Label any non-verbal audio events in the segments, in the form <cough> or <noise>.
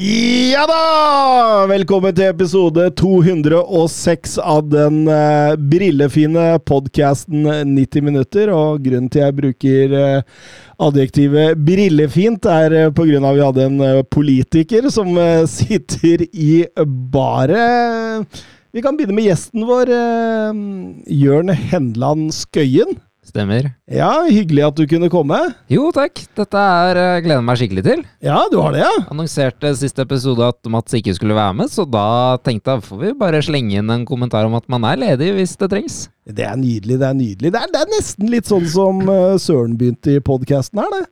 Ja da! Velkommen til episode 206 av den eh, brillefine podkasten 90 minutter. Og grunnen til jeg bruker eh, adjektivet brillefint, er eh, på grunn av vi hadde en eh, politiker som eh, <laughs> sitter i baret. Vi kan begynne med gjesten vår, eh, Jørn Henland Skøyen. Stemmer. Ja, hyggelig at du kunne komme. Jo, takk. Dette er jeg gleder jeg meg skikkelig til. Ja, du har det, ja? Annonserte siste episode at Mats ikke skulle være med, så da tenkte jeg får vi bare slenge inn en kommentar om at man er ledig hvis det trengs. Det er nydelig, det er nydelig. Det er, det er nesten litt sånn som eh, Søren begynte i podkasten her, det.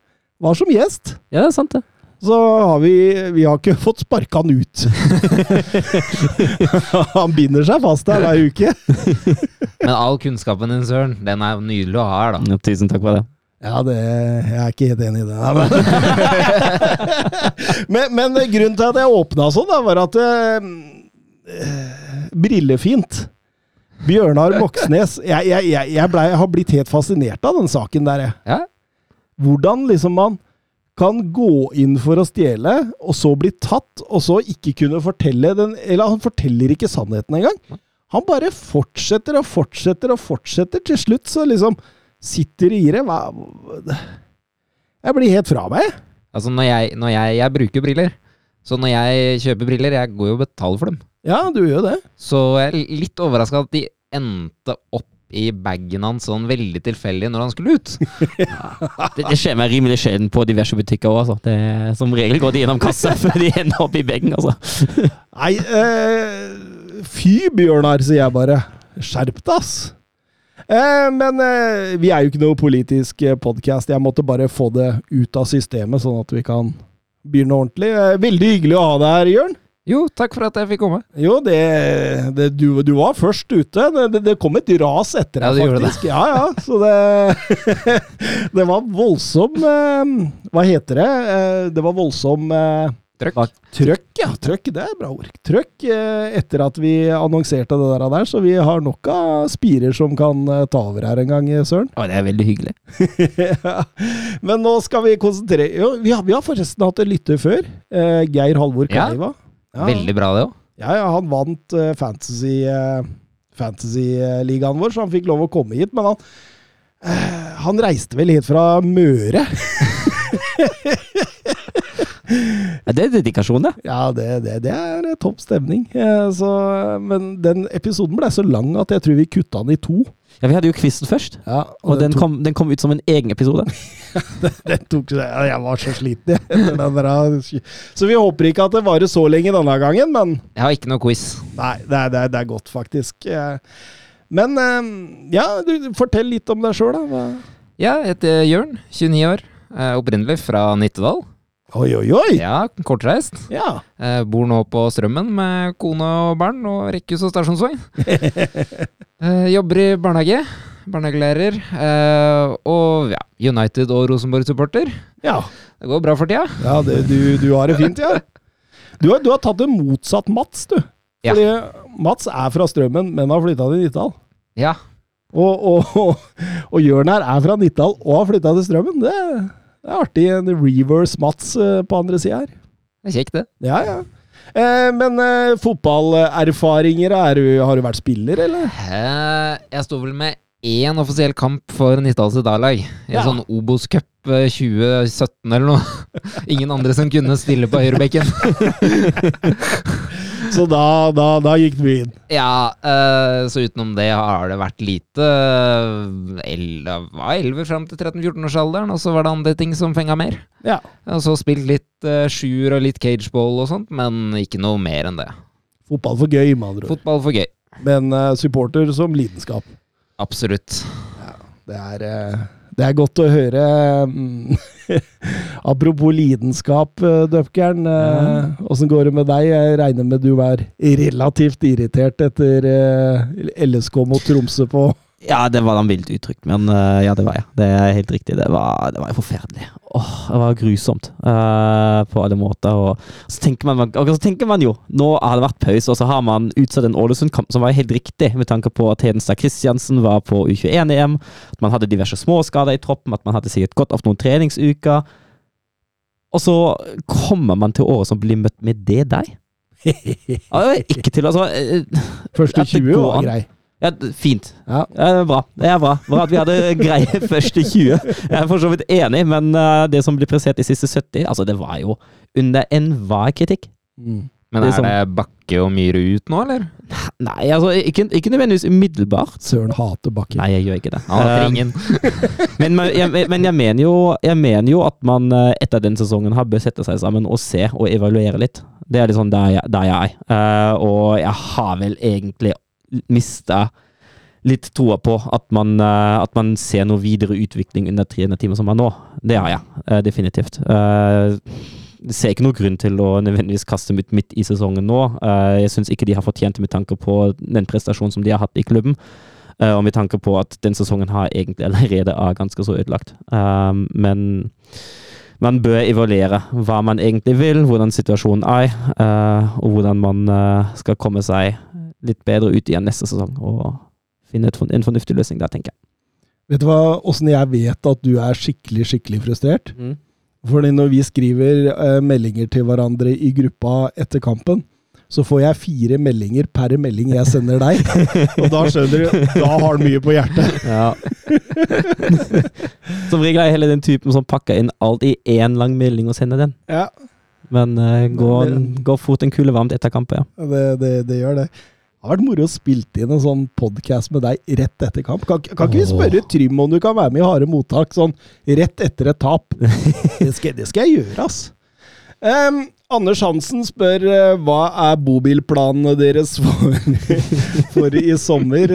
Var som gjest. Ja, det er sant, det. Så har vi Vi har ikke fått sparka han ut. <laughs> han binder seg fast her hver uke. Men all kunnskapen din, Søren, den er nydelig å ha her, da. Ja, tusen takk for det. Ja, det, jeg er ikke helt enig i det. Nei, men. <laughs> men, men grunnen til at jeg åpna sånn, da, var at eh, Brillefint. Bjørnar Moxnes. Jeg, jeg, jeg, jeg, ble, jeg har blitt helt fascinert av den saken der, jeg. Ja. Hvordan liksom man kan gå inn for å stjele, og så bli tatt, og så ikke kunne fortelle den Eller han forteller ikke sannheten engang. Han bare fortsetter og fortsetter og fortsetter. Til slutt så liksom sitter i det. Hva Jeg blir helt fra meg. Altså, når jeg, når jeg, jeg bruker briller, så når jeg kjøper briller, jeg går jo og betaler for dem. Ja, du gjør det. Så jeg er litt overraska at de endte opp i bagen hans sånn veldig tilfeldig når han skulle ut. <laughs> Det, det skjer meg rimelig sjelden på diverse butikker òg, altså. Det Som regel går de gjennom kassa før de ender opp i bagen, altså. <laughs> Nei, eh, fy Bjørnar, sier jeg bare. Skjerp deg, ass. Eh, men eh, vi er jo ikke noe politisk podkast. Jeg måtte bare få det ut av systemet, sånn at vi kan begynne ordentlig. Eh, veldig hyggelig å ha deg her, Jørn. Jo, takk for at jeg fikk komme. Jo, det, det du, du, var først ute. Det, det, det, kom et ras etter deg, ja, det faktisk. Ja, ja. Så det <laughs> Det var voldsom eh, Hva heter det? Eh, det var voldsom eh, Trøkk. Trøkk, ja. Trøkk, det er bra ord. Trøkk etter at vi annonserte det der, der, så vi har nok av spirer som kan ta over her en gang, Søren. Ja, det er veldig hyggelig. <laughs> ja. Men nå skal vi konsentrere Jo, vi har, vi har forresten hatt en lytter før. Geir Halvor Kleiva. Ja. Ja. Veldig bra, det òg. Ja, ja, han vant uh, fantasy uh, fantasy-ligaen vår, så han fikk lov å komme hit. Men han, uh, han reiste vel hit fra Møre. <laughs> ja, det er dedikasjon, det. Ja, det, det, det er topp stemning. Så, men den episoden ble så lang at jeg tror vi kutta den i to. Ja, Vi hadde jo quizen først, ja, og, og den, tok... kom, den, kom, ut som en egen episode. <laughs> den tok, jeg var så sliten, jeg. Så vi håper ikke at det varer så lenge denne gangen, men Jeg har ikke noe quiz. Nei, det er, det er, det er godt, faktisk. Men ja, du, fortell litt om deg sjøl, da. Ja, jeg heter Jørn, 29 år. Opprinnelig fra Nittedal. Oi, oi, oi! Ja, kortreist. Ja. Eh, bor nå på Strømmen med kone og barn og rekkehus og stasjonsvogn. <laughs> eh, jobber i barnehage. Barnehagelærer. Eh, og ja, United- og Rosenborg-supporter. Ja. Det går bra for tida. Ja, det, du, du, har det fint, ja. Du har, du har tatt det motsatt Mats, du. Ja. Fordi. Mats er fra Strømmen, men har flytta til Nittedal. Ja. Og, og, og, og Jørn her er fra Nittedal og har flytta til Strømmen. Det det er artig. En reverse Mats på andre sida her. Det er kjekt, det. Ja, ja. Eh, men eh, fotballerfaringer, du, har du vært spiller, eller? Eh, jeg sto vel med én offisiell kamp for Nittedals A-lag. I en Ja. sånn Obos-cup 2017 eller noe. <laughs> Ingen andre som kunne stille på høyrebekken. <laughs> Så da, da, da gikk du inn. Ja, uh, så utenom det har det vært lite el- Det var elver fram til 13-14-årsalderen, og så var det andre ting som fenga mer. Ja. Og så spilt litt uh, sjuer og litt cageball og sånt, men ikke noe mer enn det. Fotball for gøy, med andre ord. Fotball for gøy. Men uh, supporter som lidenskap. Absolutt. Ja, Det er, eh, Det er godt å høre. mm, <laughs> Apropos lidenskap, eh, Døpkern. eh, Åssen går det med deg? Jeg regner med du er relativt irritert etter eh, LSK mot Tromsø på Ja, det var han vilt uttrykt, men ja, det var jeg. Det er helt riktig. Det var, det var forferdelig. Åh, det var grusomt uh, på alle måter. Og så tenker man, og så tenker man jo Nå har det vært pause, og så har man utsatt en Ålesund-kamp som var helt riktig, med tanke på at Hedenstad Kristiansen var på U21-EM, at man hadde diverse småskader i troppen, at man hadde sikkert gått av noen treningsuker. Og så kommer man til året som blir møtt med det <laughs> er ikke til altså, eh, Første 20 går var grei. Ja, fint. Ja. Ja, det er bra. Det er bra. bra at vi hadde greie <laughs> første 20. Jeg er for så vidt enig, men eh, det som blir prestert de siste 70, altså det var jo under enhver kritikk. Mm. Men Det er er det Bakke og Myhre ut nå, eller? Nei, altså ikke, ikke nødvendigvis umiddelbart. Søren hater Bakke. Nei, jeg gjør ikke det. Han ingen. <laughs> men, men, jeg, men jeg, mener jo, jeg mener jo at man eh, etter den sesongen har bør sette seg sammen og se og evaluere litt. Det er litt sånn der jeg, der jeg er. Eh, og jeg har vel egentlig mista litt troa på at man, eh, at man ser noe videre utvikling under 300 timer som er nå. Det har jeg, eh, definitivt. Uh, ser ikke noen grunn til å nødvendigvis kaste ut midt i sesongen nå. Eh, jeg syns ikke de har fortjent det med tanke på den prestasjonen som de har hatt i klubben. Eh, og med tanke på at den sesongen har egentlig allerede er ganske så ødelagt. Men man bør evaluere hva man egentlig vil, hvordan situasjonen er, eh, og hvordan man eh, skal komme seg litt bedre ut igjen neste sesong. Og finne en fornuftig løsning der, tenker jeg. Vet du hva, åssen jeg vet at du er skikkelig, skikkelig frustrert? Mm. Fordi når vi skriver eh, meldinger til hverandre i gruppa etter kampen, så får jeg fire meldinger per melding jeg sender deg. <laughs> Og da skjønner du, da har du mye på hjertet. <laughs> Ja. <laughs> Som regel er heller den typen som pakker inn alt i én lang melding og sender den. Ja, Men uh, går, går fort en kule varmt etter kampen, ja. det, det, det gjør det. Det har vært moro å spille inn en sånn podkast med deg rett etter kamp. Kan, kan ikke vi spørre Trym om du kan være med i Harde mottak sånn rett etter et tap? Det skal, det skal jeg gjøre, ass. Em, Anders Hansen spør eh, hva er bobilplanene deres for, <laughs> for i sommer?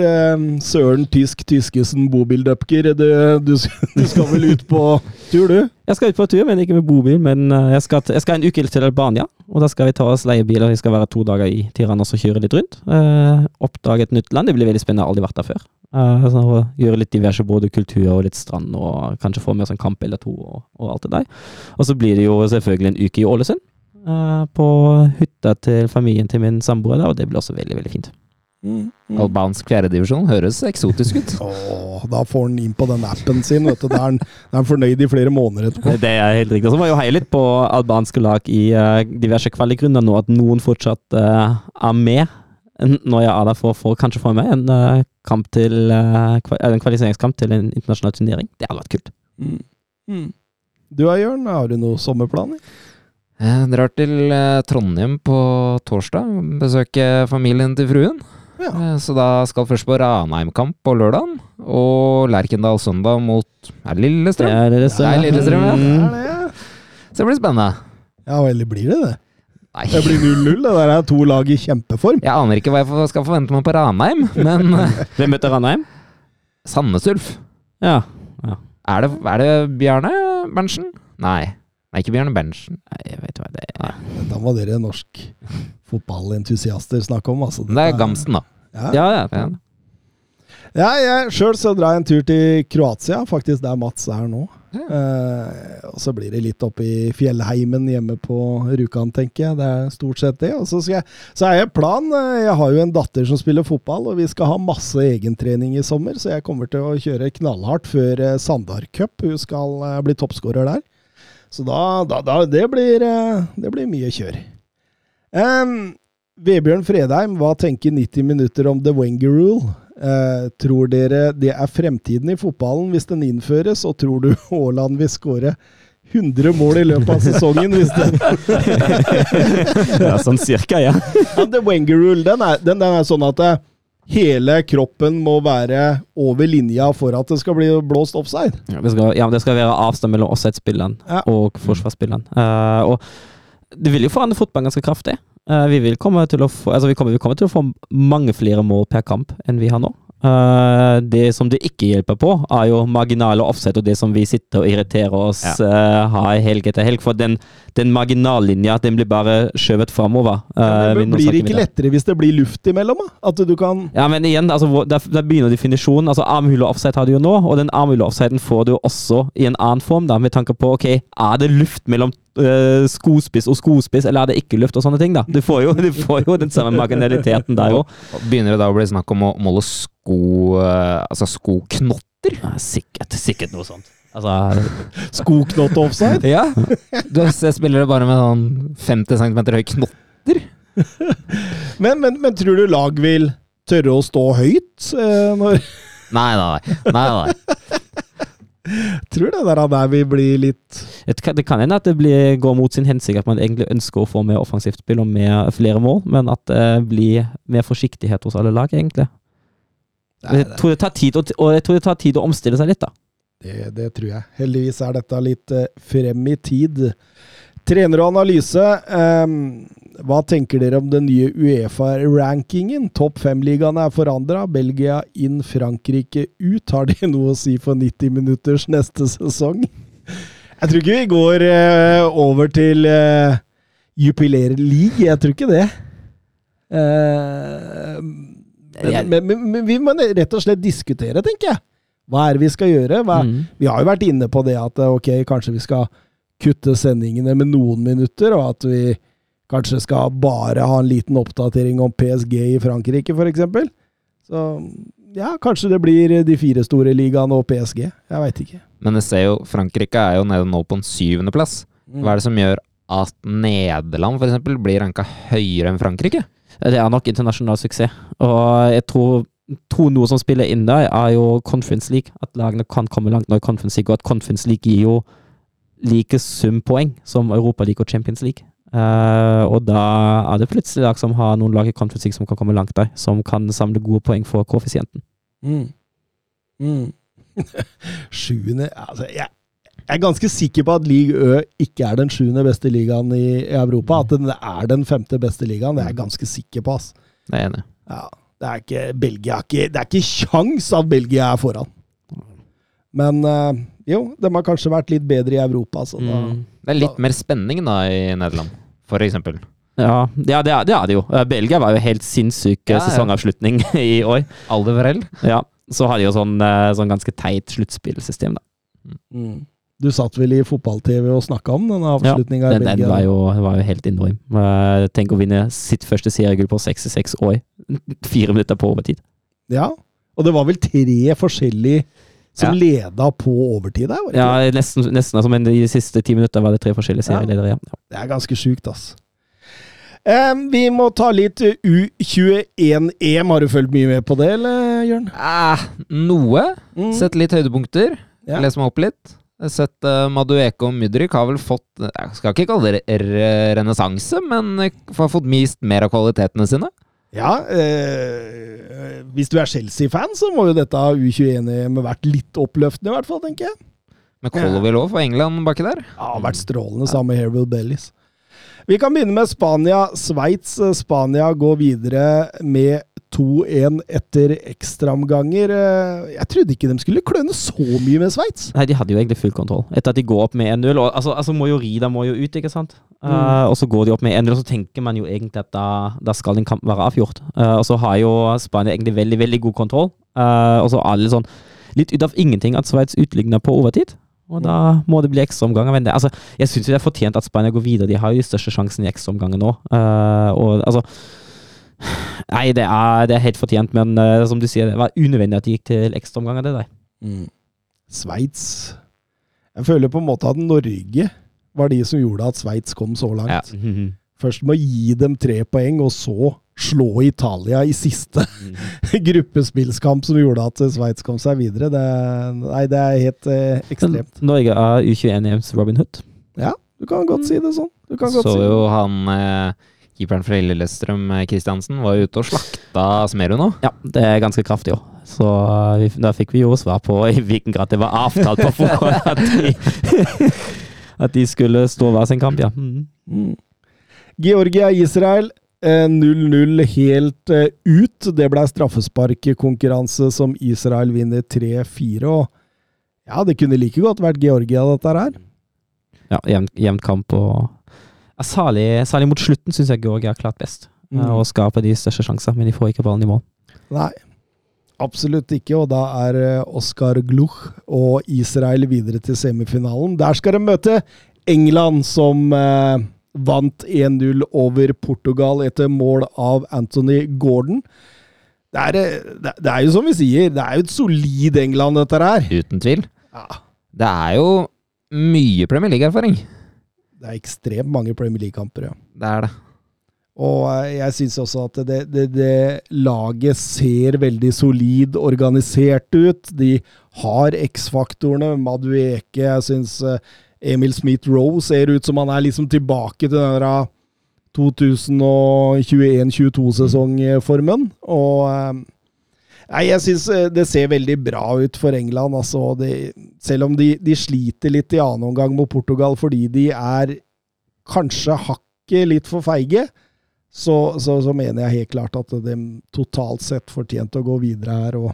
Søren Tysk Tyskesen bobildøpker, du, du, <laughs> du skal vel ut på tur, du? Jeg skal ut på tur, men ikke med bobil. Men uh, jeg, skal, jeg skal en uke til Albania, og da skal vi ta oss leiebiler. Vi skal være to dager i Tirana og kjøre litt rundt. Oppdage et nytt land. Det blir veldig spennende. Jeg har aldri vært der før. Så gjøre litt diverse, både kultur og litt strand, og kanskje få med oss en kamp eller to, og, og alt det der. Og så blir det jo selvfølgelig en uke i Ålesund. Uh, på hytta til familien til min samboer og det blir også veldig, veldig fint. Albansk fjerdedivisjon høres eksotisk ut. <laughs> Åh, da får han inn på den appen sin, vet du. Da er han, fornøyd i flere måneder etterpå. Det er helt riktig. Så må jeg jo heie litt på albanske lag i uh, diverse kvalikrunder nå, at noen fortsatt uh, er med. Når jeg er der for, for kanskje få med en uh, kamp til uh, en kvalifiseringskamp til en internasjonal turnering. Det hadde vært kult. Du da, Jørn, har du noen sommerplaner? Jeg drar til eh, Trondheim på torsdag. Besøke familien til fruen. Ja. Eh, Så da skal først på Ranheim-kamp på lørdagen. Og Lerkendal søndag mot Er det Lillestrøm? Det er Lillestrøm, det Det er Lillestrøm, ja. Mm. Er det, ja? Så det blir spennende. Ja, eller blir det det? Nei. Det blir 0-0. Det der er to lag i kjempeform. Jeg aner ikke hva jeg skal forvente meg på Ranheim, men eh, <laughs> Hvem møter Ranheim? Sandnes Ulf. Ja. Er det, er det Bjarne Berntsen? Nei. Nei, ikke Bjørne Berntsen. Nei, jeg vet hva det er. Da må dere norsk fotballentusiaster snakke om. Altså. Det er Gamsten, da. Ja. Ja, ja. Ja. Ja, jeg Sjøl så drar jeg en tur til Kroatia, faktisk der Mats er nå. Ja. Eh, og så blir det litt opp i fjellheimen hjemme på Rjukan, tenker jeg. Det er stort sett det. Og så, jeg, så er jeg plan. eh, Jeg har jo en datter som spiller fotball, og vi skal ha masse egentrening i sommer, så jeg kommer til å kjøre knallhardt før eh, Sandar Cup. Hun skal eh, bli toppskårer der. Så da, da, da det, blir, eh, det blir mye kjør. Um, Vebjørn Fredheim, hva tenker 90 minutter om the Wenger rule? Uh, tror dere det er fremtiden i fotballen hvis den innføres, og tror du <laughs> Haaland vil skåre 100 mål i løpet av sesongen hvis den <laughs> ja sånn cirka, ja. ja, The Wenger rule, den er, den, den er sånn at eh, hele kroppen må være over linja for at det skal bli blåst offside. Det skal, ja, det skal være avstand mellom offside-spilleren Ja. og forsvarsspilleren. Uh, og det vil jo forandre fotballen ganske kraftig. Uh, vi, få, altså vi, kommer, vi kommer til å få mange flere mål per kamp enn vi har nå. Eh, det som det ikke hjelper på, er jo marginale offset og det som vi sitter og irriterer oss uh, har helg etter helg. For den, den marginallinja den blir bare skjøvet framover. Uh, det blir ikke lettere hvis det blir luft imellom? Da? At du kan Ja, men igjen, altså, der, der begynner definisjonen. altså Armhule offset har du jo nå, og den armhule offsiden får du også i en annen form, da, med tanke på ok, er det luft mellom uh, skospiss og skospiss, eller er det ikke luft og sånne ting, da? Du får jo, du får jo den samme marginaliteten der òg. Begynner det da å bli snakk om å måle sko Altså skoknotter? Ja, sikkert, sikkert noe sånt. Altså <laughs> Skoknott offside? <laughs> ja. Du spiller det bare med sånn 50 cm høye knotter. <laughs> men, men, men, tror du lag vil tørre å stå høyt eh, når Nei, nei. nei, nei. Tror det der, der vil bli litt Det kan hende at det blir, går mot sin hensikt, at man egentlig ønsker å få mer offensivt spill og mer, flere mål, men at det blir mer forsiktighet hos alle lag, egentlig. Jeg tror det tar tid, og jeg tror det tar tid å omstille seg litt, da. Det, det tror jeg. Heldigvis er dette litt uh, frem i tid. Trener og analyse. Um, hva tenker dere om den nye Uefa-rankingen? Topp fem-ligaene er forandra. Belgia inn, Frankrike ut. Har det noe å si for 90 minutters neste sesong? Jeg tror ikke vi går uh, over til uh, Jupiler League. Jeg tror ikke det. Uh, men, men, men, men, vi må rett og slett diskutere, tenker jeg. Hva er det vi skal gjøre? Hva, mm. Vi har jo vært inne på det at ok, kanskje vi skal kutte sendingene med noen minutter, og at vi kanskje skal bare ha en liten oppdatering om PSG i Frankrike, f.eks. Så ja, kanskje det blir de fire store ligaene og PSG. Jeg veit ikke. Men jeg ser jo, Frankrike er jo nede nå på en syvendeplass. Mm. Hva er det som gjør at Nederland f.eks. blir ranka høyere enn Frankrike? Det er nok internasjonal suksess. Og jeg tror, to noe som spiller inn der, er jo Conference League. At lagene kan komme langt når Conference League, og at Conference League gir jo like sum poeng som Europa League og Champions League. Uh, og da er det plutselig lag som har noen lag i Conference League som kan komme langt der, som kan samle gode poeng for koeffisienten. Mm. Mm. <laughs> Sjuende Altså, jeg, jeg er ganske sikker på at league Ø ikke er den sjuende beste ligaen i, Europa. At den er den femte beste ligaen, det er jeg ganske sikker på. ass. Det er enig. Ja, det er ikke, Belgia er ikke, det er ikke kjangs at Belgia er foran. Men uh, jo, de har kanskje vært litt bedre i Europa. Så da, mm. Det er litt da, mer spenning da i Nederland, for eksempel. Ja, ja det, er, det, er, det jo. Eh, Belgia var jo helt sinnssyk ja, sesongavslutning <laughs> i år. Aldeverell. Ja, så har de jo sånn, eh, sånn ganske teit sluttspillsystem, da. Mm. Du satt vel i fotball-TV og snakka om denne avslutninga ja, den, den var, jo, var jo helt enorm. Tenk å vinne sitt første seriegull på 66 år. <laughs> Fire minutter på overtid. Ja, og det var vel tre forskjellige som ja. leda på overtid der? Ja, nesten, nesten altså, men i de siste ti minutter var det tre forskjellige serieledere. Ja. ja. Det er ganske sjukt, ass. Um, vi må ta litt U21-EM. Har du fulgt mye med på det, eller, Jørn? Eh, noe. Mm. Sett litt høydepunkter. Ja. Les meg opp litt. Jeg har sett uh, Madueke og Mudrik har vel fått Jeg skal ikke kalle det renessanse, men har fått mist mer av kvalitetene sine. Ja, eh, hvis du er Chelsea-fan, så må jo dette U21-EM vært litt oppløftende, i hvert fall, tenker jeg. Med Colville òg, for England baki der? Ja, vært strålende sammen med Harewill Bellis. Vi kan begynne med Spania. Sveits. Spania går videre med 2-1 etter ekstraomganger. Eh, jeg trodde ikke de skulle kløne så mye med Sveits. Nei, de hadde jo egentlig full kontroll. Etter at de går opp med 1-0. Altså, altså Mojorida må jo ut, ikke sant? Mm. Uh, og så går de opp med 1-0, og så tenker man jo egentlig at da, da skal en kamp være avgjort. Uh, og så har jo Spania egentlig veldig, veldig god kontroll. Uh, og så alle sånn litt ut av ingenting at Sveits utligner på overtid. Og da må det bli ekstraomganger. Men det, altså, jeg syns det er fortjent at Spania går videre. De har jo de største sjansen i ekstraomganger nå. og altså Nei, det er, det er, helt fortjent, men uh, som du sier, det var unødvendig at de gikk til ekstraomgang av det der. Mm. Sveits Jeg føler på en måte at Norge var de som gjorde at Sveits kom så langt. Ja. Mm -hmm. Først med å gi dem tre poeng, og så slå Italia i siste mm. <laughs> gruppespillskamp som gjorde at Sveits kom seg videre. Det, nei, det er helt eh, ekstremt. Norge er U21-EMs Robin Hood. Ja, du kan godt si det sånn. så si jo han eh, keeperen fra Lillestrøm, Kristiansen, eh, var ute og slakta Smerud nå. Ja, det er ganske kraftig òg. Så vi, da fikk vi jo svar på i hvilken grad det var avtalt på forhånd at de, <laughs> at de skulle stå hver sin kamp, ja. Mm. Mm. Georgia-Israel. Eh, 0-0 helt eh, ut. Det ble straffesparkkonkurranse som Israel vinner 3-4. Og ja, det kunne like godt vært Georgia, dette her. Ja, jevnt, jevn kamp og ja, Særlig, særlig mot slutten syns jeg Georgia har klart best. Mm. skape Og skaper de største sjanser, men de får ikke ballen i mål. Nei, absolutt ikke. Og da er eh, Oskar Gluch og Israel videre til semifinalen. Der skal de møte England, som eh, vant 1-0 over Portugal etter mål av Anthony Gordon. Det er, det, det er jo som vi sier, det er jo et solid England, dette her. Uten tvil. Ja, Det er jo mye Premier League-erfaring. det er ekstremt mange Premier League-kamper, ja. Det er det. Og eh, jeg syns også at det, det, det laget ser veldig solid organisert ut. De har X-faktorene. Madueke, jeg syns eh, Emil Smith-Roe ser ut som han er liksom tilbake til den 2021-22-sesongformen. Og eh, Nei, jeg syns det ser veldig bra ut for England. Altså, det, selv om de, de sliter litt i annen omgang mot Portugal fordi de er kanskje hakket litt for feige, så, så, så mener jeg helt klart at de totalt sett fortjente å gå videre her. og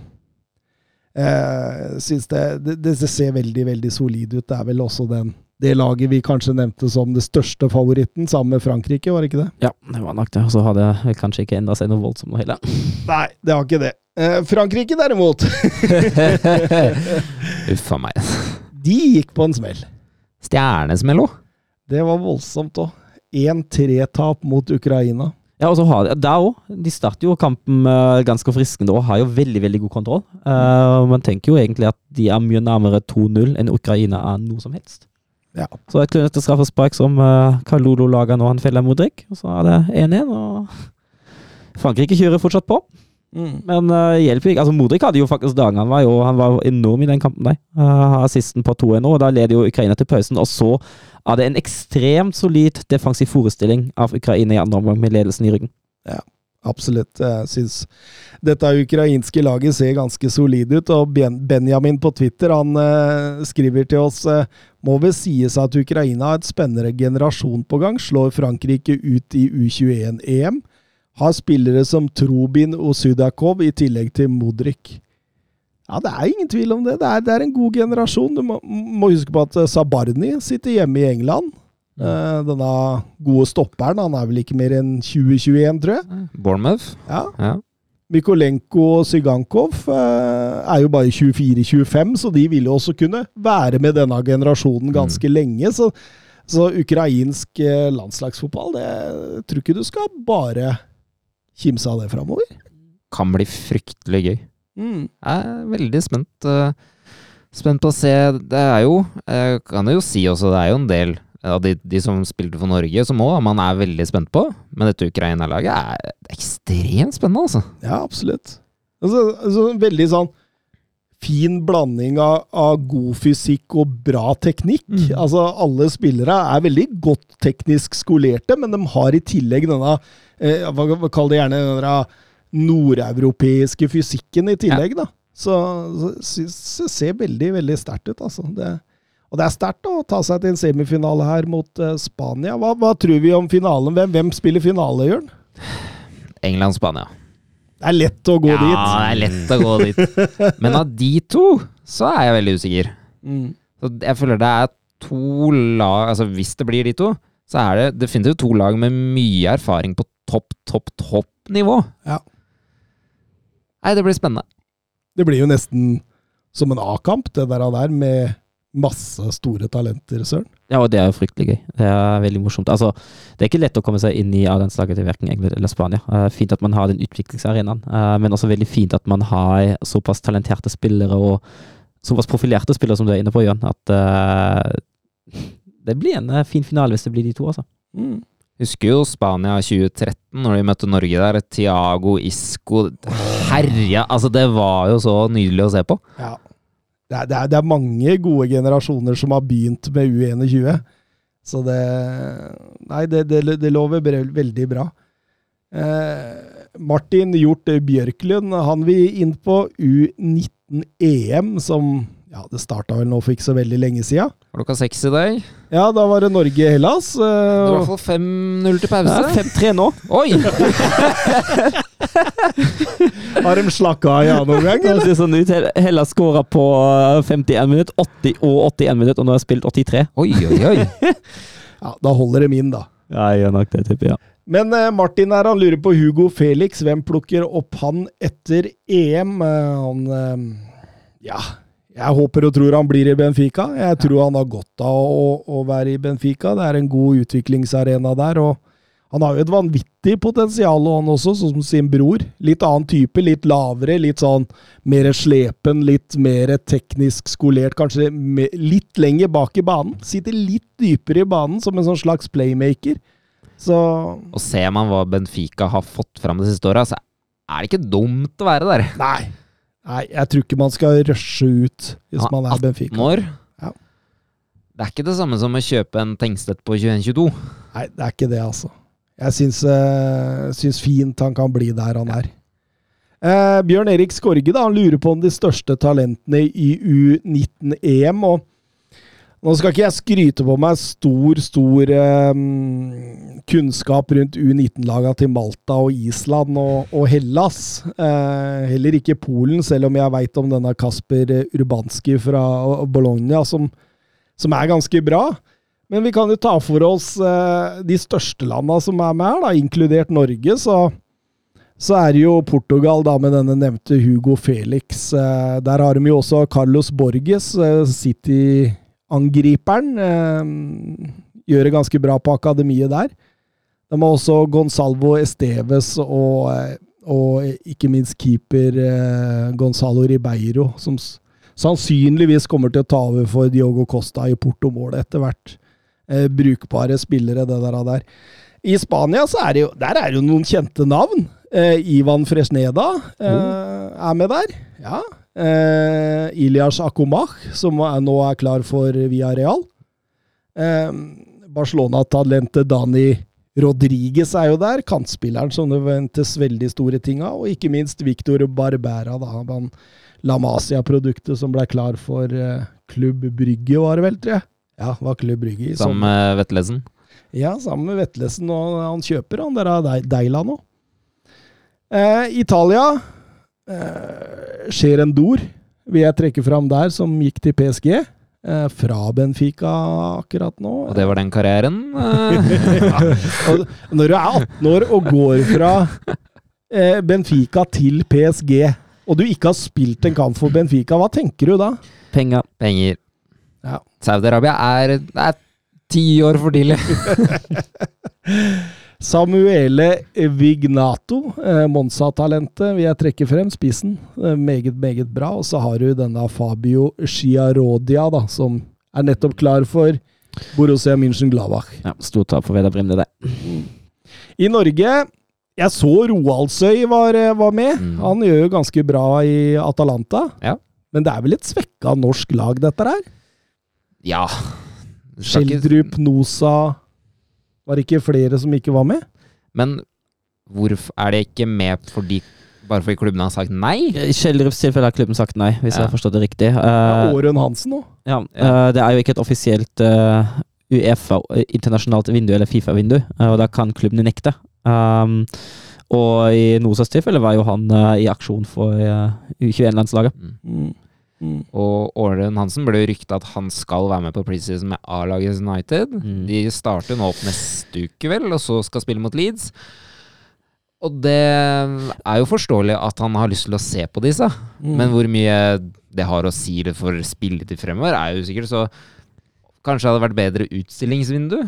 eh, synes det, det, det ser veldig veldig solid ut. Det er vel også den, det laget vi kanskje nevnte som det største favoritten, sammen med Frankrike, var det ikke det? Ja, det var nok det. Og så hadde det kanskje ikke enda seg noe voldsomt noe heller. Nei, det har ikke det. Eh, Frankrike derimot, <laughs> Uff a meg. de gikk på en smell. Stjernesmell òg. Det var voldsomt òg. 1-3-tap mot Ukraina. Ja, og så har de, Der òg. De starter jo kampen eh, ganske friskende og har jo veldig veldig god kontroll. Uh, man tenker jo egentlig at de er mye nærmere 2-0 enn Ukraina er noe som helst. Ja. Så et klønete straffespark som uh, Kalolo lager nå, han feller Modric, og så er det 1-1. og Frankrike kjører fortsatt på. Men uh, hjelper ikke. Altså, Modric hadde jo faktisk dagen. Han var jo han var enorm i den kampen. der. Uh, assisten på 2-1 nå, og da leder jo Ukraina til pausen. Og så er det en ekstremt solid defensiv forestilling av Ukraina i andre omgang, med ledelsen i ryggen. Ja, Absolutt. Jeg syns dette ukrainske laget ser ganske solid ut. Og ben Benjamin på Twitter han uh, skriver til oss uh, må vel sies at Ukraina har et spennende generasjon på gang. Slår Frankrike ut i U21-EM. Har spillere som Trobin og Sudakov i tillegg til Modric. Ja, det er ingen tvil om det. Det er, det er en god generasjon. Du må, må huske på at eh, Sabarni sitter hjemme i England. Eh, denne gode stopperen. Han er vel ikke mer enn 2021, tror jeg. Bournemouth. Ja. Ja. Mikolenko og Sygankov uh, er jo bare 24-25, så de vil jo også kunne være med denne generasjonen ganske lenge. Så, så ukrainsk eh, landslagsfotball, det jeg tror ikke du skal bare kimse av det framover. Kan bli fryktelig gøy. Mm. Jeg er veldig spent, eh, spent på å se. Det er jo Jeg kan jo si også, det er jo en del av de, de som spilte for Norge, som òg man er veldig spent på. Men dette Ukraina-laget er ekstremt spennende, altså. Ja, absolutt. Altså, altså, veldig sånn fin blanding av, av god fysikk og bra teknikk. Mm. Altså, alle spillere er veldig godt teknisk skolerte, men de har i tillegg denne eh, hva, hva kaller det gjerne denne nordeuropeiske fysikken i tillegg, da. Så, det ser veldig, veldig sterkt ut, altså. Det, og det er sterkt å ta seg til en semifinale her mot eh, Spania. Hva, hva tror vi om finalen? Hvem, hvem spiller finale, Jørn? England-Spania. Det er lett å gå ja, dit. det er lett å gå dit. <laughs> Men av de to, så er jeg veldig usikker. Mm. Så jeg føler det er to lag Altså hvis det blir de to, så er det definitivt to lag med mye erfaring på topp, topp, topp nivå. Ja. Nei, det blir spennende. Det blir jo nesten som en A-kamp, det der, der med masse store talenter, Søren. Ja, og det er jo fryktelig gøy. Det er veldig morsomt. Altså, det er ikke lett å komme seg inn i A-landslaget til verken England eller Spania. Uh, fint at man har den utviklingsarenaen, uh, men også veldig fint at man har såpass talenterte spillere og såpass profilerte spillere som du er inne på, Jørn, at uh, det blir en fin finale hvis det blir de to, altså. Mm. Husker jo Spania 2013, når de møtte Norge der. Tiago, Isco Herja! Altså, det var jo så nydelig å se på. Ja. Det er, det, er, det er mange gode generasjoner som har begynt med U21. Så det Nei, det, det, lover veldig bra. Eh, Martin Hjort Bjørklund, han vil inn på U19-EM, som Ja, det starta vel nå for ikke så veldig lenge sida. Klokka seks i dag. Ja, da var det Norge-Hellas. Det var i Uh, hvert fall 5-0 til Ja, pause. 5-3 nå. Oi! <laughs> har de slakka av i annen gang. Det eller? ser sånn ut. Hellas skåra på eh, 51 minutt, 80 og 81 minutt, og nå har jeg spilt 83. Oi, oi, oi. <laughs> Ja, da holder de inn, da. Ja, jeg gjør nok det, tipper jeg. Men eh, Martin her, han lurer på Hugo Felix. Hvem plukker opp han etter EM? Eh, han eh, Ja, jeg håper og tror han blir i Benfica. Jeg tror han har godt av å, å være i Benfica. Det er en god utviklingsarena der. og han har jo et vanvittig potensial, og han også, som sin bror. Litt annen type, litt lavere, litt sånn mer slepen, litt mer teknisk skolert, kanskje litt lenger bak i banen. Sitter litt dypere i banen, som en sånn slags playmaker. Så Og ser man hva Benfica har fått fram de siste åra, så er det ikke dumt å være der. Nei. Nei, jeg tror ikke man skal rushe ut hvis Ja, man er Benfica. 18 år. Ja. Det er ikke det samme som å kjøpe en Tengstedt på 21-22. Nei, det er ikke det, altså. Jeg syns, uh, syns fint han kan bli der han er. Uh, Bjørn Erik Skorge da, han lurer på om de største talentene i U19-EM. og Nå skal ikke jeg skryte på meg stor, stor eh, kunnskap rundt U19-laga til Malta og Island og, og Hellas. Eh, heller ikke Polen, selv om jeg veit om denne Kasper Urbanski fra Bologna, som, som er ganske bra. Men vi kan jo ta for oss eh, de største landa som er med her, da, inkludert Norge. Så, så er det jo Portugal da med denne nevnte Hugo Felix. Eh, der har de jo også Carlos Borges, eh, City-angriperen. Eh, gjør det ganske bra på akademiet der. De har også Gonsalvo Esteves og, eh, og ikke minst keeper eh, Gonzalo Ribeiro, som sannsynligvis kommer til å ta over for Diogo Costa i Porto-målet etter hvert eh, brukbare spillere, det der. der. I Spania så er det jo, der er det jo noen kjente navn. Eh, Ivan Fresneda eh, er med der. Ja. Eh, Ilias Akomach, som er, nå er klar for Villarreal. Eh, Barcelona-talentet Dani Rodriguez er jo der. Kantspilleren som det ventes veldig store ting av. Og ikke minst Victor Barbera, da. Han La Masia-produktet som ble klar for eh, Klubb Brygge, var det vel, tror jeg. Ja, var Klubb Brygge Sammen med Vetlesen. Ja, sammen med Vetlesen, og han kjøper han der av Deila nå. Eh, Italia eh, Sherendor vil jeg trekke fram der, som gikk til PSG. Eh, fra Benfica akkurat nå. Og det var den karrieren. <laughs> ja. Når du er 18 år og går fra eh, Benfica til PSG, og du ikke har spilt en kamp for Benfica, hva tenker du da? Penger. penger. Ja. Saudi-Arabia er, det er ti år for tidlig. <laughs> Samuele Vignato, eh, Monza-talentet, vil jeg trekke frem. Spissen. Eh, meget, meget bra. Og så har du denne Fabio Sciarodia, da, som er nettopp klar for Borussia München-Glavach. Ja, Stort tap for Vedar Brimle, det. I Norge Jeg så Roaldsøy var, eh, var med. Mm. Han gjør jo ganske bra i Atalanta. Ja. Men det er vel et svekka norsk lag, dette her? Ja. Skjeldrup, Nosa Var det ikke flere som ikke var med? Men hvorfor er det ikke med fordi bare fordi klubben har sagt nei? I Kjeldrups tilfelle har klubben sagt nei, hvis Ja. jeg har forstått det riktig. Ja, Årun Åren Hansen òg. ja, uh, det er jo ikke et offisielt uh, Uefa eh, internasjonalt vindu eller Fifa-vindu, uh, og da kan klubben nekte. Um, og i Nosas tilfelle var jo han eh, i aksjon for eh, U21-landslaget. Mm. Mm. Og Åren Hansen ble rykta at han skal være med på preseason med A-laget United. Mm. De starter nå opp neste uke, vel, og så skal spille mot Leeds. Og det er jo forståelig at han har lyst til å se på disse, Mm. men hvor mye det har å si det for spilletid fremover, er jo usikkert. Så kanskje det hadde vært bedre utstillingsvindu?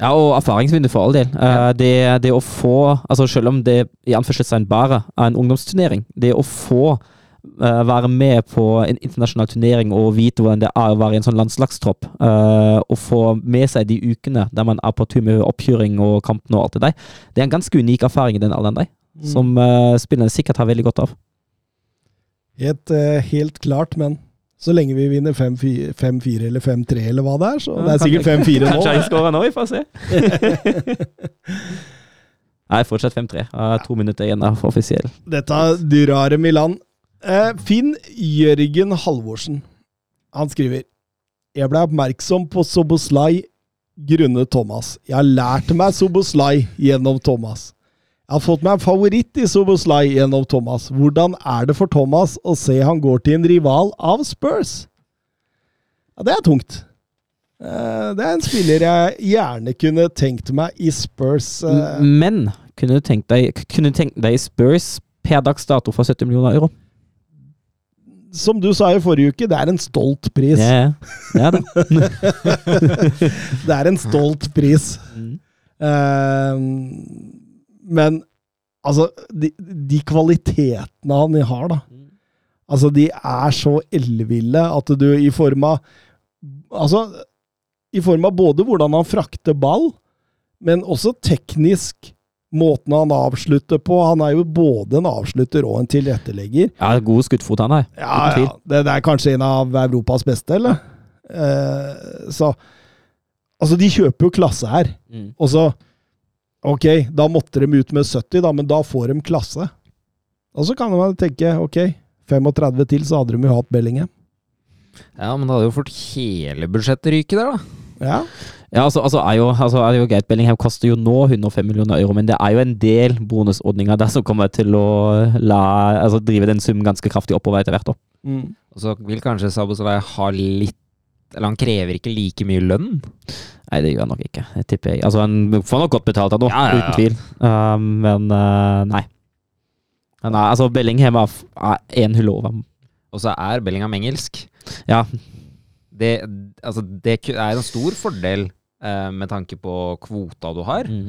Ja, og erfaringsvindu for all del. Ja. Uh, det, det å få altså Selv om det i anførselstegn bare er en ungdomsturnering, det å få være med på en internasjonal turnering og vite hvordan det er å være i en sånn landslagstropp, eh, og få med seg de ukene der man er på tur med oppkjøring og kampene og alt det der, det er en ganske unik erfaring i den alderen der, Mm. som uh, spillerne sikkert har veldig godt av. Helt, eh, helt klart, men så lenge vi vinner 5-4 eller 5-3 eller hva det er, så det er sikkert 5-4 Kanskje nå. jeg skårer nå, vi får se. <laughs> Nei, fortsatt 5-3. Uh, to minutter igjen for offisiell. Dette drar dem i land. Eh, Finn Jørgen Halvorsen. Han skriver Jeg ble oppmerksom på Soboslai grunnet Thomas. Jeg har lært meg Soboslai gjennom Thomas. Jeg har fått meg en favoritt i Soboslai gjennom Thomas. Hvordan er det for Thomas å se han går til en rival av Spurs? Ja, det er tungt. Eh, Det er en spiller jeg gjerne kunne tenkt meg i Spurs. eh, Men kunne du tenkt deg, kunne du tenkt deg Spurs per dags dato for 70 millioner euro? Som du sa i forrige uke, det er en stolt pris. Ja, ja. det er det. Det er en stolt pris. Mm. Uh, men altså, de, de kvalitetene han har, da. Altså, de er så elleville at du i form av Altså, i form av både hvordan han frakter ball, men også teknisk måten han avslutter på. Han er jo både en avslutter og en tilrettelegger. ja, god skuddfot han er. Ja, ja. Det, det er kanskje en av Europas beste, eller? Eh, så Altså, de kjøper jo klasse her. Mm. Og så Ok, da måtte de ut med 70, da, men da får de klasse. Og så kan man tenke ok, 35 til, så hadde de jo hatt Bellingham. Ja, men da hadde jo fått hele budsjettet ryke der, da. Ja. Ja, altså, altså, er jo, altså er jo greit. Bellingham koster jo nå 105 millioner euro, men det er jo en del bonusordninger der som kommer til å la, altså, drive den summen ganske kraftig oppover etter hvert. Mm. Og så vil kanskje Sabosalai ha litt Eller han krever ikke like mye lønn. Nei, det gjør han nok ikke. Jeg tipper jeg. Altså, Han får nok godt betalt av nå, Ja, ja, ja. uten tvil. Um, men uh, nei. Men, nei. Altså, Bellingham er én hull over. Og så er Bellingham engelsk. Ja, Det, altså, det er en stor fordel eh, med tanke på kvota du har, mm.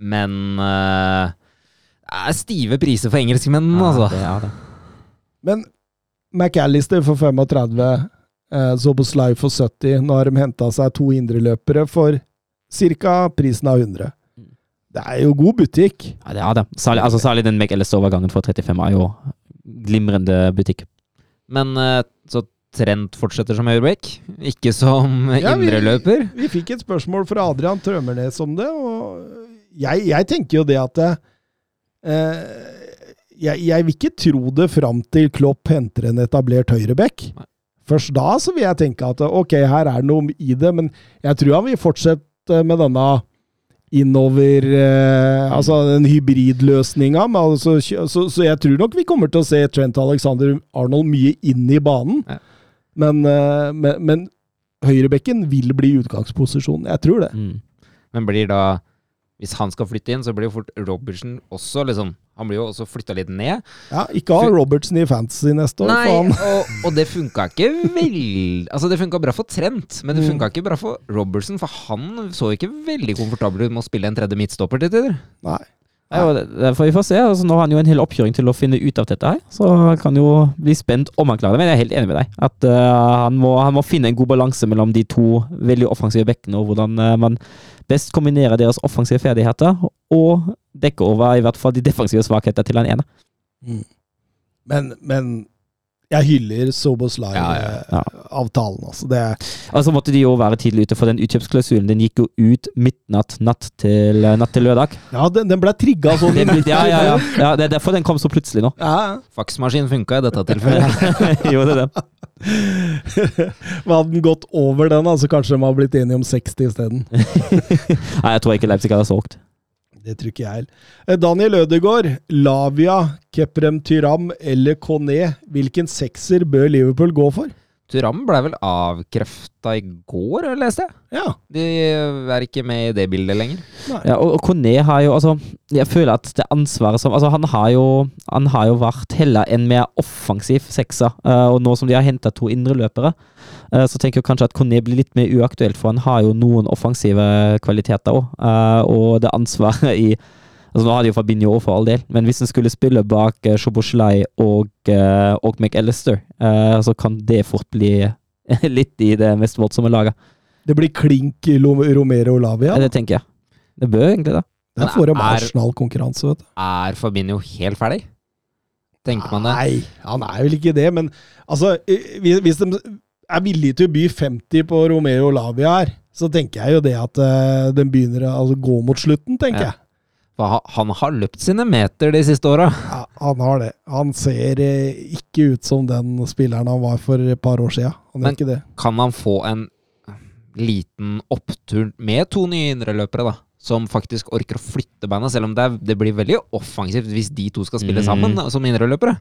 men eh, det er stive priser for engelskmennene, ja altså. det er det. Men McAllister for 35, eh, Zoboslai for 70. Nå har de henta seg to indreløpere for ca. prisen av 100. Det er jo god butikk. Ja, det er det. Særlig, altså, særlig den McAllister-overgangen for 35 er jo glimrende butikk. Men eh, så Trent fortsetter som høyrebekk, ikke som Ja, vi- indreløper. Vi fikk et spørsmål fra Adrian Trømmernes om det, og jeg, jeg tenker jo det at eh, jeg, jeg vil ikke tro det fram til Klopp henter en etablert høyreback. Først da så vil jeg tenke at ok, her er det noe i det, men jeg tror han vil fortsette med denne innover eh, Altså den hybridløsninga. Altså, så, så jeg tror nok vi kommer til å se Trent Alexander Arnold mye inn i banen. Ja. Men, eh, men, men høyrebekken vil bli utgangsposisjonen. Jeg tror det. Mm. Men blir da Hvis han skal flytte inn, så blir jo fort Robertsen også liksom Han blir jo også flytta litt ned. Ja, ikke ha Robertson i fantasy neste år. Nei, <laughs> og, og det funka ikke vel Altså, det funka bra for Trent, men det Mm. funka ikke bra for Robertson, for han så ikke veldig komfortabel ut med å spille en tredje midtstopper til tider. Nei. Ja, for får vi få se. Altså, nå har han jo en hel oppkjøring til å finne ut av dette her, så han kan jo bli spent om han klarer det. Men jeg er helt enig med deg. At uh, han, må, han må finne en god balanse mellom de to veldig offensive bekkene, og hvordan uh, man best kombinerer deres offensive ferdigheter, og dekker over i hvert fall de defensive svakheter til den ene. Men, men jeg hyller Sobos Live-avtalen. Ja, ja. Altså. Det, Altså måtte de jo være tidlig ute, for den utkjøpsklausulen den gikk jo ut midnatt natt til, eh, natt til lørdag. ja, den, den ble trigga sånn. <laughs> Den, ja, ja, ja. ja, Det er derfor den kom så plutselig nå. Ja. Faksmaskinen funka i dette tilfellet. jo, det er det. Men Hadde den gått over den, altså kanskje de har blitt enige om 60 isteden. <laughs> Nei, jeg tror ikke Leipzig hadde solgt. Det tror ikke jeg heller. Eh, Daniel Ødegaard, Lavia, Keprem Tyram eller Kone. Hvilken sekser bør Liverpool gå for? Tyram ble vel avkrefta i går, leste jeg. Ja. De er ikke med i det bildet lenger. Ja, og, og Kone har jo altså Jeg føler at det ansvaret som Altså, han har jo Han har jo vært heller en mer offensiv sekser. eh, og nå som de har henta to indreløpere, uh, så tenker jeg kanskje at Kone blir litt mer uaktuelt, for han har jo noen offensive kvaliteter òg. og det ansvaret i Altså Nå har de jo Fabinho òg, for all del, men hvis han skulle spille bak uh, Shoboslai og, og McAllister, så kan det fort bli <laughs> litt i det mest voldsomme laget. Det blir klink i Romero Lavia. Det tenker jeg. Det bør egentlig det. Det får forum er- Arsenal-konkurranse, vet du. Er Fabinho helt ferdig? Tenker man det? Nei, han er vel ikke det, men altså eh, Hvis hvis de er villig til å by 50 på Romeo Lavia her, så tenker jeg jo det at uh, den begynner å altså, gå mot slutten, tenker Ja. jeg. Han har løpt sine meter de siste åra. Ja, han har det. Han ser eh, ikke ut som den spilleren han var for et par år siden. Men-. Kan han få en liten opptur med to nye indreløpere, da. Som faktisk orker å flytte beina, selv om det, er, det blir veldig offensivt hvis de to skal spille Mm. sammen som indreløpere.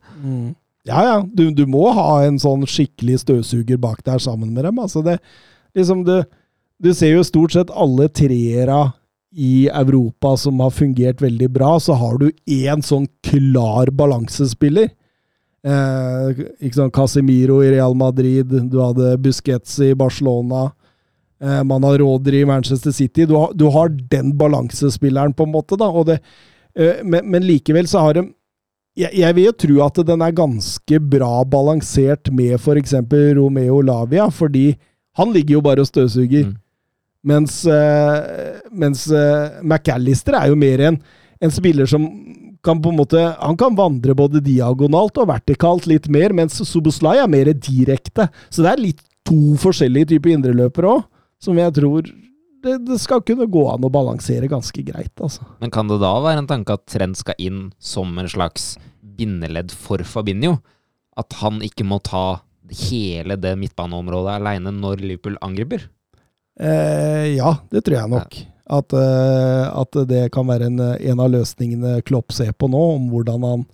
Ja, ja. Du, du må ha en sånn skikkelig støvsuger bak der sammen med dem. Altså det, liksom det, du ser jo stort sett alle treera i Europa som har fungert veldig bra, så har du én sånn klar balansespiller. Eh, ikke sånn Casemiro i Real Madrid, du hadde Busquets i Barcelona. Eh, man har Rodri i Manchester City. Du har, du har den balansespilleren, på en måte. da, det, eh, men, men likevel så har de jeg, jeg vil jo tro at den er ganske bra balansert med f.eks. Romeo Lavia, fordi han ligger jo bare og støvsuger. Mm. Mens, eh, mens eh, McAllister er jo mer en, en spiller som kan på en måte Han kan vandre både diagonalt og vertikalt litt mer, mens Soboslai er mer direkte. Så det er litt to forskjellige typer indreløpere òg, som jeg tror det, det skal kunne gå an å balansere ganske greit, altså. Men kan det da være en tanke at Trent skal inn som en slags bindeledd for Fabinho? At han ikke må ta hele det midtbaneområdet aleine når Liverpool angriper? Eh, ja, det tror jeg nok. At, eh, at det kan være en, en av løsningene Klopp ser på nå, om hvordan han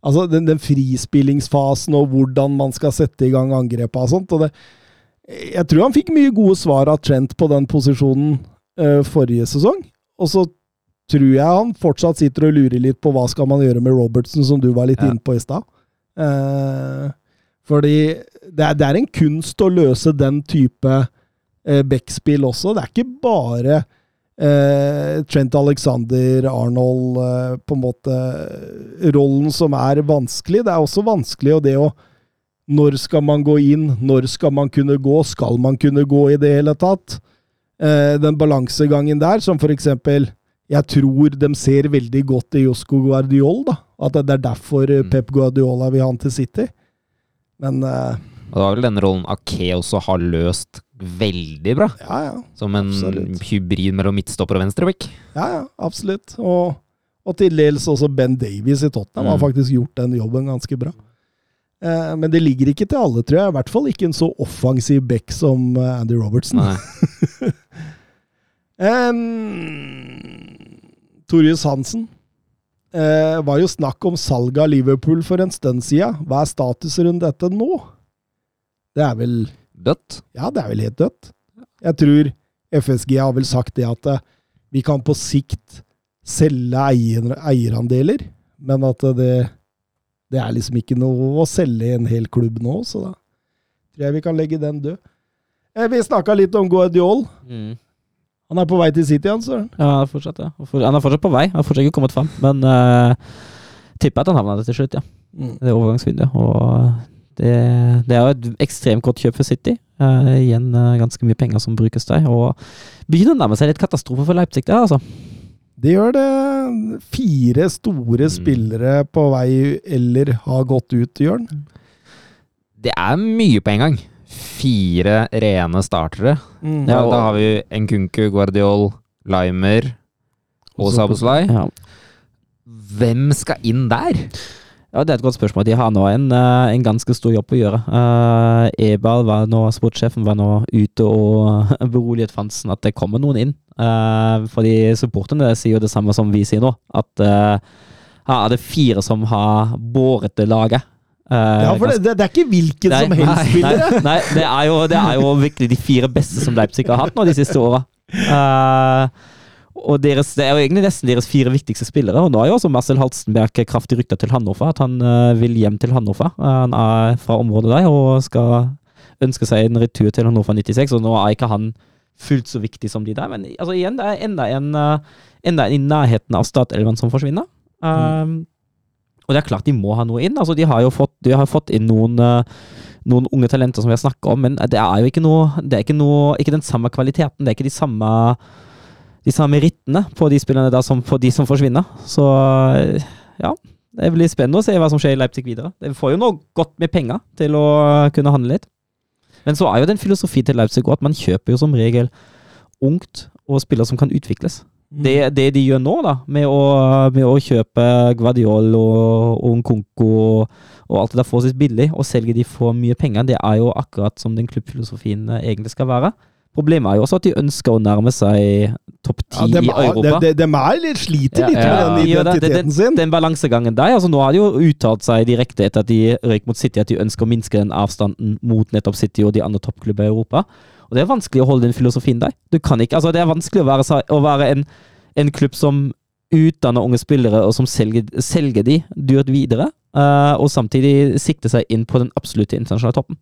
Altså den, den frispillingsfasen og hvordan man skal sette i gang angrepet og sånt. og det jeg tror han fikk mye gode svar av Trent på den posisjonen uh, forrige sesong. Og så tror jeg han fortsatt sitter og lurer litt på hva skal man gjøre med Robertson, som du var litt Ja. inne på i stad. Uh, fordi det er, det er en kunst å løse den type eh, backspill også. Det er ikke bare eh, Trent Alexander, Arnold, eh, på en måte rollen som er vanskelig. Det er også vanskelig og det å Når skal man gå inn? Når skal man kunne gå? Skal man kunne gå i det hele tatt? Eh, den balansegangen der, som for eksempel Jeg tror de ser veldig godt i Josco Guardiol, da. At det er derfor eh, Mm. Pep Guardiola vil ha han til City. Men eh, Og det var vel den rollen Ake også har løst veldig bra. ja, ja. Som en Absolutt. hybrid mellom midtstopper og venstreback. Ja, ja, absolutt. Og, og til dels også Ben Davies i Tottenham har Mm. faktisk gjort den jobben ganske bra. Eh, men det ligger ikke til alle, tror jeg. I hvert fall ikke en så offensiv back som eh, Andy Robertson. Um, <laughs> Torjus Hansen. Uh, var jo snakk om salg av Liverpool for en stund siden. Hva er status rundt dette nå? Det er vel Dødt. Ja, det er vel helt dødt. Jeg tror FSG har vel sagt det at vi kan på sikt selge eier, eierandeler, men at det, det er liksom ikke noe å selge en hel klubb nå, så da tror jeg vi kan legge den død. Eh, Vi snakka litt om Guardiol. Mm. Han er på vei til City, han, Søren. Ja, fortsatt, ja. Han er fortsatt på vei. Han har fortsatt ikke kommet fram. Men uh, tipper at han havna der til slutt, ja. Mm. Det er overgangsvinduet. Og det, det er jo et ekstremt godt kjøp for City. Uh, igjen uh, ganske mye penger som brukes der. Og begynner å nærme seg litt katastrofe for Leipzig der, altså. Det gjør det. Fire store Mm. spillere på vei eller har gått ut, Jørn. Det er mye på en gang. Fire rene startere. Mm. Ja, da har vi Nkunku, Guardiol, Limer og Saboslai. Ja. Hvem skal inn der? Ja, Det er et godt spørsmål. De har nå en, eh, en ganske stor jobb å gjøre. Uh, Ebal, var nå, sportssjefen, var nå ute og <laughs> beroliget fansen at det kommer noen inn. Eh, fordi supporterne sier jo det samme som vi sier nå, at uh, her er det fire som har båret det laget. Eh, Ja, for det, det, er ikke hvilken som helst nei, spillere. Nei, nei det, er jo, det er jo virkelig de fire beste som Leipzig har hatt nå de siste åra. og deres, det er jo egentlig nesten deres fire viktigste spillere. Og nå er jo også Marcel Halstenberg kraftig rykta til Hannover, at han uh, vil hjem til Hannover. Eh, han er fra området der og skal ønske seg en retur til Hannover 96, og nå er ikke han fullt så viktig som de der. Men altså, igjen, det er enda en, eh, enda en i nærheten av Statelven som forsvinner. Um, og det er klart de må ha noe inn. Altså, de har jo fått, de har fått inn noen, eh, noen unge talenter som vi har snakka om, men det er jo ikke noe Det er ikke, noe, ikke den samme kvaliteten. Det er ikke de samme de samme rittene på de spillerne der som på de som forsvinner. Så eh, ja, det blir spennende å se hva som skjer i Leipzig videre. De får jo noe godt med penger til å kunne handle litt. Men så er jo den filosofi til Leipzig òg, at man kjøper jo som regel ungt og spillere som kan utvikles. Det, det de gjør nå, da, med å, med å kjøpe Guardiol og, og Nkunku og, og alt det der forholdsvis billig, og selge de for mye penger, det er jo akkurat som den klubbfilosofien eh, egentlig skal være. Problemet er jo også at de ønsker å nærme seg topp ti Ja, i Europa. de, de, er litt sliter litt Ja, med den det. identiteten Den- sin. Den balansegangen der, altså Nå har de jo uttalt seg direkte etter at de røyk mot City, at de ønsker å minske den avstanden mot nettopp City og de andre toppklubber i Europa. Og Det er vanskelig å holde den filosofien der. Du kan ikke, altså Det er vanskelig å være, å være en, en klubb som utdanner unge spillere, og som selger, selger de dyrt videre, uh, og samtidig sikter seg inn på den absolutte internasjonale toppen.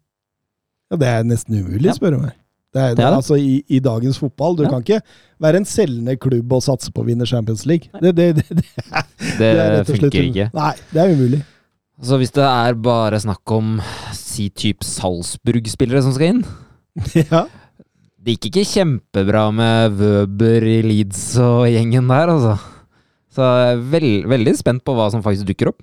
Ja, det er nesten umulig, spør du meg. Det er, Det er det. Altså, i, I dagens fotball. Du Ja. kan ikke være en selgende klubb og satse på å vinne Champions League. Det, det, er og slett funker ikke. Nei, det er umulig. Så hvis det er bare snakk om si type Salzburg-spillere som skal inn <laughs> ja. Det gikk ikke kjempebra med Wøber i Leeds og gjengen der, altså. Så jeg er veld, veldig spent på hva som faktisk dukker opp.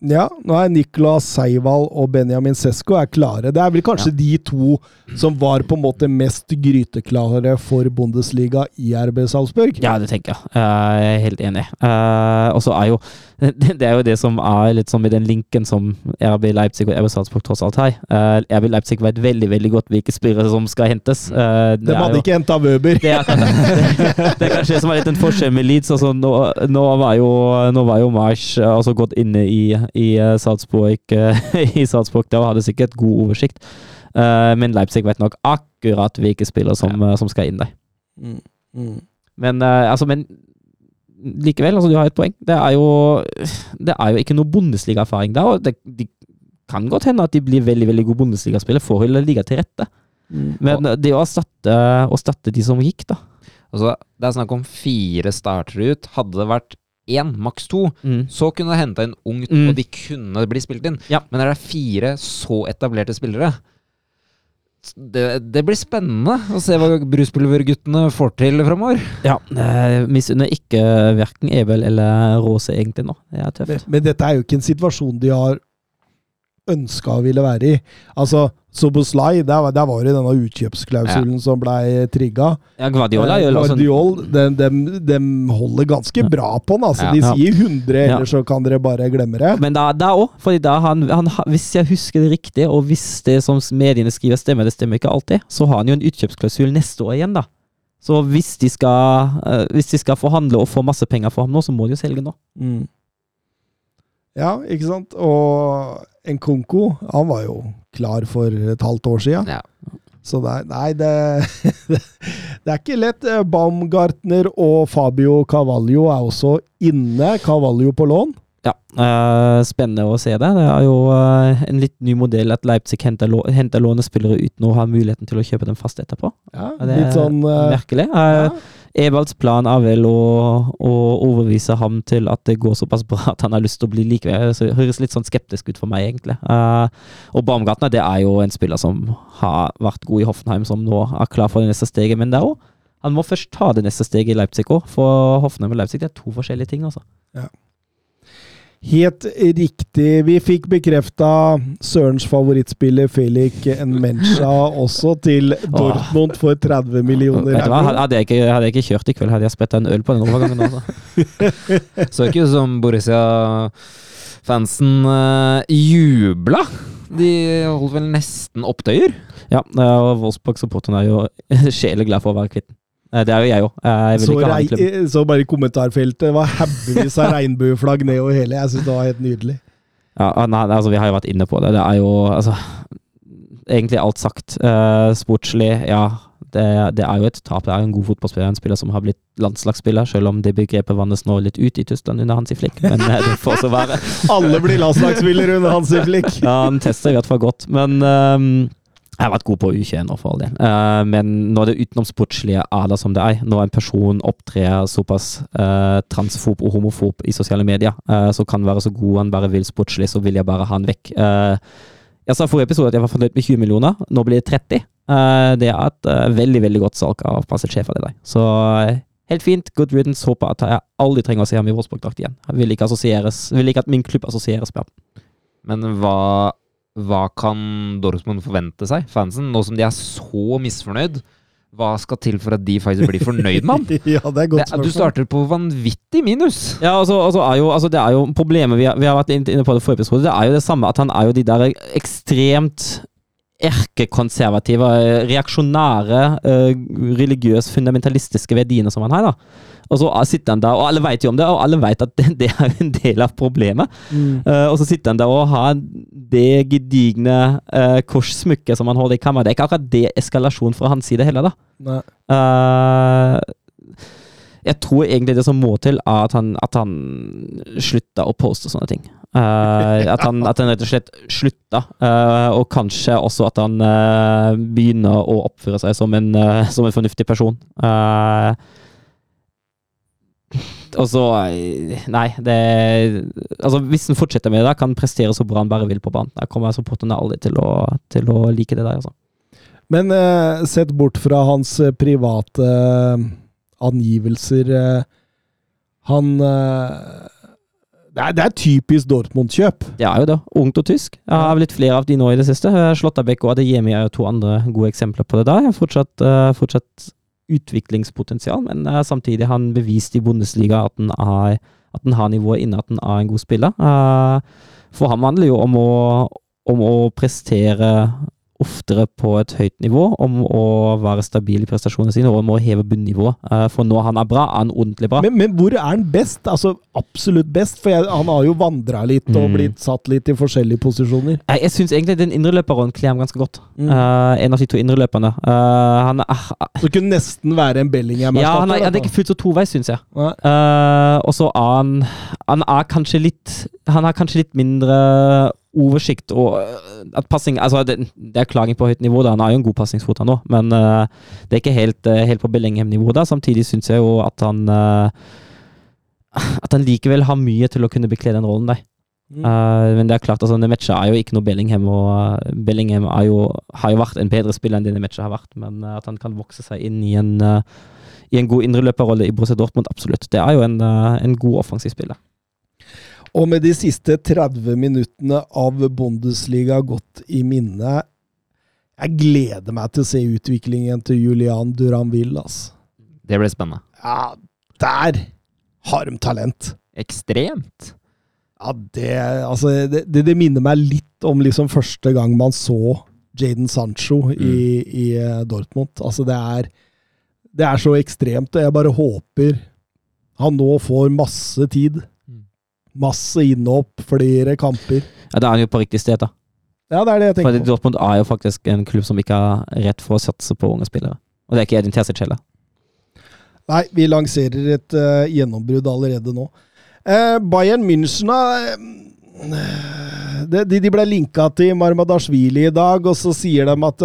Ja, nå er Nicolas Seival og Benjamin Sesko er klare. Det er vel kanskje de to som var på en måte mest gryteklare for Bundesliga i RB Salzburg. Ja, det tenker jeg. Eh, Jeg er helt enig. Eh, og så er jo <laughs> det, er jo det som er litt sånn i den linken som RB Leipzig og RB Salzburg tross alt har. Eh, RB Leipzig vet veldig veldig godt hvilke spillere som skal hentes. Det De hadde jo- ikke henta Wøber. det er, det, <laughs> det er kanskje det som er litt en forskjell med Leeds. Altså, nå, nå var jo, nå var jo Marsh altså gått inne i, i eh, Salzburg, eh, <laughs> i Salzburg der og hadde sikkert god oversikt. Eh, men Leipzig vet nok akkurat hvilke spillere som, ja. som skal inn der. Mm. Mm. Men, eh, altså, men likevel, altså, du har et poeng. Det er jo, det er jo ikke noe Bundesliga-erfaring der. og det, De kan godt hende at de blir veldig veldig gode Bundesliga-spillere. Forholdet ligger til rette. Mm. Men det å erstatte, å erstatte de som gikk, da Altså, det er snakk om fire starter ut. Hadde det vært én, maks to, så kunne du henta inn ungt, Mm. og de kunne bli spilt inn. Ja. Men er det fire så etablerte spillere det, det blir spennende å se hva Bruspulverguttene får til framover. Ja, eh, misunner ikke verken Ebel eller Rose egentlig nå. Det er tøft. Men, men dette er jo ikke en situasjon de har ønska å ville være i. Altså, Soboslai, der, der var det denne utkjøpsklausulen som blei trigga. Ja, Guardiola gjør også Guardiol, de, de, de holder ganske bra på den. Altså. Ja. De sier 100, Ja. eller så kan dere bare glemme det. Men da, òg, fordi da han, han, hvis jeg husker det riktig, og hvis det som mediene skriver stemmer, det stemmer ikke alltid, så har han jo en utkjøpsklausul neste år igjen, da. Så hvis de skal, eh, hvis de skal forhandle og få masse penger for ham nå, så må de jo selge nå. Mm. Ja, ikke sant? Og Nkonko, han var jo klar for et halvt år sia. Ja. Så det nei, <laughs> det, det er ikke lett. Baumgartner og Fabio Cavallo er også inne. Cavallo på lån. Ja, uh, spennende å se det. Det er jo uh, en litt ny modell at Leipzig henter, lå, henter lånespillere uten å ha muligheten til å kjøpe dem fast etterpå. Ja, Ja, det litt sånn uh, Merkelig. Ja. Evalds plan er vel å, å overbevise ham til at det går såpass bra at han har lyst til å bli likevel. Så det høres litt sånn skeptisk ut for meg, egentlig. Og Baumgartner det er jo en spiller som har vært god i Hoffenheim, som nå er klar for det neste steget. Men det er også, han må først ta det neste steget i Leipzig òg, for Hoffenheim og Leipzig det er to forskjellige ting. altså. Helt riktig. Vi fikk bekrefta Sørens favorittspiller Felix Nmencha også til Dortmund for 30 millioner euro. hadde jeg, ikke, hadde jeg ikke kjørt i kveld, hadde jeg spretta en øl på den overgangen. Altså. <laughs> Så ikke ut som Borussia-fansen uh, jubla. De holdt vel nesten opptøyer. Ja, og Wolfsburg-supporterne er jo <laughs> sjeleglad for å være kvitt den. Eh, Det er jo jeg òg. Så, rei, så bare i kommentarfeltet var haugevis av regnbueflagg nedover hele. Jeg syns det var helt nydelig. Ja, ah, nei, altså, vi har jo vært inne på det. Det er jo altså Egentlig alt sagt. Uh, sportslig, ja. Det, det er jo et tap. Det er jo en god fotballspiller, en spiller som har blitt landslagsspiller, selv om det begrepet vannes nå litt ut i Tyskland under Hansi Flick. Men eh, det får så være. <laughs> Alle blir landslagsspillere under Hansi Flick. Ja, han tester i hvert fall godt. Men ehm, jeg har vært god på U21 nå, for all del. uh, men når det utenomsportslige er det som det er, når en person opptrer såpass uh, transfob og homofob i sosiale medier, uh, så kan være så god han bare vil sportslig, så vil jeg bare ha han vekk. Eh, jeg sa i forrige episode at jeg var fornøyd med 20 millioner, nå blir det 30. Eh, det er et eh, veldig veldig godt salg av passasjefer til deg. Så eh, helt fint, good riddance. Håper at jeg aldri trenger å se ham i Wolfsburg-drakt igjen. Jeg vil ikke, vil ikke at min klubb assosieres med ham. Men hva, hva kan Dortmund forvente seg, fansen, nå som de er så misfornøyd? Hva skal til for at de faktisk blir fornøyd med ham? <laughs> Ja, det er Det, godt du starter på vanvittig minus. Ja, altså, altså er jo, altså det er jo problemet vi har, vi har vært inne på det forrige episode. Det er jo det samme at han er jo de der ekstremt erkekonservative, eh, reaksjonære, eh, religiøs, fundamentalistiske verdiene som han har. da. Og så sitter han der, og alle vet jo om det, og alle vet at det, <laughs> det er en del av problemet. Mm. Uh, og så sitter han der og har det gedigne uh, korssmykket som han holder i kammeret. Det er ikke akkurat det eskalasjon fra hans side heller, da. Eh, jeg tror egentlig det som må til, er at han, at han slutter å poste sånne ting. Uh, at, han, at han rett og slett slutter, uh, og kanskje også at han uh, begynner å oppføre seg som en, som en fornuftig person. Eh, og så eh, Nei, det Altså, hvis han fortsetter med det, kan han prestere så bra han bare vil på banen. Jeg kommer supporterne aldri til å, til å like det der, altså. Men eh, sett bort fra hans eh, private eh, angivelser eh, Han eh, det, er, det er typisk Dortmund-kjøp. Det er jo det. Ungt og tysk. Jeg har blitt flere av de nå i det siste. Slåttabekk og Adeyemi er jo to andre gode eksempler på det der. Fortsatt, eh, fortsatt utviklingspotensial, men uh, samtidig har han bevist i Bundesliga at han, er, at han har nivået inne, at han er en god spiller. Uh, For ham handler jo om å, om å prestere oftere på et høyt nivå, om å være stabil i prestasjonene sine og om å heve bunnivået. Eh, For når han er bra, er han ordentlig bra. Men, men hvor er han best? Altså absolutt best? For jeg, han har jo vandra litt og Mm. blitt satt litt i forskjellige posisjoner. Jeg, jeg syns egentlig den indreløperrollen kler ham ganske godt. Mm. Uh, en av de to indreløperne. Uh, han er Så kunne nesten være en Bellingham-erstatter. Ja, han er, han er ikke fullt så toveis, syns jeg. Eh, og så er han Han er kanskje litt Han har kanskje litt mindre oversikt og eh, at passing Altså, det, det er klaging på høyt nivå, da. Han har jo en god passingsfot, han òg, men uh, det er ikke helt, uh, helt på Bellingham-nivå da. Samtidig syns jeg jo at han uh, At han likevel har mye til å kunne bekle den rollen der. Mm. Men det er klart, altså, Nemetcha er jo ikke noe Bellingham, og Bellingham jo, har jo vært en bedre spiller enn det matchen har vært, men at han kan vokse seg inn i en, i en god indreløperrolle i Borussia Dortmund, absolutt. Det er jo en, en god offensiv spiller. Og med de siste 30 minuttene av Bundesliga godt i minne Jeg gleder meg til å se utviklingen til Julian Duranville, ass. Det ble spennende. Ja, der har de talent. Ekstremt. Ja, det Altså, det, det, det minner meg litt om liksom første gang man så Jaden Sancho i, i eh, Dortmund. Altså, det er Det er så ekstremt, og jeg bare håper han nå får masse tid. Masse innhopp, flere kamper. Ja, Da er han jo på riktig sted, da. Ja, det er det jeg tenker tenker på. Dortmund er jo faktisk en klubb som ikke har rett for å satse på unge spillere. Og det er ikke Edin Tesic heller. Nei, vi lanserer et uh, gjennombrudd allerede nå. Uh, Bayern München uh, de, de ble linka til Marmadashvili i dag, og så sier de at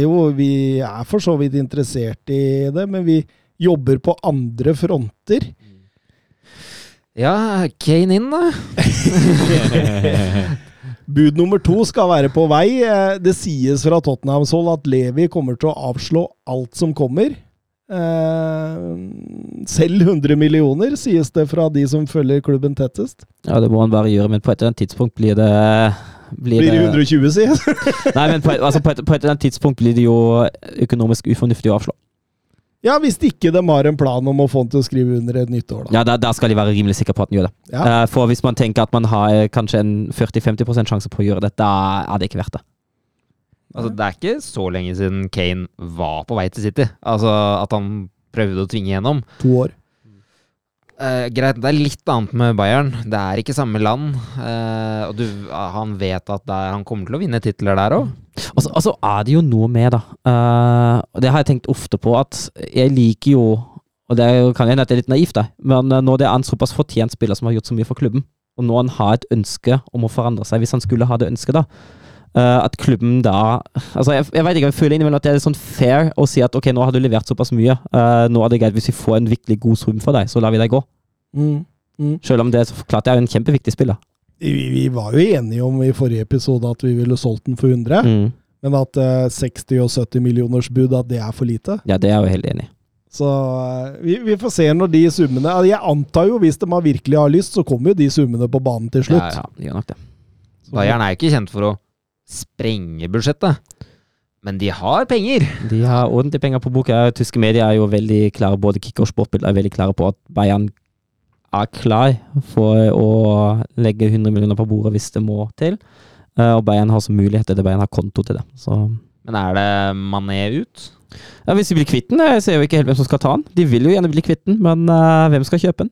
jo, vi er for så vidt interessert i det, men vi jobber på andre fronter. Ja, Kane inn, da. <laughs> Bud nummer to skal være på vei. Eh, Det sies fra Tottenhams hold at Levi kommer til å avslå alt som kommer. Eh, selv 100 millioner, sies det fra de som følger klubben tettest. Ja, det må han bare gjøre, men på et eller annet tidspunkt blir det Blir, Blir det det 120, sies Nei, men på et, altså på, et, på et eller annet tidspunkt blir det jo økonomisk ufornuftig å avslå. Ja, hvis ikke de har en plan om å få han til å skrive under et nytt år, da. Ja, da, da skal de være rimelig sikre på at han gjør det. Ja. Uh, for hvis man tenker at man har eh, kanskje en 40-50% sjanse på å gjøre det, da er det ikke verdt det. Altså, det er ikke så lenge siden Kane var på vei til City. Altså at han prøvde å tvinge gjennom. To år. Eh, greit, det er litt annet med Bayern. Det er ikke samme land. Uh, og du, han vet at er, han kommer til å vinne titler der òg. Og så- altså, så er det jo noe med, da. Uh, det har jeg tenkt ofte på, at jeg liker jo Og det kan hende at det er litt naivt, da, men når det er en såpass fortjent spiller som har gjort så mye for klubben, og når han har et ønske om å forandre seg, hvis han skulle ha det ønsket, da at klubben da Altså, jeg, jeg vet ikke, jeg føler innimellom at det er sånn fair å si at ok, nå har du levert såpass mye, eh, nå er det greit hvis vi får en virkelig god sum for deg, så lar vi deg gå. Mm. Mm. Selv om det er så klart det er en kjempeviktig spiller. Vi, vi var jo enige om i forrige episode at vi ville solgt den for 100, Mm. men at uh, 60 og 70 millioners bud, at det er for lite. Ja, det er jeg jo helt enig i. Så eh, vi, vi får se når de summene altså, Jeg antar jo hvis de virkelig har lyst, så kommer jo de summene på banen til slutt. Ja, ja, gjør nok det. Bayern er ikke kjent for å sprenge budsjettet. Men de har penger! De har ordentlig penger på boka. Tyske medier er jo veldig klare, både Kicker og Sportbild er veldig klare på at Bayern er klar for å legge 100 millioner på bordet hvis det må til. Eh, og Bayern har så muligheter til Bayern har konto til det. Så Men er det Mané ut? ja, Hvis de blir kvitt den, jeg ser jo ikke helt hvem som skal ta den. De vil jo gjerne bli kvitt den, men uh, hvem skal kjøpe den?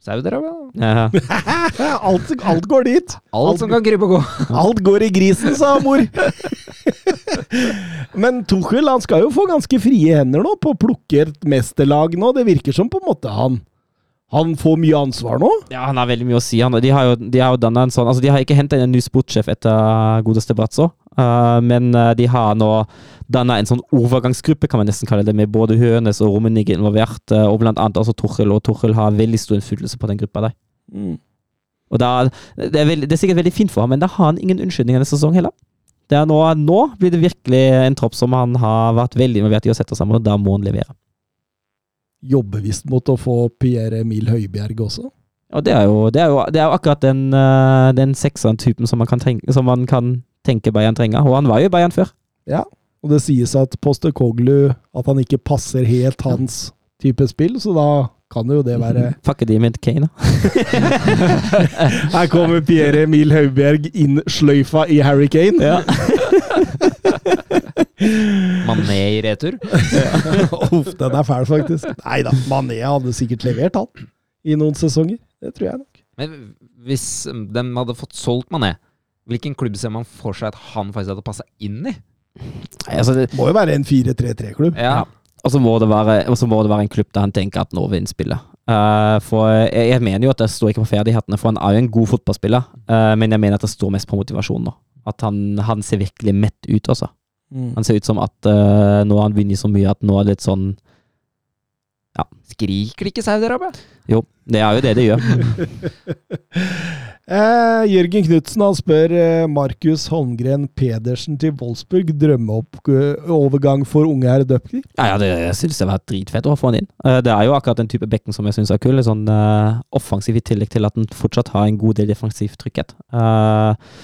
Saudi-Arabia? Ja. <laughs> alt, alt går dit. Alt som kan krype og gå. <laughs> Alt går i grisen, sa mor. <laughs> Men Tuchel han skal jo få ganske frie hender nå på å plukke et mesterlag nå. Det virker som på en måte han han får mye ansvar nå. Ja, han har veldig mye å si. Han, de har jo, de har jo en sånn Altså, de har ikke henta inn en ny sportssjef etter godeste Bratzo. Men uh, de har nå danna en sånn overgangsgruppe, kan man nesten kalle det, med både Hønes og Rummenigge involvert, uh, og blant annet også Torhild. og Torhild har veldig stor innflytelse på den gruppa der. Og da, det, er veld, det er sikkert veldig fint for ham, men da har han ingen unnskyldninger neste sesong heller. Det er nå, nå blir det virkelig en tropp som han har vært veldig involvert i å sette sammen, og da må han levere. Jobber visst mot å få Pierre Emil Høibjerg også. Og det er jo, det er jo, det er jo akkurat den, den sekseren-typen som, man kan tenke- som man kan tenke Bayern trenger, og han var jo i Bayern før. Ja, og det sies at Postekoglu At han ikke passer helt hans type spill, så da kan jo det være Fucker de med Kane, da? Her kommer Pierre Emil Høibjerg inn sløyfa i Harry Kane. Ja. <laughs> Mané i retur? <laughs> Uff, den er fæl, faktisk. Nei da, Mané hadde sikkert levert, han. I noen sesonger. Det tror jeg nok. Men hvis de hadde fått solgt Mané, hvilken klubb ser man for seg at han faktisk hadde passa inn i? Altså, det, Må jo være en 4-3-3-klubb. Ja. og så må, det være- så må det være en klubb der han tenker at nå vil han spille. Eh, for jeg, jeg mener jo at det står ikke på ferdighetene, for han er jo en god fotballspiller. Uh, men jeg mener at det står mest på motivasjon nå. At han, han ser virkelig mett ut, altså. Mm. Han ser ut som at uh, nå har han vunnet så mye at nå er det litt sånn ja. Skriker det ikke Saudi-Arabia? Jo, det er jo det det gjør. <laughs> Eh, Jørgen Knutsen han spør eh, Markus Holmgren Pedersen til Wolfsburg. Drømmeovergang for unge her Dupker? Ja, ja, det synes jeg var dritfett å få han inn. Eh, det er jo akkurat den type bekken som jeg syns er kul. Sånn eh, offensiv i tillegg til at den fortsatt har en god del defensiv trygghet. Eh,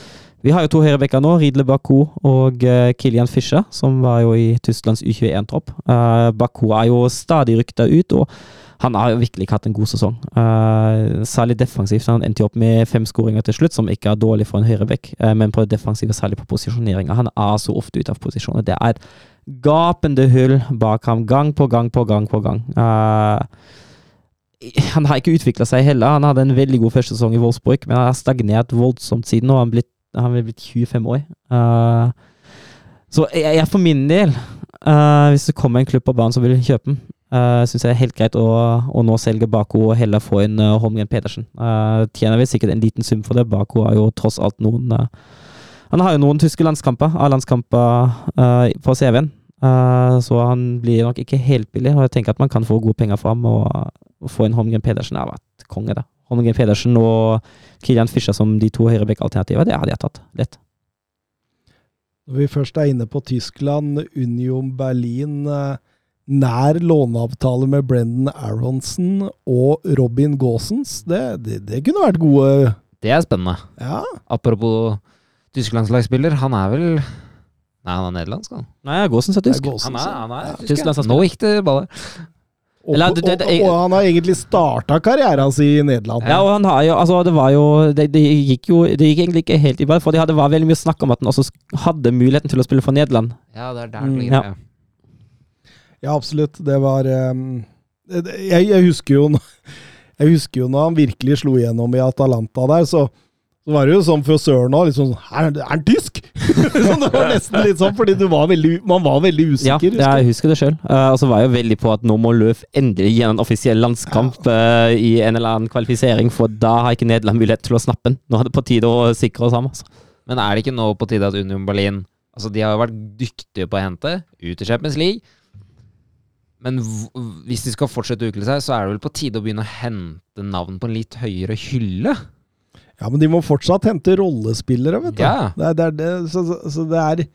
vi har jo to høyrebekker nå, Ridle Baku og uh, Kilian Fischer, som var jo i Tysklands U21-tropp. Uh, Baku er jo stadig rykta ut, og han har jo virkelig ikke hatt en god sesong. Uh, særlig defensivt. Han endte jo opp med fem skåringer til slutt, som ikke er dårlig for en høyrebekk, uh, men på det defensive, særlig på posisjoneringa. Han er så ofte ute av posisjoner. Det er et gapende hull bak ham, gang på gang på gang på gang. Uh, han har ikke utvikla seg heller. Han hadde en veldig god første sesong i Wolfsburg, men han har stagnert voldsomt siden. Og han, blitt, han er blitt 25 år. Uh, så jeg, jeg for min del, uh, hvis det kommer en klubb på banen som vil kjøpe den, uh, syns jeg er helt greit å, å nå selge Bako og heller få inn uh, Holmgren Pedersen. Uh, tjener vel sikkert en liten sum for det. Bako har jo tross alt noen Han har jo noen tyske landskamper, A-landskamper på CV-en. Så han blir nok ikke helt billig, og jeg tenker at man kan få gode penger fram. Og, og få inn Holmgren Pedersen har vært konge, det. Holmgren Pedersen og Kilian Fischer som de to høyrebekk-alternativer, det hadde jeg tatt. Lett. Når vi først er inne på Tyskland, Union Berlin eh, Nær låneavtale med Brendan Aronsen og Robin Gaasens. Det, det, det kunne vært gode Det er spennende. Ja. Apropos tysk landslagsspiller, han er vel Nei, han er nederlandsk, han. Nei, Gaasens er tysk. er tysk. Han er, han er Ja. tysk, Tyskland Nå gikk det bare. Og, Eller, det, det- det- og, og han har egentlig starta karrieren sin i Nederland. Ja, og han har jo, altså det var jo det, det gikk jo Det gikk egentlig ikke helt i ball, for det var veldig mye snakk om at han også hadde muligheten til å spille for Nederland. Ja, det er der Mm, det ligger. ja. Ja. Ja, absolutt. Det var um, jeg, jeg husker jo når- <laughs> Jeg husker jo når han virkelig slo igjennom i Atalanta der, så, så var det jo sånn for Søren òg. Liksom, er, er han tysk?! Sånn, <laughs> det var nesten litt sånn, fordi du var veldig, man var veldig Ja, usikker. det, husker jeg husker det sjøl. og så var jeg jo veldig på at nå må Løf endelig gi en offisiell landskamp eh, i en eller annen kvalifisering, for da har ikke Nederland mulighet til å snappe den. Nå er det på tide å sikre oss ham. Altså. Men er det ikke nå på tide at Union Berlin Altså, de har jo vært dyktige på å hente ut i Champions League. Men hvis de skal fortsette å utvikle seg, så er det vel på tide å begynne å hente navn på en litt høyere hylle? Ja, men de må fortsatt hente rollespillere, vet du. Ja. Det er, det er det, så, så, så det er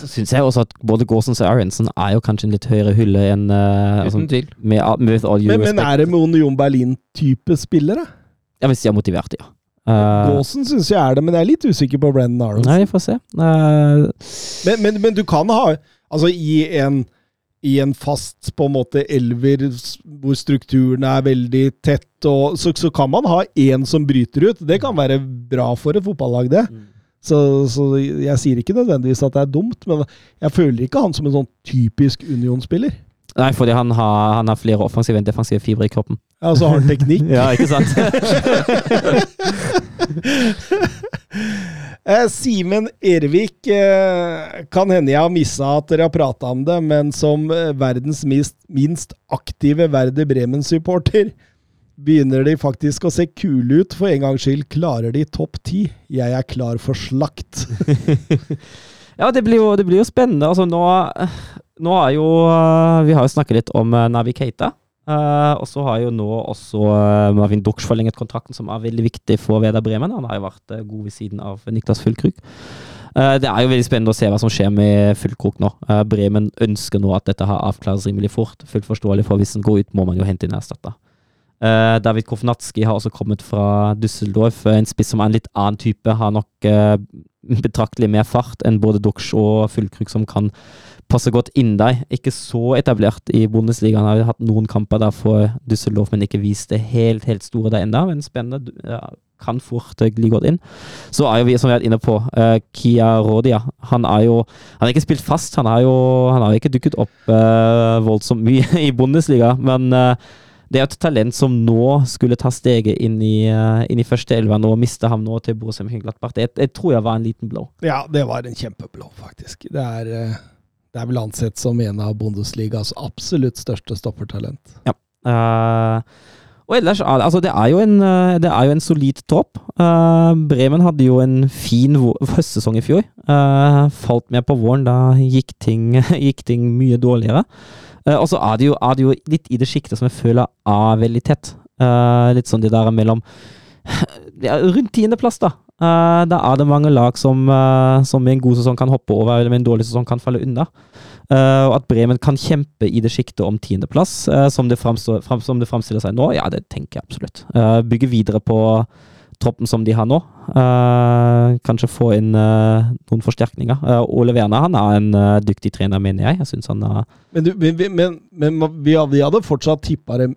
Så syns jeg også at både Gåsens og Aronsen er jo kanskje en litt høyere hylle enn eh, altså, Uten tvil. med, med all men, men er det med Union Berlin-type spillere? Ja, hvis de er motiverte, ja. Uh, Gåsen syns jeg er det, men jeg er litt usikker på Brennan Aronsen. nei, vi får se. Uh, Men, men, men du kan ha Altså, i en, i en fast på en måte elver hvor strukturen er veldig tett, og, så, så kan man ha én som bryter ut. Det kan være bra for et fotballag, det. Så, så jeg sier ikke nødvendigvis at det er dumt, men jeg føler ikke han som en sånn typisk Union-spiller. Nei, fordi han har, han har flere offensive enn defensive fibre i kroppen. Ja, Altså har han teknikk. <laughs> Ja, ikke sant? <laughs> Eh, Simen Ervik, eh, kan hende jeg har missa at dere har prata om det, men som eh, verdens minst, minst aktive Werder Bremen-supporter, begynner de faktisk å se kule ut. For en gangs skyld klarer de topp ti. Jeg er klar for slakt. <laughs> Ja, det blir jo, det blir jo spennende. Altså, nå, nå har jo eh, Vi har jo snakket litt om uh, Navi Keita. Uh, og så har jo nå også uh, Marvin Duksch forlenget kontrakten, som er veldig viktig for Veda Bremen. Han har jo vært uh, god ved siden av Niklas Fullkrug. Eh, det er jo veldig spennende å se hva som skjer med Fullkrug nå. Eh, Bremen ønsker nå at dette har avklares rimelig fort. Fullt forståelig, for hvis den går ut, må man jo hente inn erstatter. Eh, David Kofnatski har også kommet fra Düsseldorf. eh, En spiss som er en litt annen type. Har nok eh, betraktelig mer fart enn både Dux og Fullkrug, som kan passe godt inn der. Ikke så etablert i Bundesliga. Han har hatt noen kamper der for Düsseldorf, men ikke vist det helt, helt store der ennå. Men spennende. Ja, kan fort eh, gli godt inn. Så er jo vi, som vi har vært inne på, uh, Kia Rodia. Han er jo Han har ikke spilt fast. Han har jo han har ikke dukket opp uh, voldsomt mye <laughs> i Bundesliga, men uh, det er et talent som nå skulle ta steget inn i, inn i førsteelveren og miste ham nå til Borussia Mönchengladbach. Det, det tror jeg var en liten blow. Ja, det var en kjempeblå, faktisk. Det er, det er vel ansett som en av Bundesligas absolutt største stoppertalent. Eh, og ellers er altså det er jo en, eh, det er jo en solid topp. Uh, Bremen hadde jo en fin høstsesong i fjor. Uh, falt med på våren, da gikk ting, <laughs> gikk ting mye dårligere. Og så er det, jo, er jo litt i det sjiktet som jeg føler er veldig tett. Litt sånn det der mellom <sighs> er Rundt tiendeplass, da. Uh, da er det mange lag som, uh, som med en god sesong kan hoppe over, eller med en dårlig sesong kan falle unna. Uh, og at Bremen kan kjempe i det sjiktet om tiendeplass, som, det framstår- fram, som det framstiller seg nå, ja, det tenker jeg absolutt. Bygge videre på troppen som de har nå. Kanskje få inn noen forsterkninger. Ole Werner han er en dyktig trener, mener jeg. Jeg synes han er Men, du, men, men, men vi hadde fortsatt tippa dem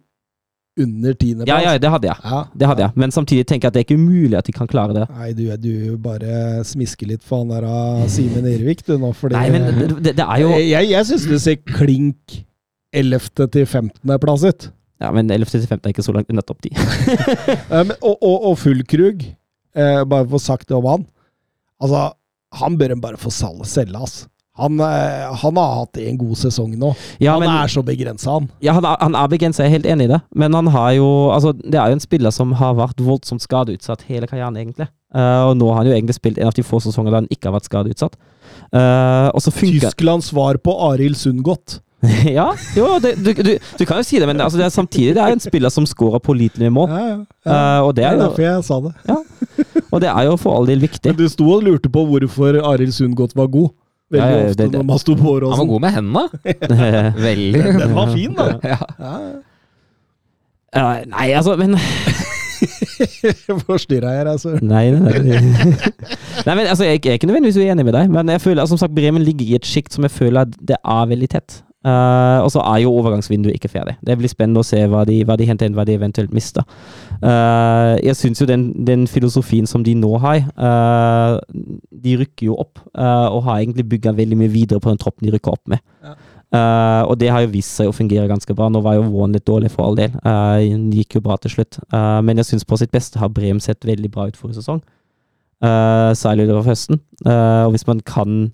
under tiendeplass. Ja, ja, det hadde jeg. Ja. Det hadde jeg. Men samtidig tenker jeg at det er ikke umulig at de kan klare det. Nei, du, du bare smisker litt for han der av Simen Ervik, du nå, fordi Nei, men det, det, er jo Jeg, jeg syns du ser klink 11. til 15. plass ut. Ja, men 11. til 15 er ikke så langt unna topp 10. Eh, men- og, og, og Fullkrug, eh, bare for å få sagt det om han Altså, han bør en bare få selge, ass. Han, eh, han har hatt en god sesong nå. Ja, han men- er så begrensa, han. Ja, han han er begrenset, jeg er helt enig i det. Men han har jo Altså, det er jo en spiller som har vært voldsomt skadeutsatt hele karrieren, egentlig. Uh, og nå har han jo egentlig spilt en av de få sesonger der han ikke har vært skadeutsatt. Uh, Tysklands svar på Arild Sundgodt. <laughs> Ja, jo, det, du, du, du kan jo si det, men altså, det er samtidig det er en spiller som scorer pålitelig mål. Ja, ja. Eh, og, det er jo, derfor jeg sa det. og det er jo for all del viktig. Men du sto og lurte på hvorfor Arild Sundgodt var god. Veldig Ja, ofte det- det- når man sto på Han var Åråsen. god med hendene. <laughs> Veldig. Den var fin, da. <laughs> Ja. Ja, nei, altså, men <laughs> Forstyrra jeg deg, altså? Nei, nei, nei. nei men altså, jeg, jeg er ikke nødvendigvis uenig med deg, men jeg føler altså, som sagt, Bremen ligger i et sjikt som jeg føler at det er veldig tett. Eh, og så er jo overgangsvinduet ikke ferdig. Det blir spennende å se hva de, hva de henter inn, hva de eventuelt mister. Uh, jeg syns jo den, den filosofien som de nå har uh, De rykker jo opp, og har egentlig bygga veldig mye videre på den troppen de rykker opp med. Ja. Og det har jo vist seg å fungere ganske bra. Nå var jo våren litt dårlig for all del. Uh, gikk jo bra til slutt. Men jeg syns på sitt beste har Brem sett veldig bra ut forrige sesong. Uh, særlig utover høsten. Og hvis man kan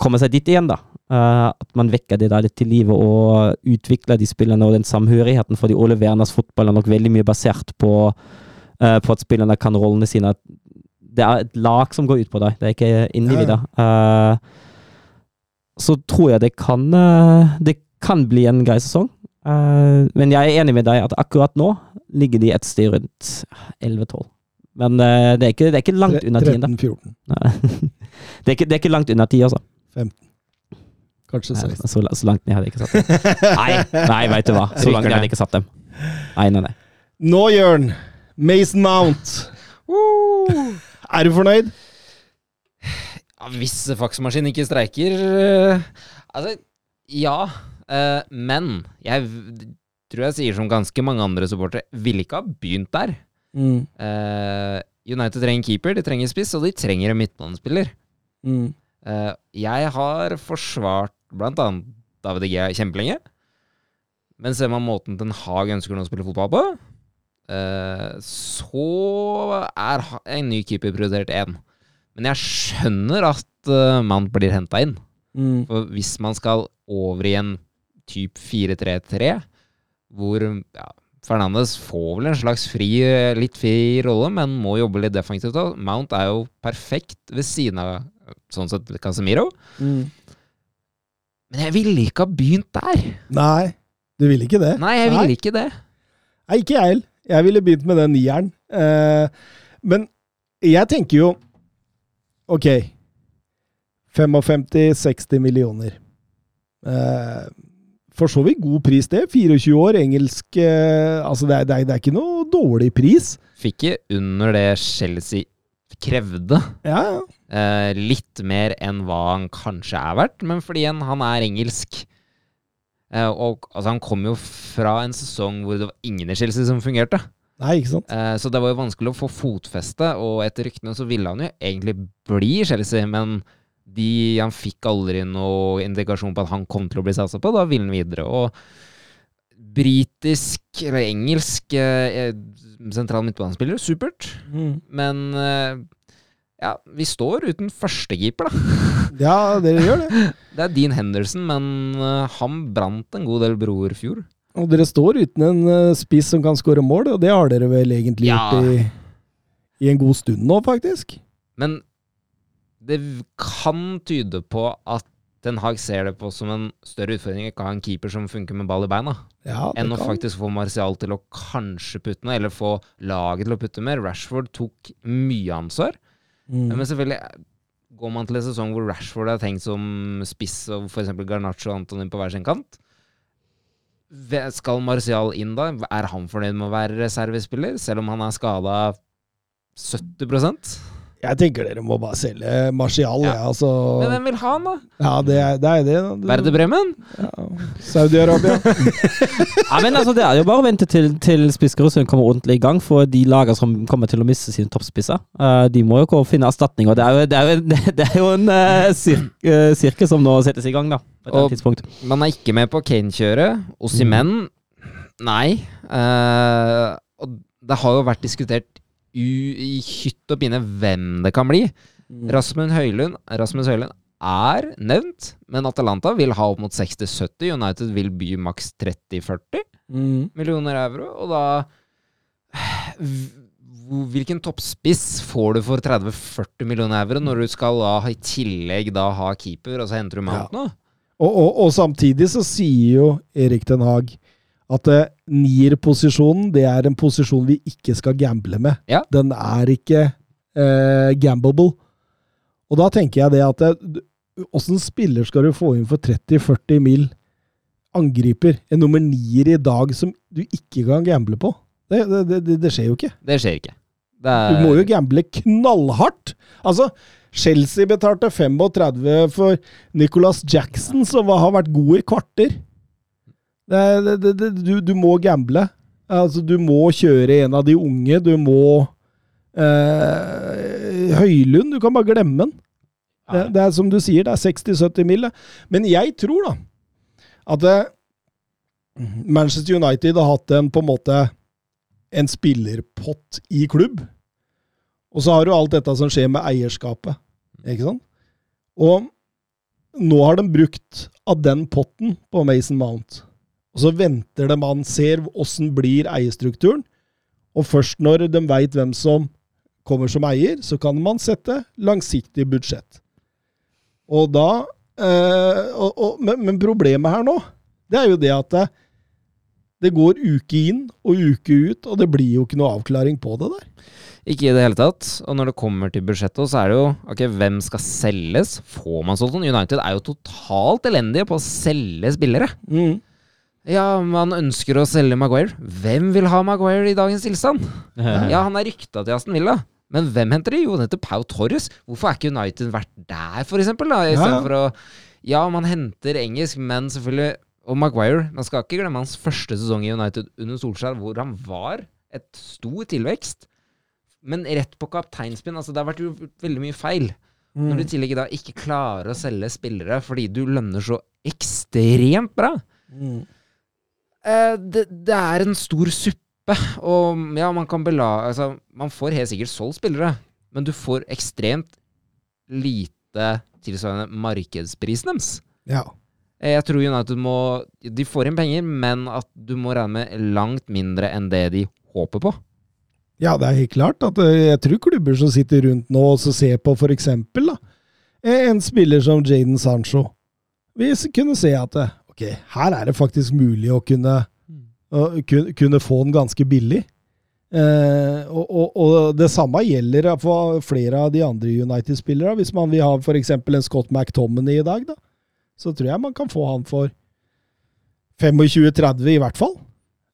komme seg dit igjen, da. Eh, at man vekker det der litt til live og utvikler de spillerne og den samhørigheten. Fordi Ole Werners fotball er nok veldig mye basert på, uh, på at spillerne kan rollene sine. Det er et lag som går ut på deg, det er ikke individer. Eh, så tror jeg det kan Det kan bli en grei sesong. Men jeg er enig med deg at akkurat nå ligger de et sted rundt 11-12. Men det, er ikke, det er ikke langt unna 10. 13-14. Det det er ikke langt unna 10, altså. Kanskje Nei, så, så langt ned hadde jeg ikke satt dem. Nei, nei veit du hva. Så langt ned hadde jeg ikke satt dem. Nei, nei, nei. Nå, Jørn. Mason Mount. Er du fornøyd? Ja, hvis faksmaskinen ikke streiker uh, Altså, Ja, Uh, men jeg tror jeg sier som ganske mange andre supportere, ville ikke ha begynt der. Mm. Eh, United trenger keeper, de trenger spiss, og de trenger en midtbanespiller. Mm. Eh, jeg har forsvart blant annet David Egea kjempelenge. Men ser man måten Den Haag ønsker nå å spille fotball på, eh, så er en ny keeper prioritert én. Men jeg skjønner at uh, Mount blir henta inn. Mm. For hvis man skal over i en type 4-3-3, hvor ja, Fernandes får vel en slags fri, litt fri rolle, men må jobbe litt defensivt. Mount er jo perfekt ved siden av sånn sett Casemiro. Mm. Men jeg ville ikke ha begynt der. Nei, du ville ikke det? Nei, jeg Nei. ville ikke det. Nei, ikke jeg heller. Jeg ville begynt med den nieren. Eh, men jeg tenker jo Ok. 55-60 millioner. Eh, for så vidt god pris, det. 24 år, engelsk eh, Altså, det er, det, er, det er ikke noe dårlig pris. Fikk jeg under det Chelsea krevde. Ja, ja. Eh, litt mer enn hva han kanskje er verdt, men fordi han, han er engelsk. Eh, og altså, han kom jo fra en sesong hvor det var ingen i Chelsea som fungerte. Nei, ikke sant? Eh, så det var jo vanskelig å få fotfeste, og etter ryktene så ville han jo egentlig bli i Chelsea, men de, han fikk aldri noe indikasjon på at han kom til å bli satsa på. Da ville han videre. Og britisk, eller engelsk, sentral midtbanespiller, supert. Mm. Men ja, vi står uten førstekeeper, da. <laughs> Ja, dere gjør det. <laughs> Det er Dean Henderson, men eh, han brant en god del broer fjor. Og dere står uten en eh, spiss som kan skåre mål, og det har dere vel egentlig Ja. gjort i, i en god stund nå, faktisk. Men det kan tyde på at Den Haag ser det på som en større utfordring ikke å ha en keeper som funker med ball i beina, Ja, enn å faktisk få Martial til å kanskje putte noe, eller få laget til å putte mer. Rashford tok mye ansvar. Mm. Men selvfølgelig, går man til en sesong hvor Rashford er tenkt som spiss, og f.eks. Garnaccio og Antonin på hver sin kant Skal Martial inn da? Er han fornøyd med å være reservespiller, selv om han er skada 70 Jeg tenker dere må bare selge Martial, Ja. ja. altså. Men hvem vil ha han, da? Ja, det er det. Er det da. Du- Werder Bremen? Ja. Saudi-Arabia. <laughs> Ja, men altså, Det er jo bare å vente til, til Spiskerud kommer ordentlig i gang, for de lagene som kommer til å miste sine toppspisser, uh, de må jo gå og finne erstatning. og Det er jo, det er jo, <laughs> det er jo en uh, sir, uh, sirke som nå settes i gang, da. På et Og- tidspunkt. Man er ikke med på Kane-kjøret. Osimhen, nei. Uh, og det har jo vært diskutert i hytt og pine hvem det kan bli. Rasmus Høylund, Rasmus Høylund er nevnt, men Atalanta vil ha opp mot 60-70. United vil by maks 30-40 Mm. millioner euro, og da Hvilken toppspiss får du for 30-40 millioner euro når du skal da i tillegg da ha keeper, og så henter du Mount nå? Og, og, og samtidig så sier jo Erik Den Haag at eh, nierposisjonen det er en posisjon vi ikke skal gamble med. Ja. Den er ikke eh, gambable. Og da tenker jeg det at eh, Åssen spiller skal du få inn for 30-40 mil angriper? En nummer nier i dag som du ikke kan gamble på? Det, det, det, det skjer jo ikke. Det skjer ikke. Det Du er, må jo gamble knallhardt. Altså, Chelsea betalte 35 for Nicholas Jackson, som har vært god i kvarter. Det, det, det, det, du, du må gamble. Altså, du må kjøre en av de unge. Du må eh, Høylund, du kan bare glemme den. Det, det er som du sier, det er 60-70 mil. Men jeg tror da at eh, Manchester United har hatt en på en måte en spillerpott i klubb. Og så har du alt dette som skjer med eierskapet. Ikke sant? Og nå har de brukt av den potten på Mason Mount. Og så venter de man ser åssen blir eierstrukturen. Og først når de veit hvem som kommer som eier, så kan man sette langsiktig budsjett. Og da eh, og, og, men, men problemet her nå, det er jo det at det, det går uke inn og uke ut, og det blir jo ikke noe avklaring på det der. Ikke i det hele tatt. Og når det kommer til budsjettet, så er det jo Ok, hvem skal selges? Får man solgt noen? United er jo totalt elendige på å selge spillere. Ja, man ønsker å selge Maguire. Hvem vil ha Maguire i dagens tilstand? <laughs> Ja, han er rykta til Aston Villa. Men hvem henter de? Jo, han heter Pau Torres. Hvorfor er ikke United vært der, for eksempel? Da, i Ja, stedet ja. for å Ja, man henter engelsk, men selvfølgelig Og Maguire, man skal ikke glemme hans første sesong i United under Solskjær, hvor han var et stor tilvekst. Men rett på kapteinspinn. Altså, det har vært gjort veldig mye feil. Når du i tillegg da ikke klarer å selge spillere fordi du lønner så ekstremt bra. Mm. Eh, det, det er en stor suppe, og ja, man kan bela... Altså, man får helt sikkert solgt spillere, men du får ekstremt lite tilsvarende markedsprisen deres. Ja. Eh, Jeg tror United må De får inn penger, men at du må regne med langt mindre enn det de håper på. Ja, det er helt klart at eh, jeg tror klubber som sitter rundt nå og ser på eh, en spiller som Jaden Sancho, vi kunne se at ok, her er det faktisk mulig å kunne, å kun- kunne få den ganske billig. Eh, og, og, og det samme gjelder for flere av de andre United-spillere. Hvis man vil ha eksempel en Scott McTominay i dag, da, så tror jeg man kan få han for 25-30 i hvert fall.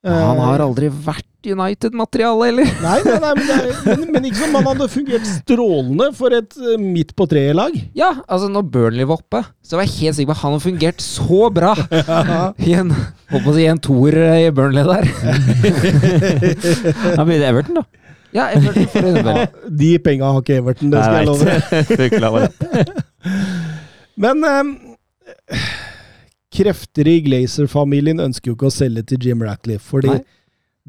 Han Eh, har aldri vært United-materiale, eller? <laughs> Nei, nei, nei men, det er, men, men ikke som han hadde fungert strålende for et eh, midt på treet-lag. Ja, altså når Burnley var oppe, så var jeg helt sikker på at han har fungert så bra <laughs> i en, håper å si, en toer i Burnley der. Han blir det Everton, da. Ja, Everton for. Ja, de penga har ikke Everton, det skal jeg love deg. <laughs> Men eh, krefter i Glazer-familien ønsker jo ikke å selge til Jim Ratcliffe, fordi Nei.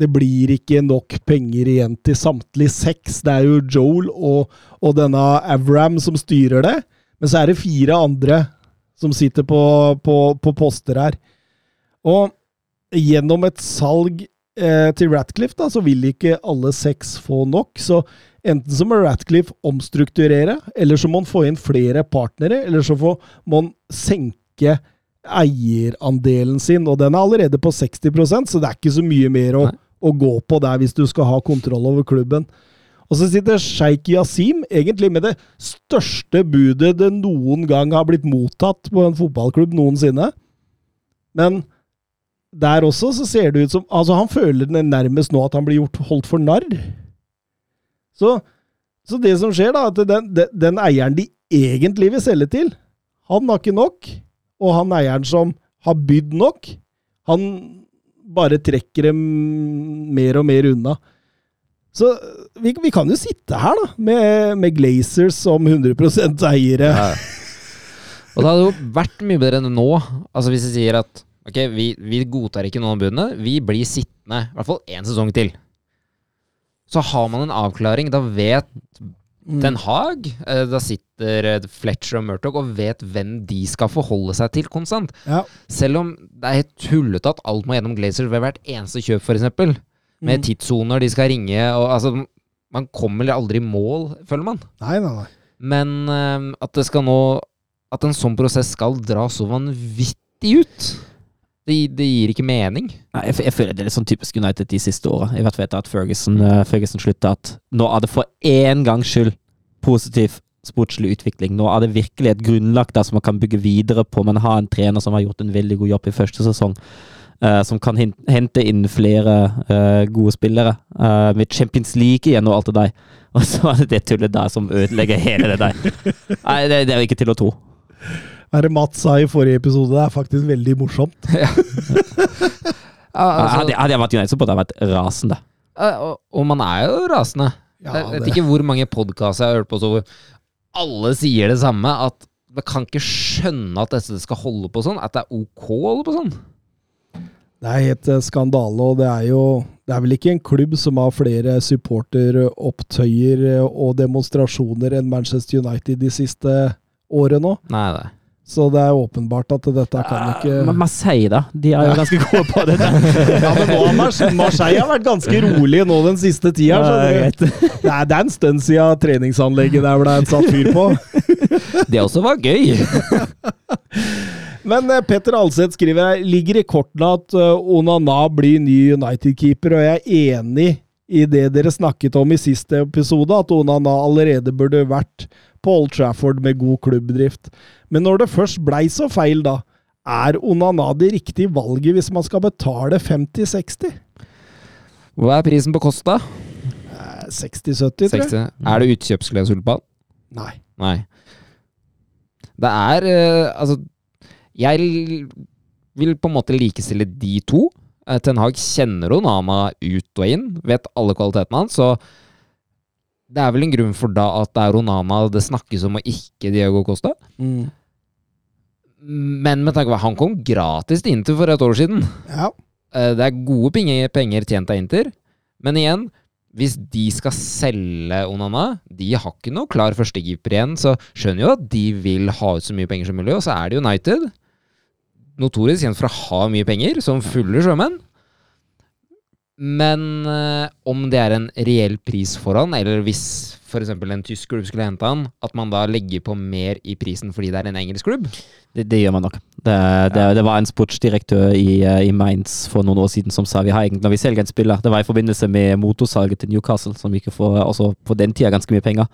det blir ikke nok penger igjen til samtlige seks. Det er jo Joel og, og denne Avram som styrer det, men så er det fire andre som sitter på, på, på poster her. Og gjennom et salg eh, til Ratcliffe, da, så vil ikke alle seks få nok. Så enten så må Ratcliffe omstrukturere, eller så må han få inn flere partnere, eller så får, må han senke eierandelen sin, og den er allerede på 60% så det er ikke så mye mer å, å gå på der hvis du skal ha kontroll over klubben. Og så sitter sjeik Yasim egentlig med det største budet det noen gang har blitt mottatt på en fotballklubb noensinne. Men der også så ser det ut som Altså, han føler det nærmest nå at han blir gjort, holdt for narr. Så, så det som skjer, da, at den, den, den eieren de egentlig vil selge til, han har ikke nok. Og han eieren som har bydd nok, han bare trekker dem mer og mer unna. Så vi, vi kan jo sitte her, da, med, med Glazers som 100% Ja. Og det hadde jo vært mye bedre enn nå. Altså Hvis vi sier at ok, vi, vi godtar ikke noen av budene, vi blir sittende i hvert fall én sesong til. Så har man en avklaring. Da vet Den Haag, eh, da sitter eh, Fletcher og Murtog og vet hvem de skal forholde seg til konstant. Ja. Selv om det er helt tullete at alt må gjennom Glazer ved hvert eneste kjøp, f.eks. Med Mm. tidssoner de skal ringe og altså Man kommer aldri i mål, føler man. Nei, nei, nei. Men uh, at det skal nå At en sånn prosess skal dra så vanvittig ut, det, det gir ikke mening. Nei, jeg, jeg føler det er litt sånn typisk United de siste åra. I hvert fall etter at Ferguson, uh, Ferguson slutta. At nå er det for én gangs skyld positiv sportslig utvikling. Nå er det virkelig et grunnlag der som man kan bygge videre på. Man har en trener som har gjort en veldig god jobb i første sesong. Uh, som kan hente inn flere uh, gode spillere. eh, med Champions League igjen og alt det der. <laughs> Og så er det det tullet der som ødelegger hele det der. <laughs> Nei, det, det er jo ikke til å tro. Hva er det Mats sa i forrige episode? Det er faktisk veldig morsomt. <laughs> Ja, altså, hadde, hadde jeg vært United-supporter, hadde jeg vært rasende. og, og man er jo rasende. Ja, jeg vet det- ikke hvor mange podkaster jeg har hørt på så hvor alle sier det samme. At man kan ikke skjønne at dette skal holde på sånn. At det er ok å holde på sånn. Det er helt eh, skandale, og det er jo Det er vel ikke en klubb som har flere supporteropptøyer eh, og demonstrasjoner enn Manchester United de siste årene nå. Nei, nei. Så det er åpenbart at dette kan ikke Men Marseille, da? De er jo ganske gode på det. <laughs> Ja, men nå har Marseille, har vært ganske rolig nå den siste tida. Ja. Det <laughs> det er en stund siden treningsanlegget der ble satt fyr på. <laughs> Det også var gøy. Men eh, Petter Alseth skriver her ligger i kortene at eh, Onana blir ny United-keeper, og jeg er enig i det dere snakket om i siste episode, at Onana allerede burde vært på Old Trafford med god klubbdrift. Men når det først blei så feil, da, er Onana det riktige valget hvis man skal betale 50-60? Hva er prisen på Kosta? Eh, 60-70, tror jeg. Er det utkjøpsklausul på han? Nei. Nei. Det er eh, Altså, Jeg vil på en måte likestille de to. Eh, Ten Hag kjenner Onana ut og inn, vet alle kvalitetene hans, så det er vel en grunn for da at det er Onana det snakkes om, og ikke Diego Costa. Mm. Men med tanke på han kom gratis til Inter for et år siden. Ja. Eh, Det er gode penger, penger tjent av Inter, men igjen, hvis de skal selge Onana De har ikke noe klar førstekeeper igjen, så skjønner jo at de vil ha ut så mye penger som mulig. Og så er det United, notorisk kjent for å ha mye penger, som fulle sjømenn. Men eh, om det er en reell pris for han, eller hvis f.eks. en tysk klubb skulle hente han, at man da legger på mer i prisen fordi det er en engelsk klubb? Det, det gjør man nok. Det, det, det var en sportsdirektør i, eh, i Mainz for noen år siden som sa vi har egentlig, når vi selger en spiller Det var i forbindelse med motorsalget til Newcastle, som gikk for, også på den tida ganske mye penger.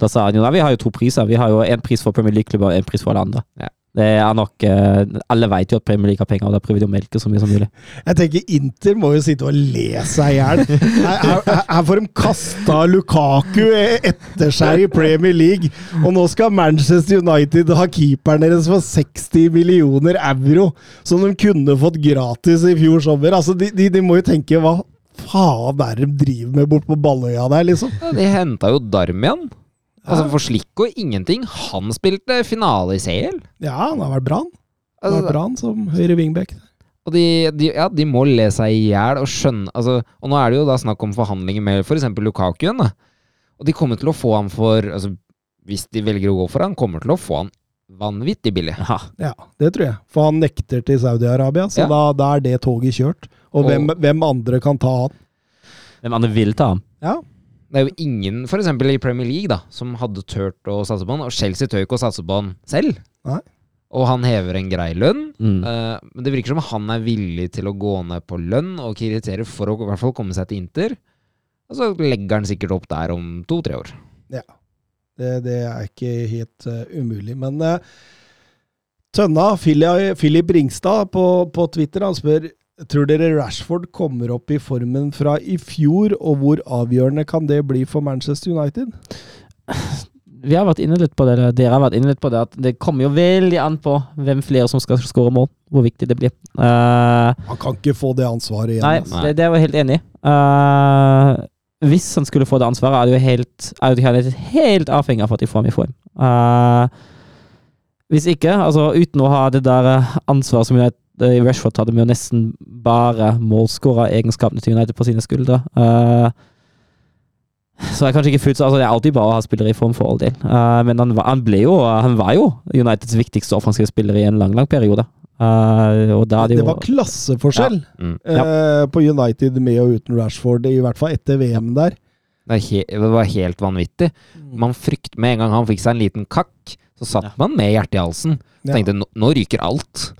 Da sa han jo nei, vi har jo to priser. Vi har jo én pris for Premier League-klubber og én pris for alle andre. Ja. Det er nok eh, Alle vet jo at Premier League har penger, og da prøver de å melke så mye som mulig. Jeg tenker Inter må jo sitte og le seg i hjel. Her, her, her får de kasta Lukaku etter seg i Premier League, og nå skal Manchester United ha keeperen deres for 60 millioner euro, som de kunne fått gratis i fjor sommer. Altså, de, de, de må jo tenke hva faen er det de driver med bort på Balløya der, liksom? Ja, de henta jo Darmian. Altså For Slikko ingenting. Han spilte finale i CL. Ja, han har vært bra, han. Han har Altså, vært bra han som høyre wingback. og de, de, ja, de må le seg i hjel og skjønne altså, Og nå er det jo da snakk om forhandlinger med f.eks. Lukaku igjen. da. Og de kommer til å få han for altså, Hvis de velger å gå for han, kommer til å få han vanvittig billig. Ja. Ja, det tror jeg. For han nekter til Saudi-Arabia, så Ja. da, da er det toget kjørt. Og Og- hvem, hvem andre kan ta han? Hvem andre vil ta ham? Ja, Det er jo ingen, f.eks. i Premier League, da som hadde turt å satse på han. Og Chelsea tør ikke å satse på han selv. Nei. Og han hever en grei lønn. Mm. Uh, men det virker som han er villig til å gå ned på lønn og kriterier for å i hvert fall komme seg til Inter. Og så legger han sikkert opp der om to-tre år. det, det er ikke helt uh, umulig. Men uh, Tønna, Philip Ringstad på, på Twitter, han spør Tror dere Rashford kommer opp i formen fra i fjor, og hvor avgjørende kan det bli for Manchester United? Vi har vært inne litt på det, dere har vært inne litt på det, at det kommer jo veldig an på hvem flere som skal skåre mål. Hvor viktig det blir. Uh, Han kan ikke få det ansvaret igjen. Nei, altså. det, det er jeg helt enig i. Uh, hvis han skulle få det ansvaret, er det jo helt, er det helt, helt avhengig av at de får ham i form. Uh, hvis ikke, altså uten å ha det der ansvaret som United, Rashford hadde med å nesten bare målskåreregenskapene til United på sine skuldre Uh, så det kanskje ikke fullt altså Det er alltid bra å ha spillere i form for all del. Uh, men han, han ble jo Han var jo Uniteds viktigste offensive spiller i en lang, lang periode. Uh, og da det Det jo var klasseforskjell Mm. uh, på United med og uten Rashford, i hvert fall etter VM der. Det, he det var helt vanvittig. Man frykt, Med en gang han fikk seg en liten kakk, så satt Ja. man med hjertet i halsen. Ja. Tenkte nå, nå ryker alt.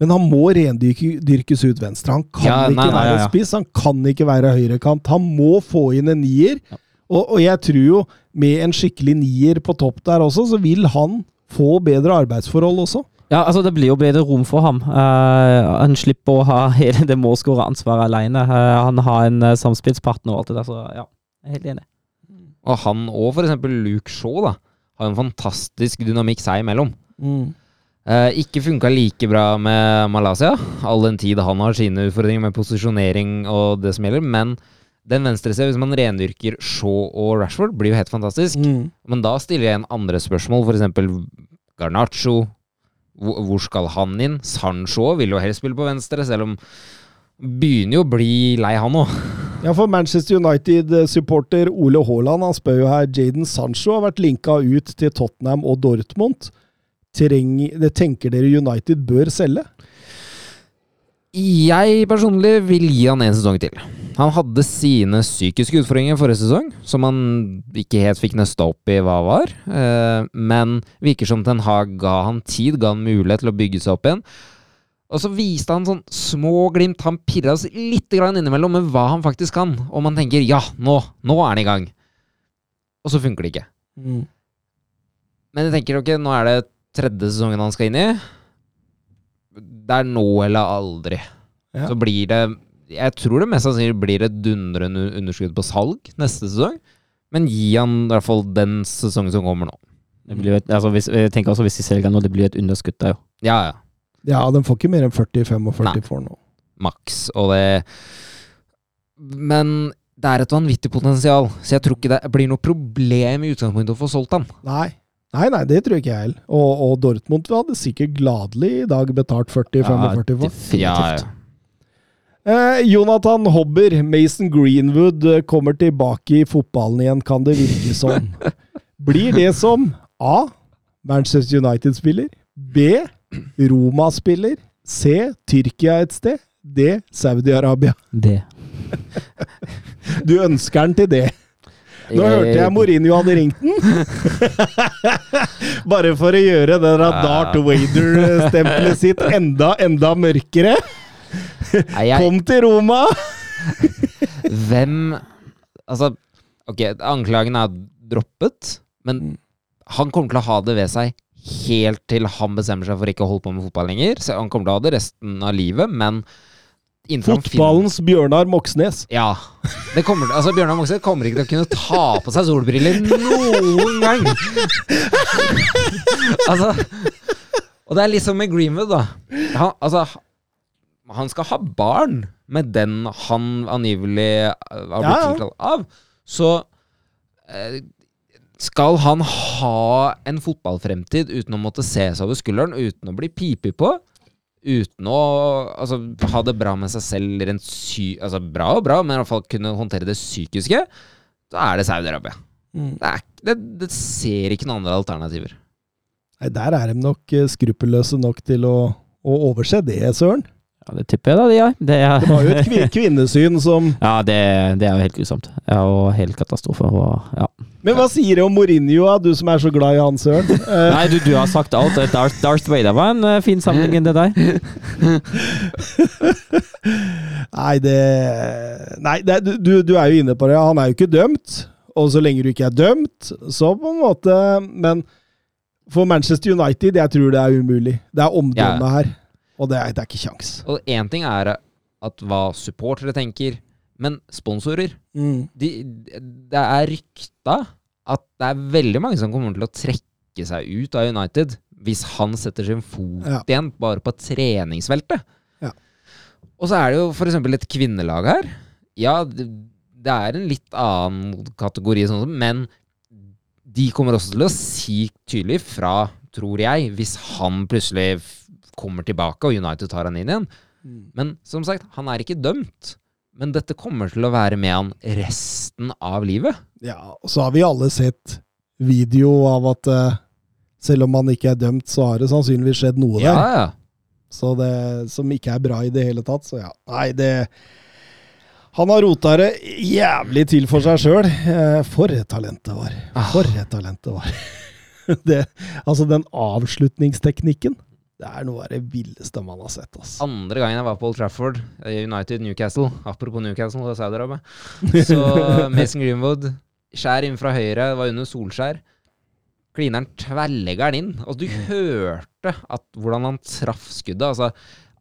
Men han må rendyrkes ut venstre. Han kan Ja, ikke nei, være ja, ja. spiss, han kan ikke være høyrekant. Han må få inn en nier. Ja. Og, og jeg tror jo, med en skikkelig nier på topp der også, så vil han få bedre arbeidsforhold også. Ja, altså det blir jo bedre rom for ham. Uh, han slipper å ha hele det målskåreransvaret alene. Uh, han har en uh, samspillspartner og alt det der, så ja, jeg er helt enig. Og han og eksempel Luke Shaw da, har en fantastisk dynamikk seg imellom. Eh, ikke funka like bra med Malaysia, all den tid han har sine utfordringer med posisjonering og det som gjelder, men den venstresida, hvis man rendyrker Shaw og Rashford, blir jo helt fantastisk. Mm. Men da stiller jeg en andre spørsmål, f.eks. Garnaccio. Hvor skal han inn? Sancho vil jo helst spille på venstre, selv om Begynner jo å bli lei, han òg. <laughs> Ja, for Manchester United-supporter Ole Haaland han spør jo her Jaden Sancho har vært linka ut til Tottenham og Dortmund. Det tenker dere United bør selge? Jeg personlig vil gi han en sesong til. Han hadde sine psykiske utfordringer forrige sesong, som han ikke helt fikk nøsta opp i hva var. Eh, Men virker som Ten Hag ga han tid, ga han mulighet til å bygge seg opp igjen. Og så viste han sånn små glimt. Han pirra oss litt innimellom med hva han faktisk kan. Og man tenker ja, nå, nå er han i gang. Og så funker det ikke. Men jeg tenker ok, nå er det tredje sesongen han skal inn i. Det er nå eller aldri. Ja. Så blir det Jeg tror det mest sannsynlig blir et dundrende underskudd på salg neste sesong. Men gi han i hvert fall den sesongen som kommer nå. Det blir et, altså hvis, jeg tenker også hvis de selger nå, det blir et underskudd der, jo. Ja, ja. Ja, de får ikke mer enn 40-45 Nei. for nå. maks. Og det Men det er et vanvittig potensial, så jeg tror ikke det blir noe problem i utgangspunktet å få solgt han. Nei. Nei, nei, det tror ikke jeg heller. Og, og Dortmund hadde sikkert gladelig i dag betalt 40-45 for. definitivt. Eh, Jonathan Hobber, Mason Greenwood eh, kommer tilbake i fotballen igjen, kan det virke som. <laughs> Blir det som A. Manchester United-spiller. B. Roma-spiller. C. Tyrkia et sted. D. Saudi-Arabia. D. <laughs> Du ønsker den til det. Nå hørte jeg Mourinho hadde ringt den. <laughs> Bare for å gjøre det der Dart Wader-stempelet sitt enda, enda mørkere. Kom til Roma! hvem Altså, ok, anklagen er droppet, men han kommer til å ha det ved seg helt til han bestemmer seg for ikke å holde på med fotball lenger. Så han kommer til å ha det resten av livet, men Fotballens Bjørnar Moxnes. Ja. Det kommer, altså Bjørnar Moxnes kommer ikke til å kunne ta på seg solbriller noen gang! altså Og det er liksom med Greenwood, da. Han, altså, han skal ha barn med den han angivelig har blitt tilkalt av. Så eh, skal han ha en fotballfremtid uten å måtte se seg over skulderen, uten å bli pipet på, uten å altså, ha det bra med seg selv rent sy... Altså bra og bra, men i hvert fall kunne håndtere det psykiske, da er det Saudi-Arabia. Mm. Det, det, det ser ikke noen andre alternativer. Nei, der er de nok eh, skruppelløse nok til å, å overse det, søren. Ja, det tipper jeg da, de er. Det er De har jo et <laughs> kvinnesyn som Ja, det, det er jo helt grusomt. Ja, og helt katastrofe. Og, ja. Men hva sier det om Mourinho, du som er så glad i han, søren? Eh, <laughs> Nei, du, du har sagt alt. Darth, Darth Vader var en fin fin sammenligning, det der. <laughs> Nei, det Nei, det, du, du er jo inne på det. Han er jo ikke dømt. Og så lenge du ikke er dømt, så på en måte Men for Manchester United, jeg tror det er umulig. Det er omdømmet Ja. her. Og det er, det er ikke kjangs. Og én ting er at hva supportere tenker, men sponsorer Mm. de, Det er rykta at det er veldig mange som kommer til å trekke seg ut av United hvis han setter sin fot Ja. igjen bare på treningsfeltet. Ja. Og så er det jo f.eks. et kvinnelag her. Ja, det, det er en litt annen kategori, sånn, men de kommer også til å si tydelig fra, tror jeg, hvis han plutselig kommer tilbake og United tar han inn igjen. Men som sagt, han er ikke dømt. Men dette kommer til å være med han resten av livet. Ja, og så har vi alle sett video av at uh, selv om han ikke er dømt, så har det sannsynligvis skjedd noe Ja, der. ja. Så det, som ikke er bra i det hele tatt. Så ja, nei, det Han har rota det jævlig til for seg sjøl. Eh, for et talent det var. Ah. For et talent det var. <laughs> det, altså, den avslutningsteknikken, det er noe av det villeste man har sett. Altså. Andre gangen jeg var på Old Trafford, eh, United Newcastle Apropos Newcastle og Saudi-Arabia. <laughs> Så Mason Greenwood skjær inn fra høyre, det var under Solskjær. Klineren tverrlegger den inn. Og du hørte at, hvordan han traff skuddet. Altså,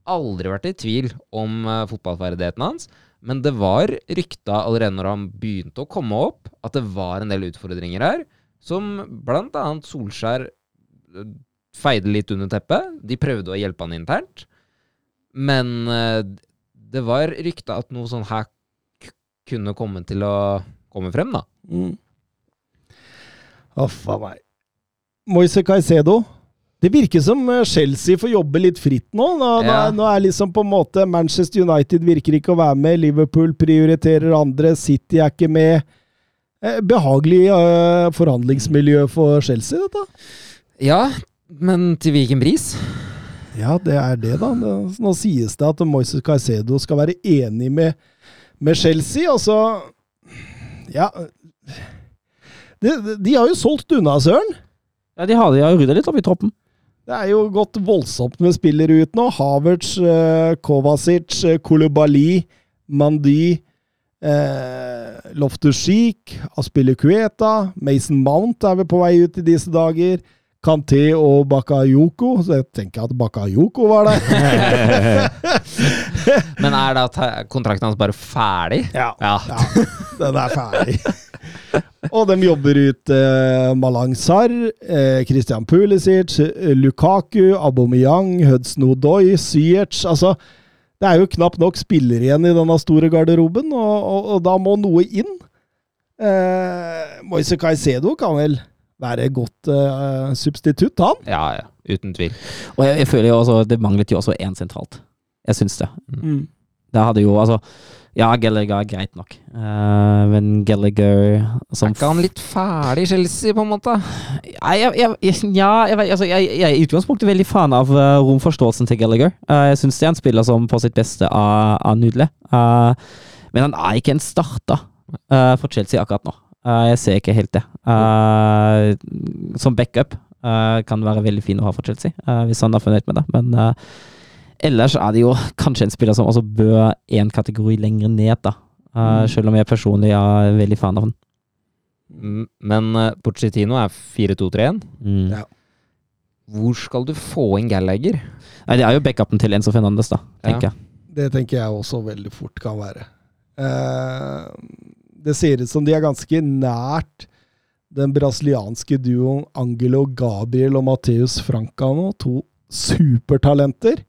aldri vært i tvil om uh, fotballferdighetene hans. Men det var rykta allerede når han begynte å komme opp, at det var en del utfordringer her. Som blant annet Solskjær eh, feide litt under teppet. De prøvde å hjelpe han internt. Men eh, det var rykta at noe sånn her k kunne komme til å komme frem, da. Mm. Uff a meg. Moise Caicedo. Det virker som eh, Chelsea får jobbe litt fritt nå. Nå, nå, Ja. er, nå er liksom på en måte Manchester United virker ikke å være med. Liverpool prioriterer andre. City er ikke med. Eh, Behagelig eh, forhandlingsmiljø for Chelsea, dette. Ja, men til hvilken pris? Ja, det er det, da. Nå sies det at Moises Caicedo skal være enig med, med Chelsea, og så Ja. De, de har jo solgt unna, søren. Ja, de har, de har rydda litt opp i troppen. Det er jo gått voldsomt med spillere ut nå. Havertz, eh, Kovacic, Kolubali, Koulibaly, Mandy, eh, Loftus-Cheek, Aspilicueta, Mason Mount er vel på vei ut i disse dager. Kanté og Bakayoko. Så jeg tenker at Bakayoko var der. <laughs> Men er da kontrakten hans bare ferdig? ja, Ja. ja, den er ferdig. Og de jobber ut eh, Malang Sarr, eh, Christian Pulisic, Lukaku, Abomeyang, Hudson Odoi, Syerts Altså, det er jo knapt nok spillere igjen i denne store garderoben, og, og, og da må noe inn. Eh, Moise Caicedo kan vel være et godt uh, substitutt, han. Ja, ja. Uten tvil. Og jeg, jeg føler jo også det manglet jo også én sentralt. Jeg syns det. Mm. Det hadde jo altså Ja, Gallagher er greit nok, uh, men Gallagher som Er ikke han litt ferdig i Chelsea, på en måte? Nei, jeg, jeg, jeg, ja, jeg, altså, jeg, jeg er i utgangspunktet veldig fan av uh, romforståelsen til Gallagher. Uh, jeg syns det er en spiller som på sitt beste er, er nydelig. Eh, men han er ikke en starter eh, for Chelsea akkurat nå. Eh, jeg ser ikke helt det. Eh, som backup eh, kan være veldig fin å ha for Chelsea, eh, hvis han er fornøyd med det. Men ellers er det jo <laughs> kanskje en spiller som også bør en kategori lenger ned, da. Eh, selv om jeg personlig er veldig fan av han. Mm, Men uh, Pochettino er 4-2-3-1. Mm. Ja. Hvor skal du få inn Gallagher? Nei, det er jo backupen til Enzo Fernandes, da, tenker Ja. jeg. Det tenker jeg også veldig fort kan være. Eh, det ser ut som de er ganske nært den brasilianske duoen Angelo Gabriel og Mateus Franca nå. To supertalenter.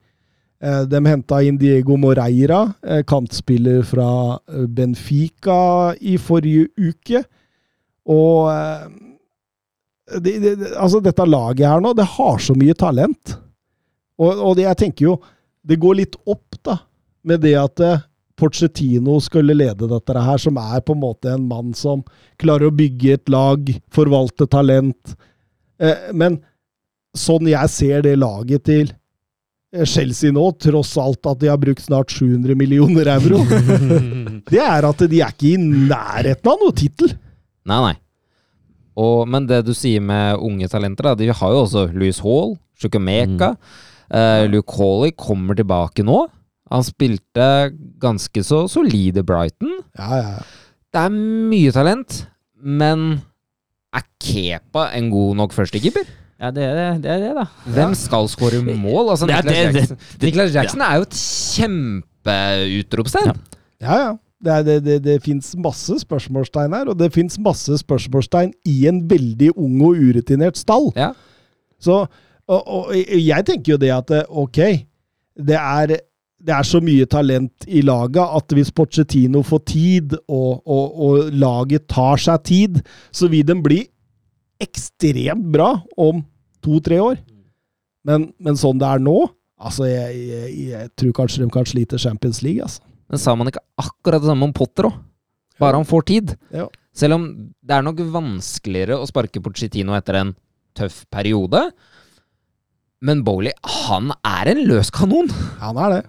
Eh, de henta inn Diego Moreira, eh, kantspiller fra eh, Benfica i forrige uke. Og det, det- altså dette laget her nå, det har så mye talent. Og, og det, jeg tenker jo det går litt opp, da, med det at Pochettino skulle lede dette her, som er på en måte en mann som klarer å bygge et lag, forvalte talent. Eh, men sånn jeg ser det laget til eh, Chelsea nå, tross alt at de har brukt snart 700 millioner euro, <laughs> det er at de er ikke i nærheten av noe tittel. Nei, nei. Og, men det du sier med unge talenter, da, de har jo også Louis Hall, Sjukumeka. Mm. Uh, Luke Hawley kommer tilbake nå. Han spilte ganske så solide Brighton. Ja, ja. Det er mye talent, men er Kepa en god nok førstekeeper? Ja, det er det, det, er det da. Hvem skal skåre mål? Altså, Det Niklas det- det- Jackson, Niklas Jackson er jo et kjempeutropstegn. Ja. Ja, ja. Det, er- det, det, det fins masse spørsmålstegn her, og det fins masse spørsmålstegn i en veldig ung og urutinert stall. Ja. Så, og, og jeg tenker jo det at eh, ok, det er, det er så mye talent i laget at hvis Pochettino får tid, og, og, og laget tar seg tid, så vil den bli ekstremt bra om to-tre år. Men, men sånn det er nå, altså jeg, jeg, jeg tror kanskje de kan slite Champions League, altså. Men sa man ikke akkurat det samme om Potter òg? Bare han får tid. Ja. Selv om det er nok vanskeligere å sparke Pochettino etter en tøff periode. Men Bowley, han er en løs kanon! Han er det.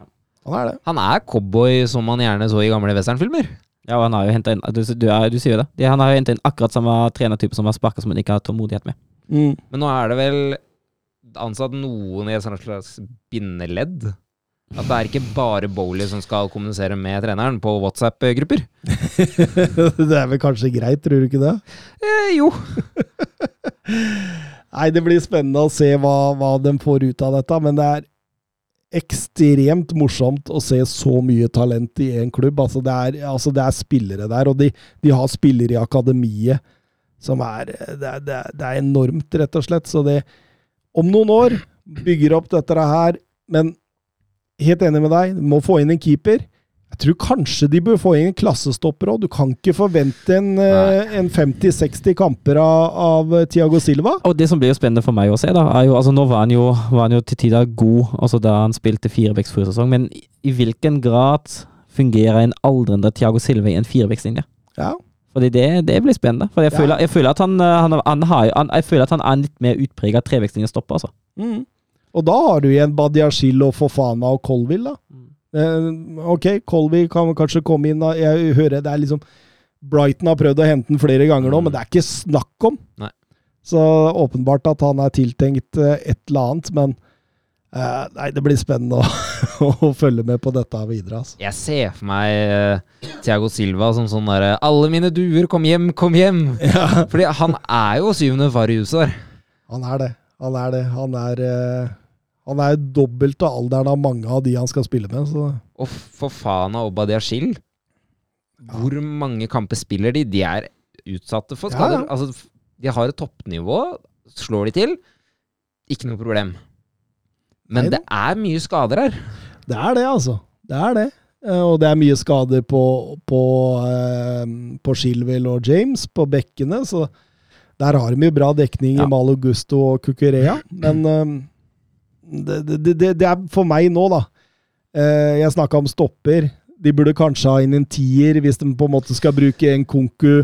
Han er det. Han er cowboy som man gjerne så i gamle westernfilmer. Ja, og han har jo henta inn Du, du, er, du sier jo det. De, han har jo hentet inn akkurat samme trenertype som har sparket som han ikke har tålmodighet med. Mm. Men nå er det vel ansatt noen i et sånt slags bindeledd. At det er ikke bare Bowley som skal kommunisere med treneren på WhatsApp-grupper. <laughs> det er vel kanskje greit, tror du ikke det? Eh, jo. <laughs> Nei, det blir spennende å se hva, hva de får ut av dette, men det er ekstremt morsomt å se så mye talent i én klubb. Altså det, er, altså det er spillere der, og de, de har spillere i akademiet som er det, er det, er enormt, rett og slett. Så det Om noen år bygger opp dette her, men helt enig med deg, må få inn en keeper. Jeg tror kanskje de bør få inn en klassestopper òg. Du kan ikke forvente en, eh, en 50-60 kamper av, av Tiago Silva. Og det som blir jo spennende for meg å se, da, er jo altså Nå var han jo, var han jo til tider god, altså da han spilte firevekst forrige sesong, men i, hvilken grad fungerer en aldrende Thiago Silva i en firebecks-linje? Ja. Fordi det, det blir spennende. For jeg, Ja. føler, jeg, føler at han, eh, han, han har, jeg føler at han er en litt mer utprega trebeckslinjestopper, altså. Mm. Og da har du igjen Badiashil og Fofana og Colville, da. Eh, ok, Colby kan kanskje komme inn. Jeg hører det er liksom Brighton har prøvd å hente den flere ganger nå, Mm. men det er ikke snakk om. Nei. Så åpenbart at han er tiltenkt eh, et eller annet, men eh, Nei, det blir spennende å, <laughs> å følge med på dette videre, altså. Jeg ser for meg uh, Thiago Silva som sånn derre 'Alle mine duer, kom hjem, kom hjem'. <laughs> Ja, Fordi han er jo syvende far i huset der. han er det. Han er det. Han er eh, Han er dobbelt av alderen av mange av de han skal spille med, så Og for faen av Obba Diashil, ja. Hvor mange kamper spiller de? De er utsatte for skader. ja. Altså, de har et toppnivå. Slår de til, ikke noe problem. Men Nei, det er mye skader her. Det er det, altså. Det er det. Eh, Og det er mye skader på, på, eh, på Shilwell og James, på bekkene, så der har de jo bra dekning Ja. i Malogusto og Kukurea. Men eh, det, det, det, det er for meg nå, da. Eh, Jeg snakka om stopper. De burde kanskje ha inn en tier hvis de på en måte skal bruke en konku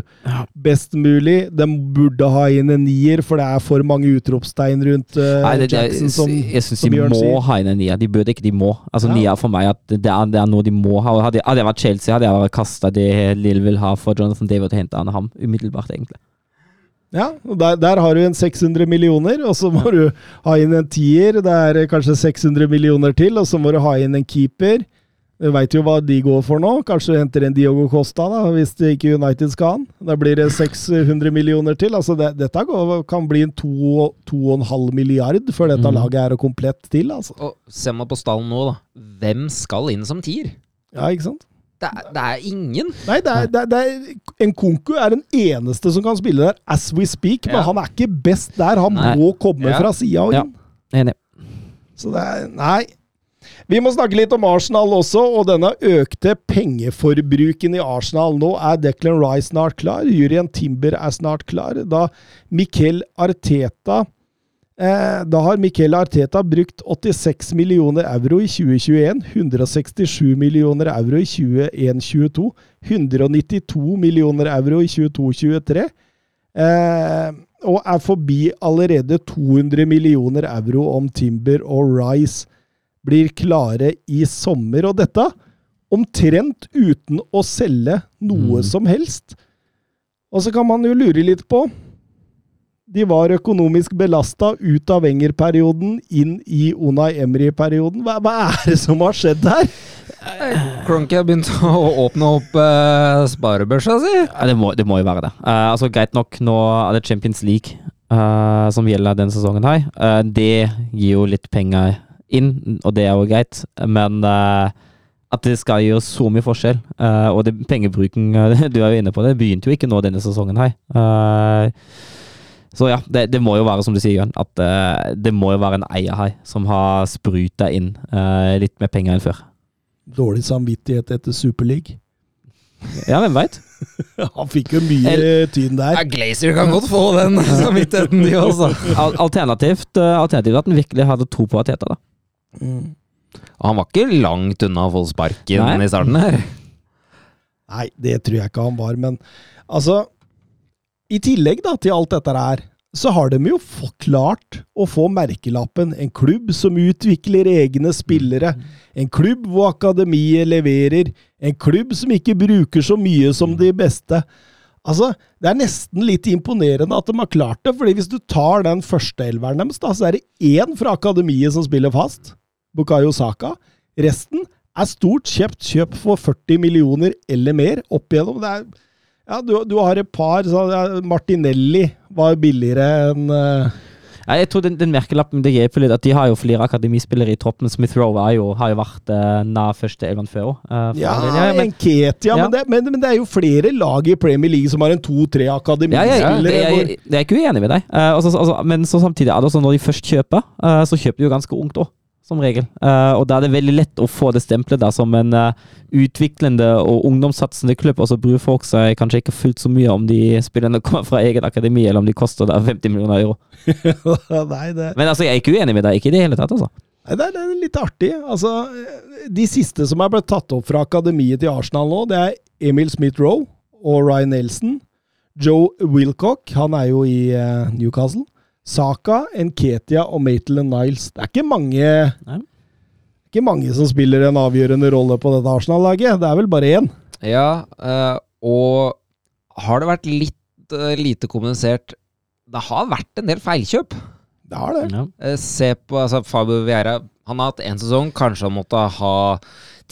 best mulig. De burde ha inn en nier, for det er for mange utropstegn rundt uh, Nei, det, Jackson. Som, jeg syns de må sier. ha inn en nier. De burde ikke, de må. Altså Ja. Nier for meg at det er, det er noe de må ha. Hadde, hadde jeg vært Chelsea, hadde jeg kasta det Lill vil ha for Jonathan David og henta ham umiddelbart, egentlig. Ja, der, der har du en 600 millioner, og så må du ha inn en tier. Det er kanskje 600 millioner til, og så må du ha inn en keeper. Du veit jo hva de går for nå. Kanskje du henter en Diogo Costa, da, hvis det ikke United skal ha han. Da blir det 600 millioner til. Altså det, dette går, kan bli en 2,5 milliard før dette mm. laget er komplett til. altså. Og Se meg på stallen nå, da. Hvem skal inn som tier? Ja, ikke sant? Det er, det er ingen. Nei, det er, det er, det er, en Konku er den eneste som kan spille der as we speak, men Ja. han er ikke best der. Han Nei. må komme Ja. fra sida og Ja. Enig. Så det er Nei. Vi må snakke litt om Arsenal også, og denne økte pengeforbruken i Arsenal. Nå er Declan Rice snart klar, Jurien Timber er snart klar. Da Miquel Arteta Da har Miquel Arteta brukt 86 millioner euro i 2021, 167 millioner euro i 2021-2022, 192 millioner euro i 2022-2023. Eh, og er forbi allerede 200 millioner euro om Timber og Rice blir klare i sommer. Og dette omtrent uten å selge noe Mm. som helst. Og så kan man jo lure litt på De var økonomisk belasta ut av Wenger-perioden, inn i Unai Emry-perioden. Hva, hva er det som har skjedd her? Cronky har begynt å åpne opp uh, sparebørsa si. Ja, det, må, det må jo være det. Uh, altså Greit nok, nå er det Champions League uh, som gjelder denne sesongen her. Uh, det gir jo litt penger inn, og det er jo greit, men eh, at det skal gjøre så mye forskjell, eh, og det, pengebruken eh, <laughs> Du er jo inne på det, det begynte jo ikke nå denne sesongen her. Eh, så ja, det, det må jo være som du sier, Jørn, at uh, det må jo være en eierhai som har spruta inn uh, litt mer penger enn før. Dårlig samvittighet etter Superleague. Ja, hvem veit? <laughs> Han fikk jo mye tyn der. Ja, Glazer kan godt få den <laughs> samvittigheten, de også. Al alternativt, uh, alternativt at han virkelig hadde tro på Ateta, da. Mm. Han var ikke langt unna å få sparken Nei. i starten her. Nei, det tror jeg ikke han var, men altså I tillegg da til alt dette her, så har de jo klart å få merkelappen. En klubb som utvikler egne spillere. En klubb hvor akademiet leverer. En klubb som ikke bruker så mye som de beste. Altså, Det er nesten litt imponerende at de har klart det. fordi hvis du tar den første elveren deres, da, så er det én fra akademiet som spiller fast. Bukayo Saka. Resten er stort kjøpt kjøp for 40 millioner eller mer opp igjennom. Det er, ja, du, du har et par så, Martinelli var billigere enn uh Nei, jeg tror den, den merkelappen det hjelper litt, at de har jo flere akademispillere i troppen. Smith Rowe jo, har jo vært uh, nær første elven før òg. Ja, men, Enketia, Ja. men, det, men, men det er jo flere lag i Premier League som har en to-tre ja, jeg, akademispillere. jeg, jeg, jeg er ikke uenig med deg, uh, altså, altså, men så samtidig er det også når de først kjøper, uh, så kjøper de jo ganske ungt òg, som regel. Uh, og da er det veldig lett å få det stempelet der som en uh, utviklende og ungdomssatsende klubb, og så bryr folk seg kanskje ikke fullt så mye om de spillerne <laughs> kommer fra eget akademi, eller om de koster da 50 millioner euro. <laughs> Nei, det, Men altså, jeg er ikke uenig med deg, ikke i det hele tatt, altså. Det, er, det er litt artig. Altså, de siste som er blitt tatt opp fra akademiet til Arsenal nå, det er Emil Smith-Roe og Ryan Nelson. Joe Wilcock, han er jo i uh, Newcastle. Saka, Nketia og Maitland Niles. Det er ikke mange Nei. ikke mange som spiller en avgjørende rolle på dette Arsenal-laget. Det er vel bare én. Ja, eh, og har det vært litt eh, lite kommunisert Det har vært en del feilkjøp. Det har det. Ja. Eh, se på altså, Fabio Vieira. Han har hatt én sesong, kanskje han måtte ha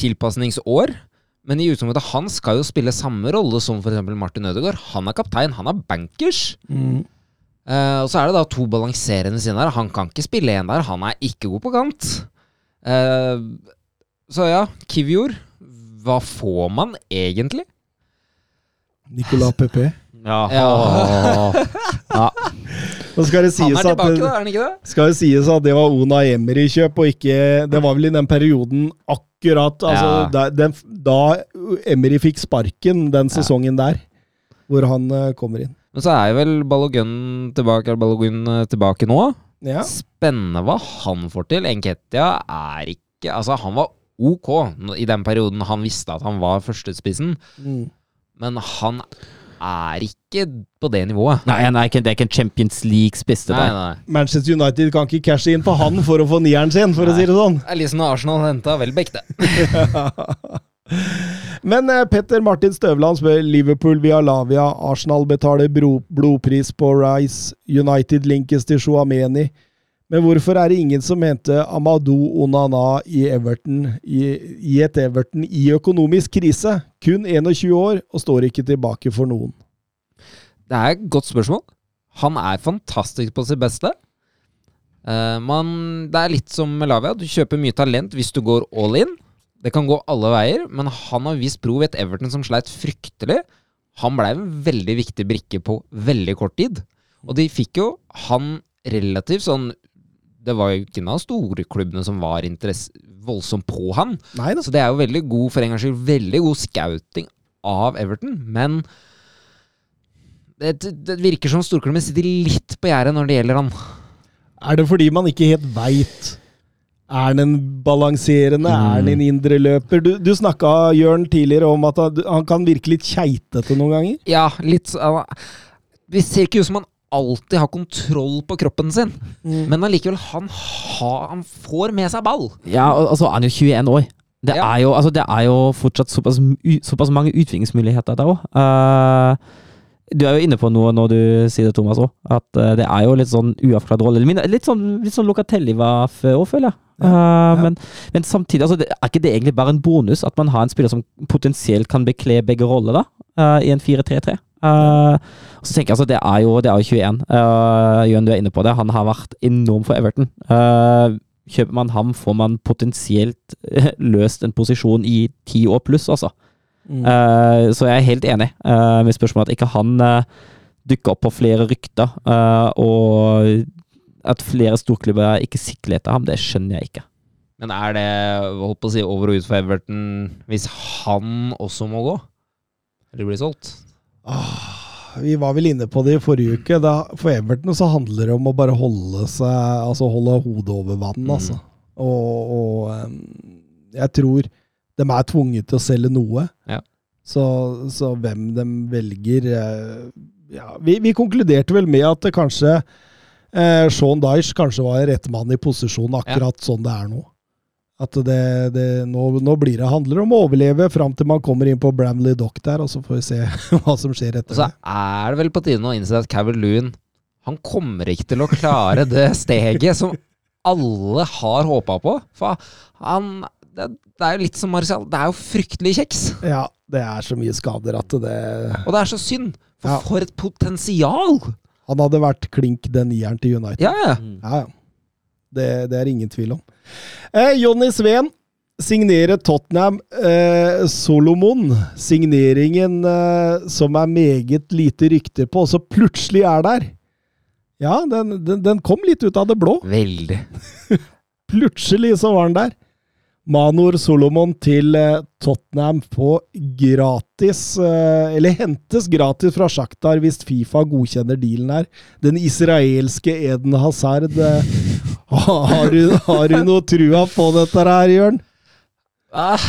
tilpasningsår. Men i utgangspunktet han skal jo spille samme rolle som f.eks. Martin Ødegaard. Han er kaptein, han er bankers. Mm. Eh, og så er det da to balanserende siden der. Han kan ikke spille én der, han er ikke god på kant. Uh, så ja, Kivjord. Hva får man egentlig? Nicolas Pepe. Ja. Ja. <laughs> Ja. Nå skal det Han er tilbake, at, da, er han ikke det? skal det sies at det var Ona Emery-kjøp, og ikke Det var vel i den perioden akkurat altså, Ja. da, den, da Emery fikk sparken, den sesongen der, hvor han uh, kommer inn. Men så er jo vel Balogun tilbake, Balogun eh, tilbake nå. Ja. Spennende hva han får til. Enketia er ikke Altså, han var ok i den perioden han visste at han var førstespissen, Mm. men han er ikke på det nivået. Nei, nei det er ikke en Champions League-spiss, Nei, nei. Manchester United kan ikke cashe inn på han for å få nieren sin, for å si det sånn. Det er liksom når Arsenal henta Welbeck, det. Men eh, Petter Martin Støvland spør Liverpool via Lavia. Arsenal betaler blodpris på Rice. United linkes til Shuameni. Men hvorfor er det ingen som mente Amadou Onana i Everton i, i et Everton i økonomisk krise? Kun 21 år og står ikke tilbake for noen. Det er et godt spørsmål. Han er fantastisk på sitt beste. Uh, man, det er litt som Melavia. Du kjøper mye talent hvis du går all in. Det kan gå alle veier, men han har vist prov ved et Everton som sleit fryktelig. Han blei en veldig viktig brikke på veldig kort tid. Og de fikk jo han relativt sånn Det var jo ikke noen av storklubbene som var voldsomt på han. Neida. Så det er jo veldig god for en gangs skyld, veldig god scouting av Everton, men det, det virker som storklubben sitter litt på gjerdet når det gjelder han. Er det fordi man ikke helt veit? Er han en balanserende? Er han en indreløper? Du, du snakka, Jørn, tidligere om at han, han kan virke litt keitete noen ganger. Ja, litt så- Det ser ikke ut som han alltid har kontroll på kroppen sin, men allikevel, han, har- han får med seg ball. Ja, og altså, han er jo 21 år. Det, Ja. er, jo, altså, det er jo fortsatt såpass, såpass mange utviklingsmuligheter der òg. du er jo inne på noe når du sier det, Thomas òg. At uh, det er jo litt sånn uavklart rolle. Litt sånn, litt sånn Locatelli var før òg, føler jeg. Eh, Men, men samtidig, altså, er ikke det egentlig bare en bonus at man har en spiller som potensielt kan bekle begge roller da, eh, i en 4-3-3? Uh, så tenker jeg altså, Det er jo, det er jo 21. Uh, Jørn, du er inne på det. Han har vært enorm for Everton. Uh, kjøper man ham, får man potensielt eh, løst en posisjon i ti år pluss, altså. Eh, så jeg er helt enig uh, med spørsmålet at ikke han uh, dukker opp på flere rykter. eh, og at flere storklubber ikke sikler etter ham, det skjønner jeg ikke. Men er det holdt på å si, over og ut for Everton hvis han også må gå? Eller blir solgt? Ah, vi var vel inne på det i forrige uke. Da, for Everton så handler det om å bare holde seg Altså holde hodet over vann, Mm. altså. Og, og jeg tror de er tvunget til å selge noe. Ja. Så, så hvem de velger eh, ja, vi, vi konkluderte vel med at det kanskje eh, Sean Dyche kanskje var rett mann i posisjon akkurat sånn det er nå. At det, det nå, nå blir det handler om å overleve fram til man kommer inn på Bramley Dock der, og så får vi se <laughs> hva som skjer Og etter så er det vel på tide å innse at Cavill Loon Han kommer ikke til å klare det <laughs> steget som alle har håpa på. For han det, det er jo litt som Marcial. Det er jo fryktelig kjeks. Ja, det er så mye skader at det Og det er så synd. For Ja. for et potensial! Han hadde vært klink den nieren til United. Ja, ja. Ja, ja. Det, det er ingen tvil om. Eh, Jonny Sveen signerer Tottenham eh, Solomon. Signeringen eh, som er meget lite rykter på, og så plutselig er der. Ja, den, den, den kom litt ut av det blå. Veldig. <laughs> Plutselig så var den der. Manor Solomon til eh, Tottenham på gratis eh, Eller hentes gratis fra Sjaktar hvis Fifa godkjenner dealen her. Den israelske Eden Hazard. eh, <laughs> har, du, har du noe trua på dette her, Jørn? Ah,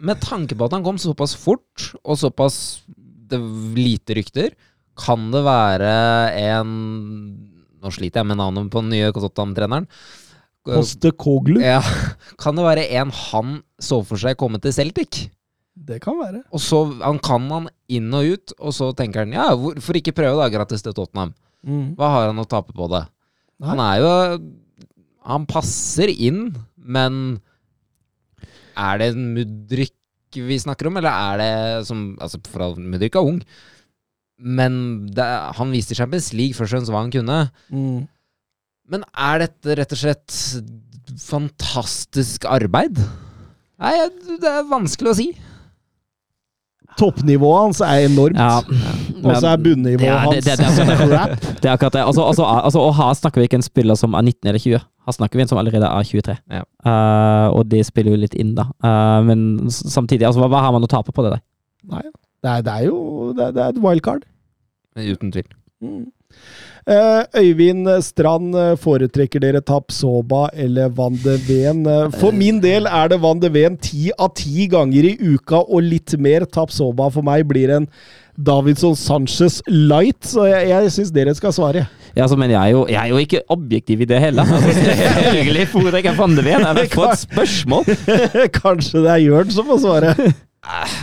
med tanke på at han kom såpass fort, og såpass lite rykter, kan det være en Nå sliter jeg med navnet på den nye Tottenham-treneren. Poste Koglu? Ja, <laughs> kan det være en han så for seg komme til Celtic? Det kan være. Og så han kan han inn og ut, og så tenker han ja, hvorfor ikke prøve da gratis til Tottenham? Hva har han å tape på det? Nei. Han er jo Han passer inn, men er det en Mudrik vi snakker om, eller er det som Altså, fra Mudrik er ung, men det, han viste Champions League først og fremst hva han kunne. Mm. Men er dette rett og slett fantastisk arbeid? Nei, det er vanskelig å si. Toppnivået hans er enormt. Ja, Og så er bunnivået det er- hans det- det- det <laughs> crap. Det er akkurat det. Altså, altså, altså, og her snakker vi ikke en spiller som er 19 eller 20. Her snakker vi en som allerede er 23. Ja. uh, og det spiller jo litt inn, da. Uh, men samtidig, altså, hva, hva har man å tape på det der? Nei, det er, det er jo det er, det er et wildcard. Uten tvil. Mm. Eh, Øyvind Strand, eh, foretrekker dere Tapsoba eller Van de Ven? Eh, For min del er det Van de Ven ti av ti ganger i uka og litt mer. Tapsoba for meg blir en Davidson Sanchez light, så jeg, jeg syns dere skal svare. Ja, altså, men jeg er, jo, jeg er jo ikke objektiv i det heller. Selvfølgelig foretrekker jeg Van de Ven. Jeg har fått spørsmål. Kanskje det er Jørn som får svare.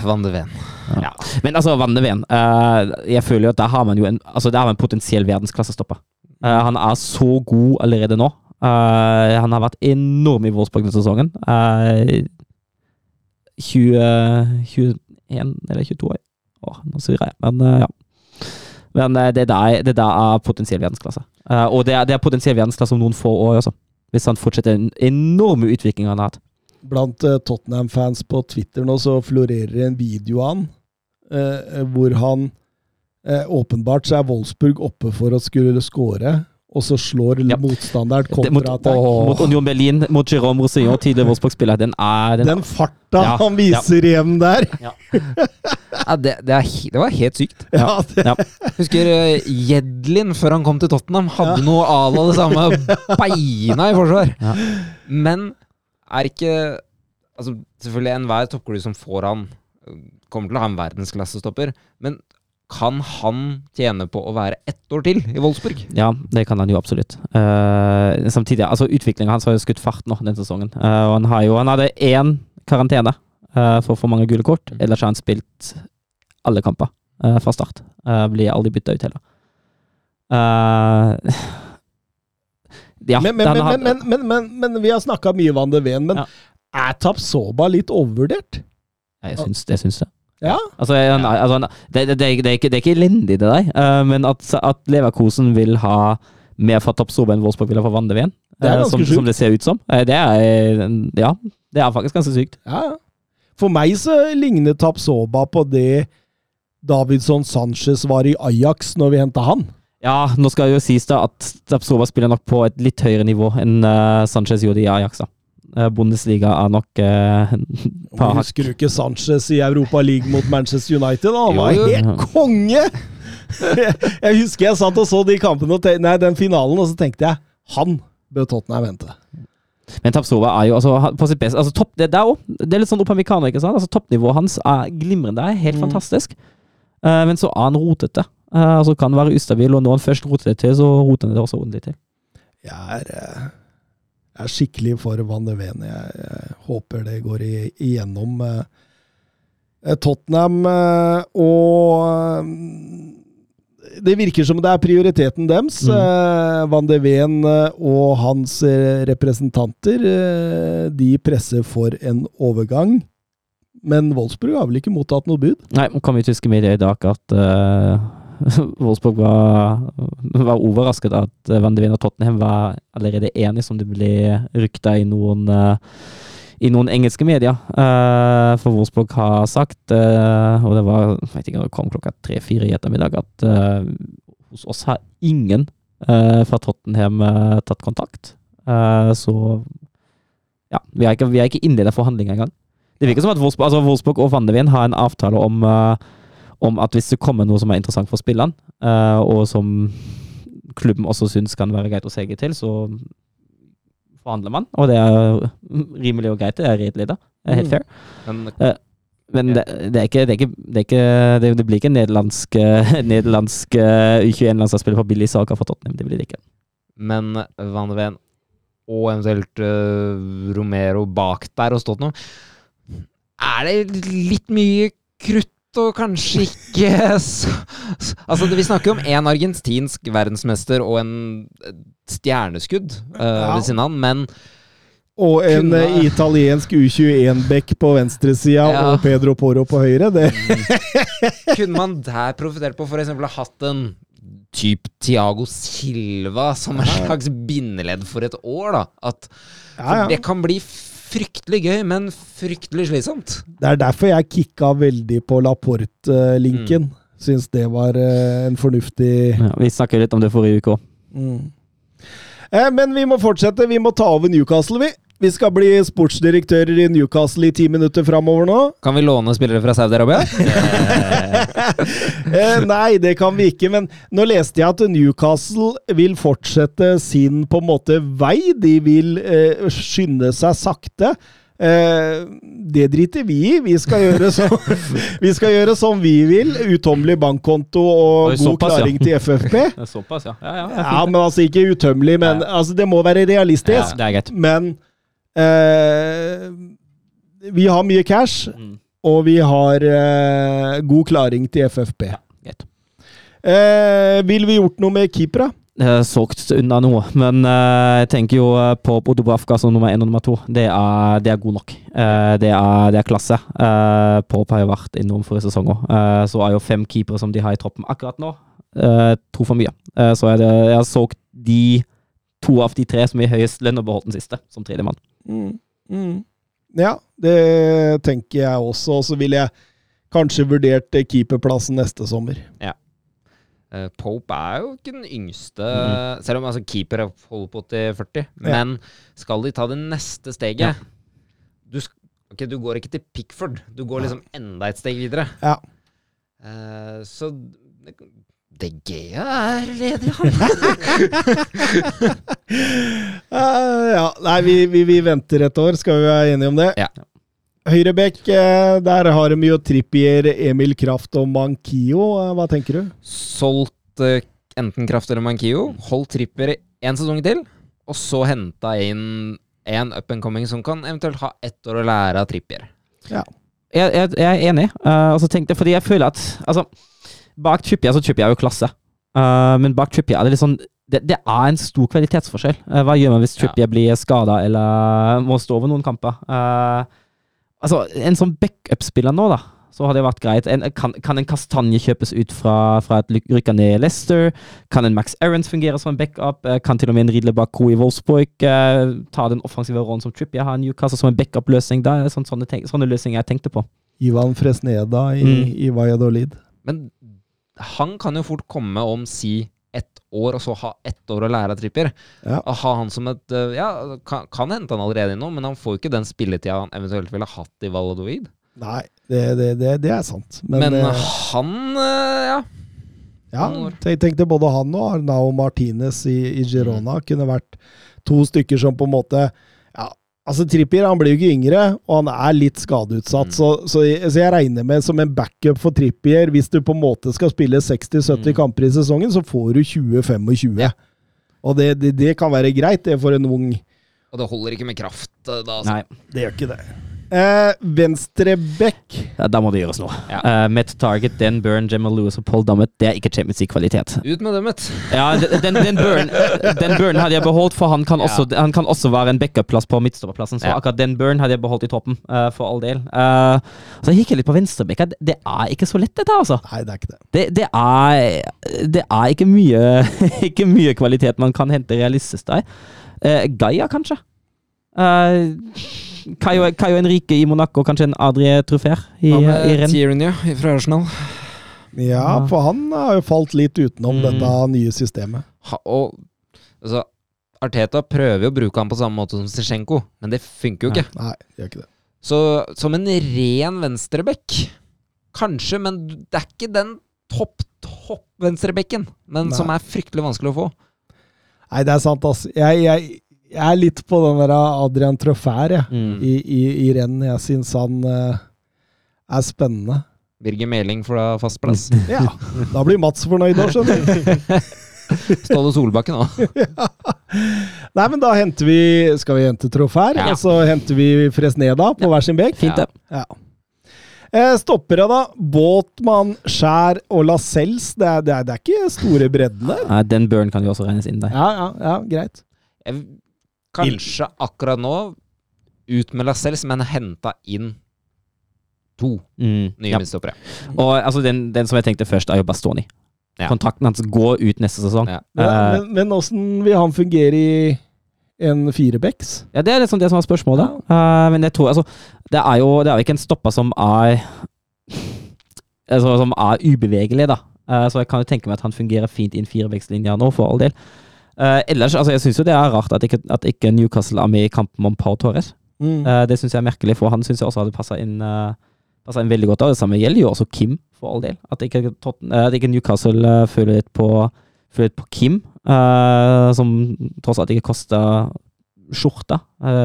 Van de Ven. Ja. Men altså, Van de Ven eh, Jeg føler jo at der har man jo en Altså, der har man en potensiell verdensklassestopper. Eh, han er så god allerede nå. Eh, han har vært enorm i Wolfsburg denne sesongen. Eh, 20, 21 eller 22 år. Åh, nå surrer jeg. Men ja. Men det, der, det der er potensiell verdensklasse. Og det er, det er potensiell verdensklasse om noen få år også. Hvis han fortsetter den enorme utviklingen han har hatt. Blant Tottenham-fans på Twitter nå så florerer en video av han, eh, hvor han eh, Åpenbart så er Wolfsburg oppe for å skulle skåre, og så slår Ja. motstanderen kontraattack. mot, mot Union Berlin, mot Jérôme Roussillon, tidligere <laughs> Wolfsburg-spiller. Den er den, Den farta Ja, han viser igjen der! <laughs> Ja, det, det, er, det var helt sykt. Ja, det, Ja. Husker eh, Jedlin, før han kom til Tottenham, hadde noe à la det samme. <laughs> Beina i forsvar. Ja. Men er ikke Altså, selvfølgelig enhver toppklubb som får han, kommer til å ha en verdensklassestopper. Men kan han tjene på å være ett år til i Wolfsburg? Ja, det kan han jo absolutt. Uh, samtidig, altså utviklingen hans har jo skutt fart nå denne sesongen. Uh, og han, har jo, han hadde én karantene uh, for for mange gule kort. Ellers har han spilt alle kamper eh, fra start. Uh, blir aldri bytta ut heller. Eh, ja, men, men, men, men, men, men, men vi har snakka mye Van de Ven, men Ja. er Tapsoba litt overvurdert? Jeg syns, jeg syns det. Ja. Altså, en, altså en, det, det, det, er ikke- det, er ikke, elendig, det der. uh, men at, at Leverkosen vil ha mer fra Toppsoba enn Wolfsburg vil ha fra Van uh, eh, som, som det ser ut som, uh, det er Ja, det er faktisk ganske sykt. Ja, ja. For meg så ligner Tapsoba på det Davidson Sanchez var i Ajax når vi henta han. Ja, nå skal jo sies da at Tapsoba spiller nok på et litt høyere nivå enn eh, Sanchez gjorde i Ajax. da. Eh, Bundesliga er nok <laughs> uh, Og Husker du ikke Sanchez i Europa League mot Manchester United? da? Han var Jo, jo. helt konge! <laughs> jeg husker jeg satt og så de kampene, nei, den finalen, og så tenkte jeg han bør Tottenham vente. Men Tapsova er jo altså, på sitt beste altså, topp, det, der er det er litt sånn Opamecano, ikke sant? Altså, Toppnivået hans er glimrende, er helt Mm. fantastisk. Uh, men så er han rotete. Uh, altså kan være ustabil, og når han først roter det til, så roter han det også ordentlig til. Jeg er, eh, jeg er skikkelig for Van de Ven. Jeg, jeg håper det går igjennom. eh, eh, Tottenham eh, og Det virker som det er prioriteten deres. Mm. Van de Ven og hans representanter de presser for en overgang. Men Wolfsburg har vel ikke mottatt noe bud? Nei, kan vi tyske medier i dag at uh, <laughs> Wolfsburg var, var overrasket at uh, Van de Wien og Tottenham var allerede enige, som det ble rykta i noen eh, i noen engelske medier. Uh, for Wolfsburg har sagt, uh, og det var jeg vet ikke, det kom klokka tre-fire i ettermiddag, at uh, hos oss har ingen eh, fra Tottenham eh, tatt kontakt. Eh, så ja, vi har ikke, vi ikke innledet forhandlinger engang. Det virker som at Wolfsburg, altså Wolfsburg og Van de Wien har en avtale om, eh, om at hvis det kommer noe som er interessant for spillerne, uh, og som klubben også syns kan være greit å sege til, så forhandler man. Og det er rimelig og greit. Det er redelig, da. Det er helt Mm. fair. Men Men det, det, er ikke, det, er ikke, det, er ikke, det, det blir ikke nederlandsk, <laughs> nederlandsk eh, U21-landslagsspiller på billig sak for Tottenham. Det blir det ikke. Men Van de Ven og eventuelt uh, Romero bak der og stått noe Er det litt mye krutt og kanskje ikke <laughs> Altså, vi snakker om en argentinsk verdensmester og en stjerneskudd uh, Ja. ved siden av han, men Og en Kunne- eh, italiensk U21-bekk på venstresida Ja. og Pedro Poro på høyre. Det, kunne man der profitert på f.eks. ha hatt en type Tiago Silva som en slags bindeledd for et år, da? At for Det kan bli fryktelig gøy, men fryktelig slitsomt. Det er derfor jeg kicka veldig på Laporte-linken. Syns det var eh, en fornuftig Ja, vi snakket litt om det forrige uke òg. mm. eh, Men vi må fortsette. Vi må ta over Newcastle, vi. Vi skal bli sportsdirektører i Newcastle i ti minutter framover nå. Kan vi låne spillere fra Saudi-Arabia? <laughs> Eh, nei, det kan vi ikke, men nå leste jeg at Newcastle vil fortsette sin på en måte vei. De vil eh, skynde seg sakte. Eh, det driter vi i. Vi skal gjøre, så, <laughs> vi skal gjøre som vi vil. Utømmelig bankkonto og god såpass, ja. klaring til FFP. <laughs> Såpass, ja. Ja, ja, Ja, men altså ikke utømmelig, men Ja. altså, det må være realistisk. Men eh, vi har mye cash, Mm. og vi har eh, god klaring til FFP. Ja, Eh, vil vi gjort noe med keepere? Solgt unna noe, men eh, jeg tenker jo eh, på Podobafka som nummer én og nummer to. Det er, det er god nok. Eh, det, er, det er klasse. Pop har jo vært innom forrige sesong òg. så er jo fem keepere som de har i troppen akkurat nå, to for mye. Så er det, jeg har solgt de to av de tre som er høyest lønn, og beholdt den siste som tredjemann. Mm. Mm. Ja, det tenker jeg også. Og så ville jeg kanskje vurdert eh, keeperplassen neste sommer. Ja. Pope er jo ikke den yngste, mm. selv om altså, keeper er holder på til 40. Ja. Men skal de ta det neste steget Ja. du, okay, du går ikke til Pickford, du går liksom enda et steg videre. Ja. Uh, så DG er ledig, han. uh, <laughs> <laughs> ja, nei, vi, vi, vi venter et år, skal vi være enige om det? Ja. Høyrebekk, eh, der har de jo Trippier, Emil Kraft og Mankio. Eh, Hva tenker du? Solgt enten Kraft eller Mankio. Holdt Tripper en sesong til, og så henta inn en up and coming som kan eventuelt ha ett år å lære av Trippier. Ja. Jeg, jeg, jeg er enig. Uh, og så tenkte jeg, fordi jeg føler at altså, Bak Trippier så Trippier er jo klasse, uh, men bak Trippier er det litt sånn det, det er en stor kvalitetsforskjell. Uh, hva gjør man hvis Ja. Trippier blir skada eller må stå over noen kamper? Eh, altså, En sånn backup-spiller nå, da, så hadde det vært greit. En, kan, kan en Kastanje kjøpes ut fra, fra et rykka ned Leicester? Kan en Max Aarons fungere som en backup? Kan til og med en Ridle Bakou i Wolfsburg eh, ta den offensive rollen som Trippier har i Newcastle som en backup-løsning? Det er sånne, sånne, sånne løsninger jeg tenkte på. Ivan Fresneda i, Mm. i Valladolid. Men han kan jo fort komme om si ett år, og så ha ett år å lære av Trippier. Ja. Ha han som et eh, Ja, kan, kan hente han allerede nå, men han får jo ikke den spilletida han eventuelt ville hatt i Valladolid. Nei, det, det, det, det er sant. Men, Men, det, han eh, Ja. ja, han var- jeg tenkte både han og Arnao Martinez i, i Mm. Girona kunne vært to stykker som på en måte ja, Altså Trippier han blir jo ikke yngre, og han er litt skadeutsatt. Mm. Så, så, jeg, så jeg regner med som en backup for Trippier, hvis du på en måte skal spille 60-70 Mm. kamper i sesongen, så får du 20-25. Ja. Og det, det, det kan være greit, det for en ung Og det holder ikke med kraft eh, da. Altså. Nei, Det gjør ikke det. Eh, Venstreback ja, da må det gjøres noe. Ja. Uh, Met Target, Den Burn, Gemma Lewis og Paul Dummett, det er ikke Champions League-kvalitet. Ut med dem, vet Ja, den, den, den, burn, den Burn hadde jeg beholdt, for han kan også, han kan også være en backup-plass på midtstopperplassen. Så Ja. akkurat den Burn hadde jeg beholdt i toppen, uh, for all del. Eh, så jeg gikk litt på venstrebekk. Det, det er ikke så lett, dette, altså. Nei, det er ikke det. Det, det, er, det er ikke mye, <laughs> ikke mye kvalitet man kan hente realistisk der. Uh, Gaia, kanskje? Uh, Caio, Caio Henrique i Monaco, kanskje en Adrie Truffer i, i med renn? Tierney ja, fra Arsenal? Ja, Ja. for han har jo falt litt utenom Mm. dette nye systemet. Ha, og altså, Arteta prøver jo å bruke han på samme måte som Zizjenko, men det funker jo ikke. Nei, gjør ikke det. Så som en ren venstreback, kanskje, men det er ikke den topp, topp venstrebekken, men Nei. som er fryktelig vanskelig å få. Nei, det er sant, ass. Jeg, jeg, jeg er litt på den der Adrian Trofær jeg. Mm. I, i, I renn. Jeg syns han uh, er spennende. Birger Meling får da fast plass. Ja, da blir Mats fornøyd òg, skjønner du. <laughs> Ståle Solbakken òg. <laughs> Nei, men da henter vi Skal vi hente Trofær, Ja. og så henter vi Fresneda på hver sin bek. Fint, det. Ja. Eh, stoppere, da. Båtmann, Skjær og Lascelles. Det er, det, det er ikke store breddene. Uh, den Burn kan jo også regnes inn der. Ja, ja, ja, greit. Jeg- Kanskje akkurat nå ut med Lascelles, men henta inn to Mm. nye Ja. midtstoppere. Og altså, den, den som jeg tenkte først, er jo Bastoni. Ja. Kontrakten hans går ut neste sesong. Ja. Men, Eh, men, åssen vil han fungere i en firebacks? Ja, det er liksom det som er spørsmålet. Uh, men jeg tror altså Det er jo det er jo ikke en stopper som er altså, som er ubevegelig, da. Uh, så jeg kan jo tenke meg at han fungerer fint i en firevekslinje nå, for all del. Eh, ellers, altså, jeg syns jo det er rart at ikke, at ikke Newcastle er med i kampen om Pau Torres. Mm. Uh, det syns jeg er merkelig, for han syns jeg også hadde passa inn, uh, inn veldig godt. Og det samme gjelder jo også Kim, for all del. At ikke, at ikke Newcastle føler litt på, føler litt på Kim, som tross alt ikke koster skjorta.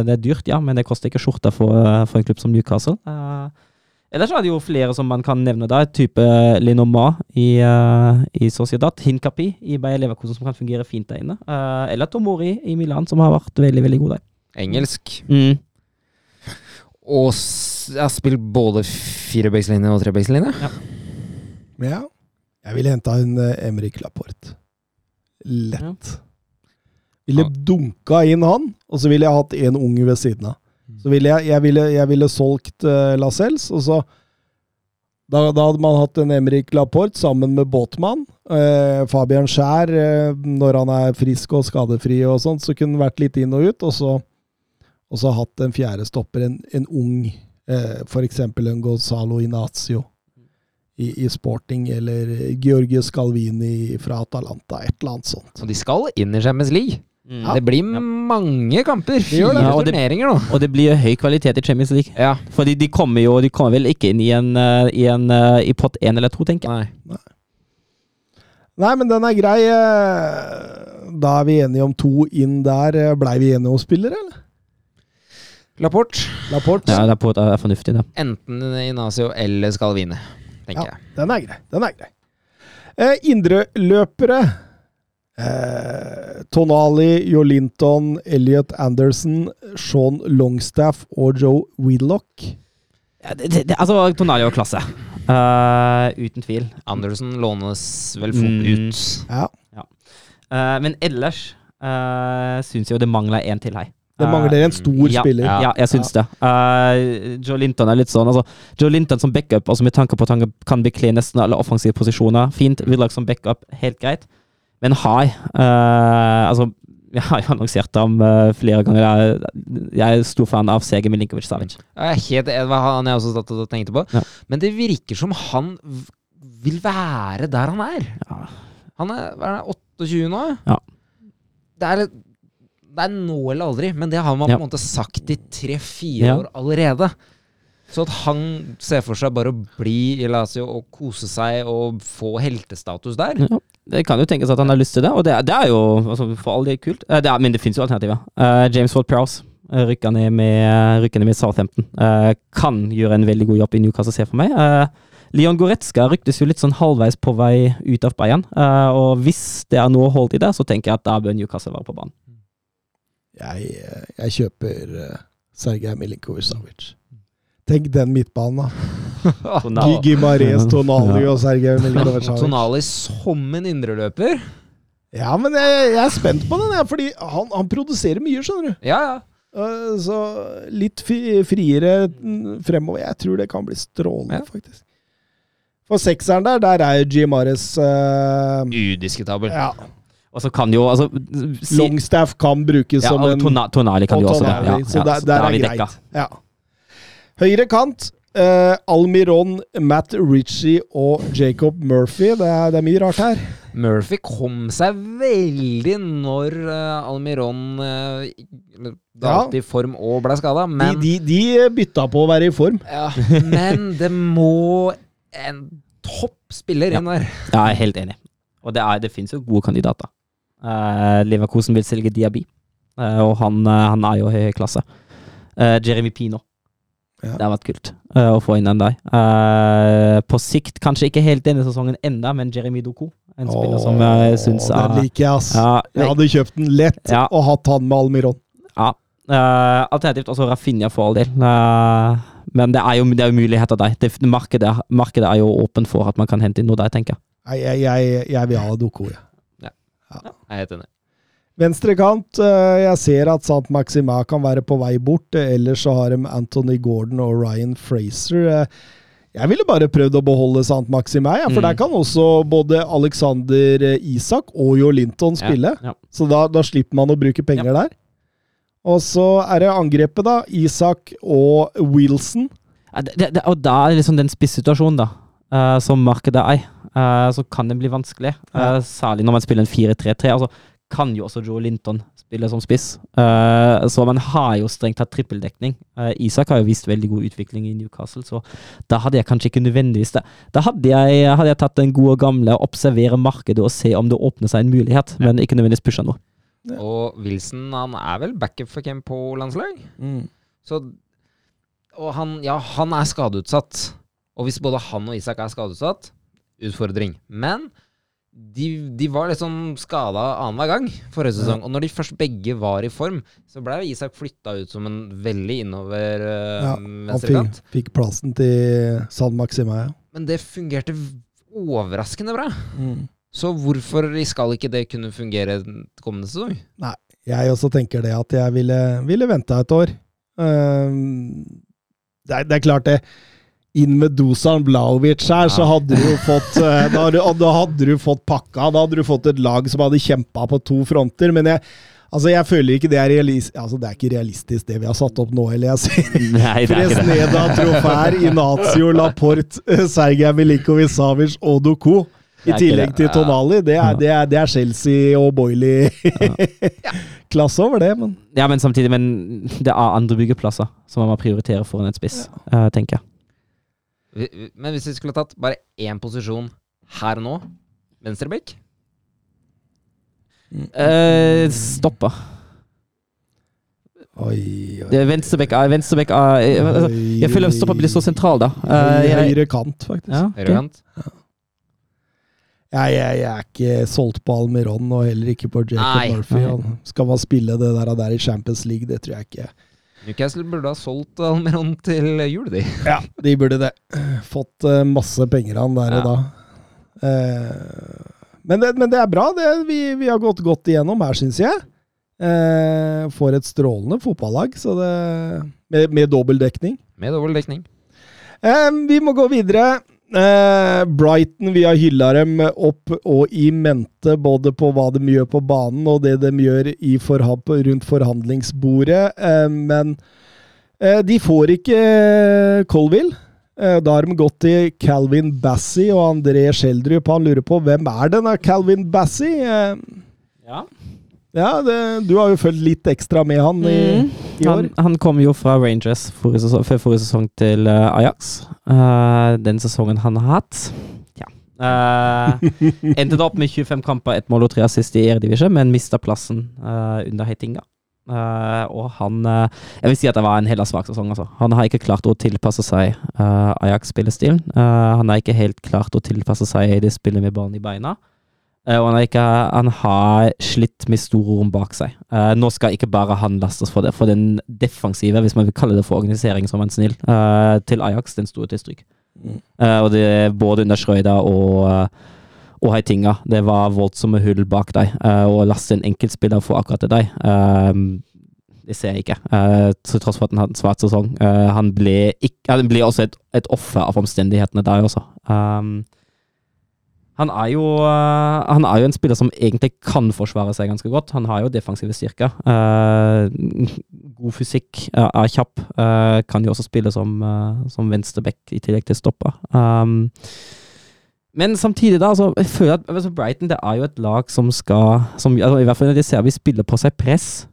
Det er dyrt, ja, men det koster ikke skjorta for, for en klubb som Newcastle. Eh, ellers er det jo flere som man kan nevne der, type Linoma i, uh, i Sociedad, Hinkapi i Bayer Leverkusen som kan fungere fint der inne. Uh, eller Tomori i Milan, som har vært veldig, veldig god der. Engelsk. Mm. Og jeg har spilt både firebackslinje og trebackslinje. Ja. Jeg ville henta en uh, Emrik Laporte. Lett. Ville Ja. dunka inn han, og så ville jeg hatt en unge ved siden av. Så ville jeg, jeg, ville, jeg ville solgt uh, Lascelles, og så da, da hadde man hatt en Emrik Laporte sammen med Båtmann. Eh, Fabian Skjær, eh, når han er frisk og skadefri og sånt, så kunne han vært litt inn og ut. Og så, og så hatt en fjerde stopper, en, en ung, eh, f.eks. en Gonzalo Inacio i, i sporting, eller Georgius Scalvini fra Atalanta, et eller annet sånt. Og de skal inn i Champions League. Mm. Det blir mange kamper. Fire. Ja, og det- turneringer nå. Og det blir høy kvalitet i Champions League. Ja. Fordi de kommer jo De kommer vel ikke inn i en, eh, i, en eh, i pott én eller to, tenker jeg. Nei. Nei, men den er grei. Da er vi enige om to inn der. Blei vi enige om spillere, eller? Laporte. Lapport. Ja, Lapport er, er fornuftig, det. Enten Inacio eller Skalvine, tenker Ja, jeg. den er grei. Den er grei. Eh, Indreløpere. Eh, Tonali, Jolinton, Elliot Anderson, Sean Longstaff og Joe Widlock. Ja, det, det, det altså, Tonali var klasse. Uh, uten tvil. Anderson lånes vel fort Mm. ut. Ja. Eh, men ellers uh, syns jeg jo det mangler en til her. Det mangler en stor ja, spiller. Ja, jeg syns det. Uh, Joe Linton er litt sånn altså, Joe Linton som backup, altså med tanke på at han kan bekle nesten alle offensive posisjoner, fint. Willoch som backup, helt greit. Men Hai uh, Altså, <laughs> jeg har jo annonsert ham uh, flere ganger. Jeg, jeg er stor fan av Sege Milinkovic Savic. Jeg er helt, var han jeg også satt og tenkte på. Ja. Men det virker som han vil være der han er. Ja. Han er, er 28 nå? Ja. Det er, det er nå eller aldri, men det har man på en måte sagt i tre-fire år allerede. Så at han ser for seg bare å bli i Lazio og kose seg og få heltestatus der Ja, det kan jo tenkes at han har lyst til det, og det, er- det er jo altså, for all del kult. Eh, det er, men det finnes jo alternativer. Uh, James Ward Prowse rykka ned med, ned med Southampton. Uh, kan gjøre en veldig god jobb i Newcastle, ser for meg. Uh, Leon Goretzka ryktes jo litt sånn halvveis på vei ut av Bayern, Uh, og hvis det er noe hold i det, så tenker jeg at da bør Newcastle være på banen. Jeg, eh, jeg kjøper uh, Sergej Milinkovic-Savic. Tenk den midtbanen, da. <laughs> Gigi Mares, <laughs> Tonali og Sergej Milinkovic-Savic. Tonali som en indreløper. Ja, men jeg, jeg er spent på den, jeg, fordi han, han produserer mye, skjønner du. Ja, ja. Eh, Så litt friere fremover. Jeg tror det kan bli strålende, Ja. faktisk. For sekseren der, der er Gimares uh, Udiskutabel. ja. Og så kan jo altså si, Longstaff kan brukes ja, som en Tonali kan jo også det. Ja, så der, der, der er, er vi greit. Ja. Høyre kant. Uh, Almiron, Matt Ritchie og Jacob Murphy. Det er, det er mye rart her. Murphy kom seg veldig når uh, Almiron uh, Ja. I form og ble skada, De, men de, de bytta på å være i form. ja, Men det må en topp spiller inn der. Ja, jeg er helt enig. Og det, er, det finnes jo gode kandidater. Uh, Leverkosen vil selge Diaby, og han, han er jo høy klasse. Eh, Jeremy Pino. Ja. Det har vært kult uh, å få inn den der. Uh, på sikt, kanskje ikke helt denne sesongen enda, men Jeremy Doku. En spiller som jeg syns Den er liker jeg, ass. ja, Jeg hadde kjøpt den lett Ja. og hatt han med Almiron. ja. Uh, alternativt også Rafinha for all del. Men det er jo, det er jo muligheter der. Det, markedet, markedet er jo åpent for at man kan hente inn noe der, tenker jeg. Jeg, jeg, jeg vil ha Doko, jeg. Jeg er helt enig. Venstre kant. eh, Jeg ser at Sant Maxima kan være på vei bort. eh, Ellers så har de Anthony Gordon og Ryan Fraser. Eh, Jeg ville bare prøvd å beholde Sant Maxima, ja, for Mm. der kan også både Alexander Isak og Jo Linton spille. Ja. Så da, da slipper man å bruke penger der. Og så er det angrepet, da. Isak og Wilson. Ja, det, det, og da er liksom den spissituasjonen, da. uh, som markedet er, uh, så kan det bli vanskelig. Ja. Eh, særlig når man spiller en 4-3-3. Altså, kan jo også Joe Linton spille som spiss. Uh, så man har jo strengt tatt trippeldekning. Uh, Isak har jo vist veldig god utvikling i Newcastle, så da hadde jeg kanskje ikke nødvendigvis det. Da hadde jeg, hadde jeg tatt den gode og gamle observere markedet og se om det åpner seg en mulighet, men ikke nødvendigvis pusha noe. Ja. Og Wilson han er vel backup for hvem på landslag? Mm. Så, og han, ja, han er skadeutsatt. Og hvis både han og Isak er skadeutsatt, utfordring. Men de, de var liksom skada annenhver gang forrige sesong. Og når de først begge var i form, så ble Isak flytta ut som en veldig innover øh, Ja, Han fikk, fikk plassen til San Maxima, ja. Men det fungerte overraskende bra. Mm. Så hvorfor skal ikke det kunne fungere kommende sesong? Nei, Jeg også tenker det, at jeg ville, ville venta et år. Uh, det, er, det er klart, det. Inn med Dusan Blaovic her, så hadde du jo fått eh, <laughs> da, da hadde du fått pakka. Da hadde du fått et lag som hadde kjempa på to fronter. Men jeg, altså jeg føler ikke det er realistisk Altså, det er ikke realistisk, det vi har satt opp nå, eller jeg det. Fresneda, Trofær, Inacio, Laporte, Sergej Milikovic, Savic og Doku. I tillegg til Tonali. Det er, det er, det er Chelsea og Boiley-klasse <laughs> over det, men Ja, men samtidig, men det er andre byggeplasser som man må prioritere foran et spiss, eh, tenker jeg. Men hvis vi skulle tatt bare én posisjon her og nå, venstrebekk Eh, Stoppa. Oi, oi. Venstrebekk er Venstrebekk er eh, altså, Jeg føler stopper blir så sentral, da. Eh, Høyre, kant, faktisk. ja, ok. høyrekant. Jeg, jeg, jeg er ikke solgt på Almiron, og heller ikke på Jacob Nei. Murphy. Han- Skal man spille det der, der i Champions League? Det tror jeg ikke. Newcastle burde ha solgt Almeron til jul, de. <laughs> Ja, de burde det. Fått eh, masse penger av han der og da. Eh, men, det, men det er bra, det vi, vi har gått godt igjennom her, syns jeg. Eh, får et strålende fotballag, så det, med, med dobbel dekning. Med dobbel dekning. Eh, vi må gå videre. Eh, Brighton, vi har hylla dem opp og i mente, både på hva de gjør på banen og det de gjør i forha rundt forhandlingsbordet. Eh, men eh, de får ikke Colville. Eh, da har de gått til Calvin Bassey og André Schjelderup. Han lurer på hvem er denne Calvin Bassey? Ja. ja, det, du har jo følt litt ekstra med han i, Mm. I år. Han, kom jo fra Rangers før forrige sesong til eh, Ajax. Uh, den sesongen han har hatt Ja. Uh, endte opp med 25 kamper, ett mål og tre assist i Eredivisjon, men mista plassen uh, under Heitinga. Uh, og han uh, Jeg vil si at det var en heller svak sesong, altså. Han har ikke klart å tilpasse seg uh, Ajax-spillestilen. Han har ikke helt klart å tilpasse seg det spillet med ballen i beina. Eh, og han ikke, han har slitt med store rom bak seg. Uh, nå skal ikke bare han lastes for det, for den defensive, hvis man vil kalle det for organisering, som en snill, uh, til Ajax, den sto til stryk. Eh, og det er både under Schreuder og, og Heitinga. Det var voldsomme hull bak deg. eh, å laste en enkeltspiller for akkurat til deg, det ser jeg ikke. til tross for at han hadde en svart sesong. Han, ble ikke, han ble også et, et offer av omstendighetene der også. Um, han er, jo, eh, han er jo en spiller som egentlig kan forsvare seg ganske godt. Han har jo defensive styrker. Eh, god fysikk, eh, er kjapp. kan jo også spille som, uh, som venstreback i tillegg til stopper. Um, men samtidig, da, altså, jeg føler at altså, Brighton det er jo et lag som skal som, altså, I hvert fall når de ser vi spiller på seg press,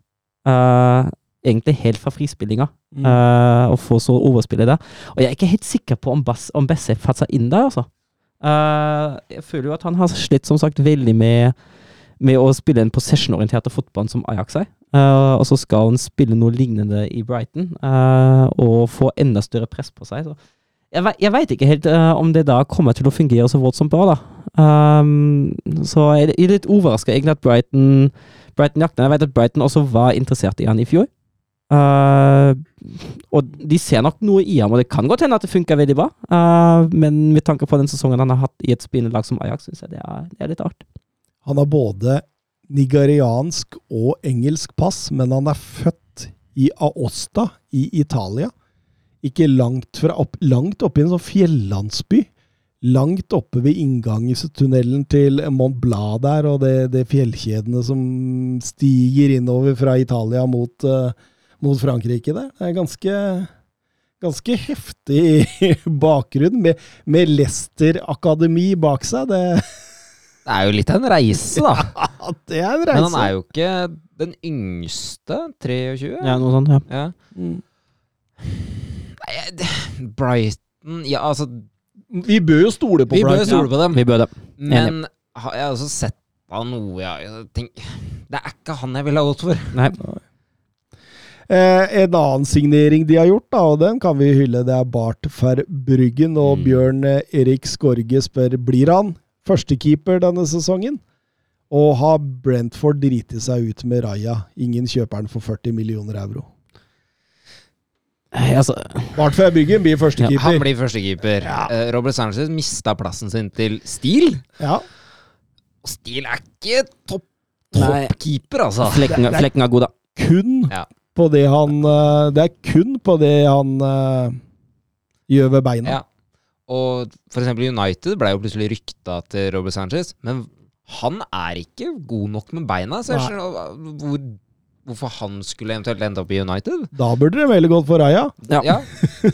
egentlig helt fra frispillinga, Mm. og får så overspillet der. Og jeg er ikke helt sikker på om, Bass, om Bessie passer inn der, altså. Eh, jeg føler jo at han har slitt som sagt veldig med, med å spille en possession-orienterte fotball som Ajax er. Uh, og så skal han spille noe lignende i Brighton, uh, og få enda større press på seg. Så jeg, ve jeg veit ikke helt om det da kommer til å fungere så voldsomt bra, da. Um, så jeg er litt overraska egentlig at Brighton Brighton jakter. Jeg vet at Brighton også var interessert i han i fjor. Eh, og de ser nok noe i ham, og det kan godt hende at det funker veldig bra. Uh, men med tanke på den sesongen han har hatt i et spillende lag som Ajax, syns jeg det er, det er litt rart. Han har både nigeriansk og engelsk pass, men han er født i Aosta i Italia. Ikke langt, fra opp, langt oppe i en sånn fjellandsby. Langt oppe ved inngangstunnelen til Mont Blanc der, og det, det fjellkjedene som stiger innover fra Italia mot, eh, mot Frankrike der. Det er ganske, ganske heftig <laughs> bakgrunn, med, med Leicester Akademi bak seg. Det, Det er jo litt av en reise, da. <laughs> Ja, det er en reise. Men han er jo ikke den yngste. 23? Ja, noe sånt, ja. Ja. Mm. Nei, Brighton Ja, altså Vi bør jo stole på Vi bør jo stole på dem. Vi bør det. Men har jeg har også sett av noe jeg, jeg tenker, Det er ikke han jeg ville ha gått for. Nei. Eh, en annen signering de har gjort, da, og den kan vi hylle, det er Bart Verbruggen. Og Mm. Bjørn eh, Erik Skorge spør blir han førstekeeper denne sesongen. Og har Brentford driti seg ut med Raja? Ingen kjøper den for 40 millioner euro. Altså, Bart Verbruggen blir Han blir førstekeeper. Ja. Uh, Robert Sanchez mista plassen sin til Steele. Ja. Og Steele er ikke toppkeeper, altså. flekken, er- flekken er god, da. Kun Ja. På det han eh, Det er kun på det han eh, gjør ved beina. Ja. Og for eksempel United ble jo plutselig rykta til Robert Sanchez, men han er ikke god nok med beina. Så jeg skjønner hvor, hvorfor han skulle eventuelt ende opp i United. Da burde det veldig godt for Raja. Ja. Ja,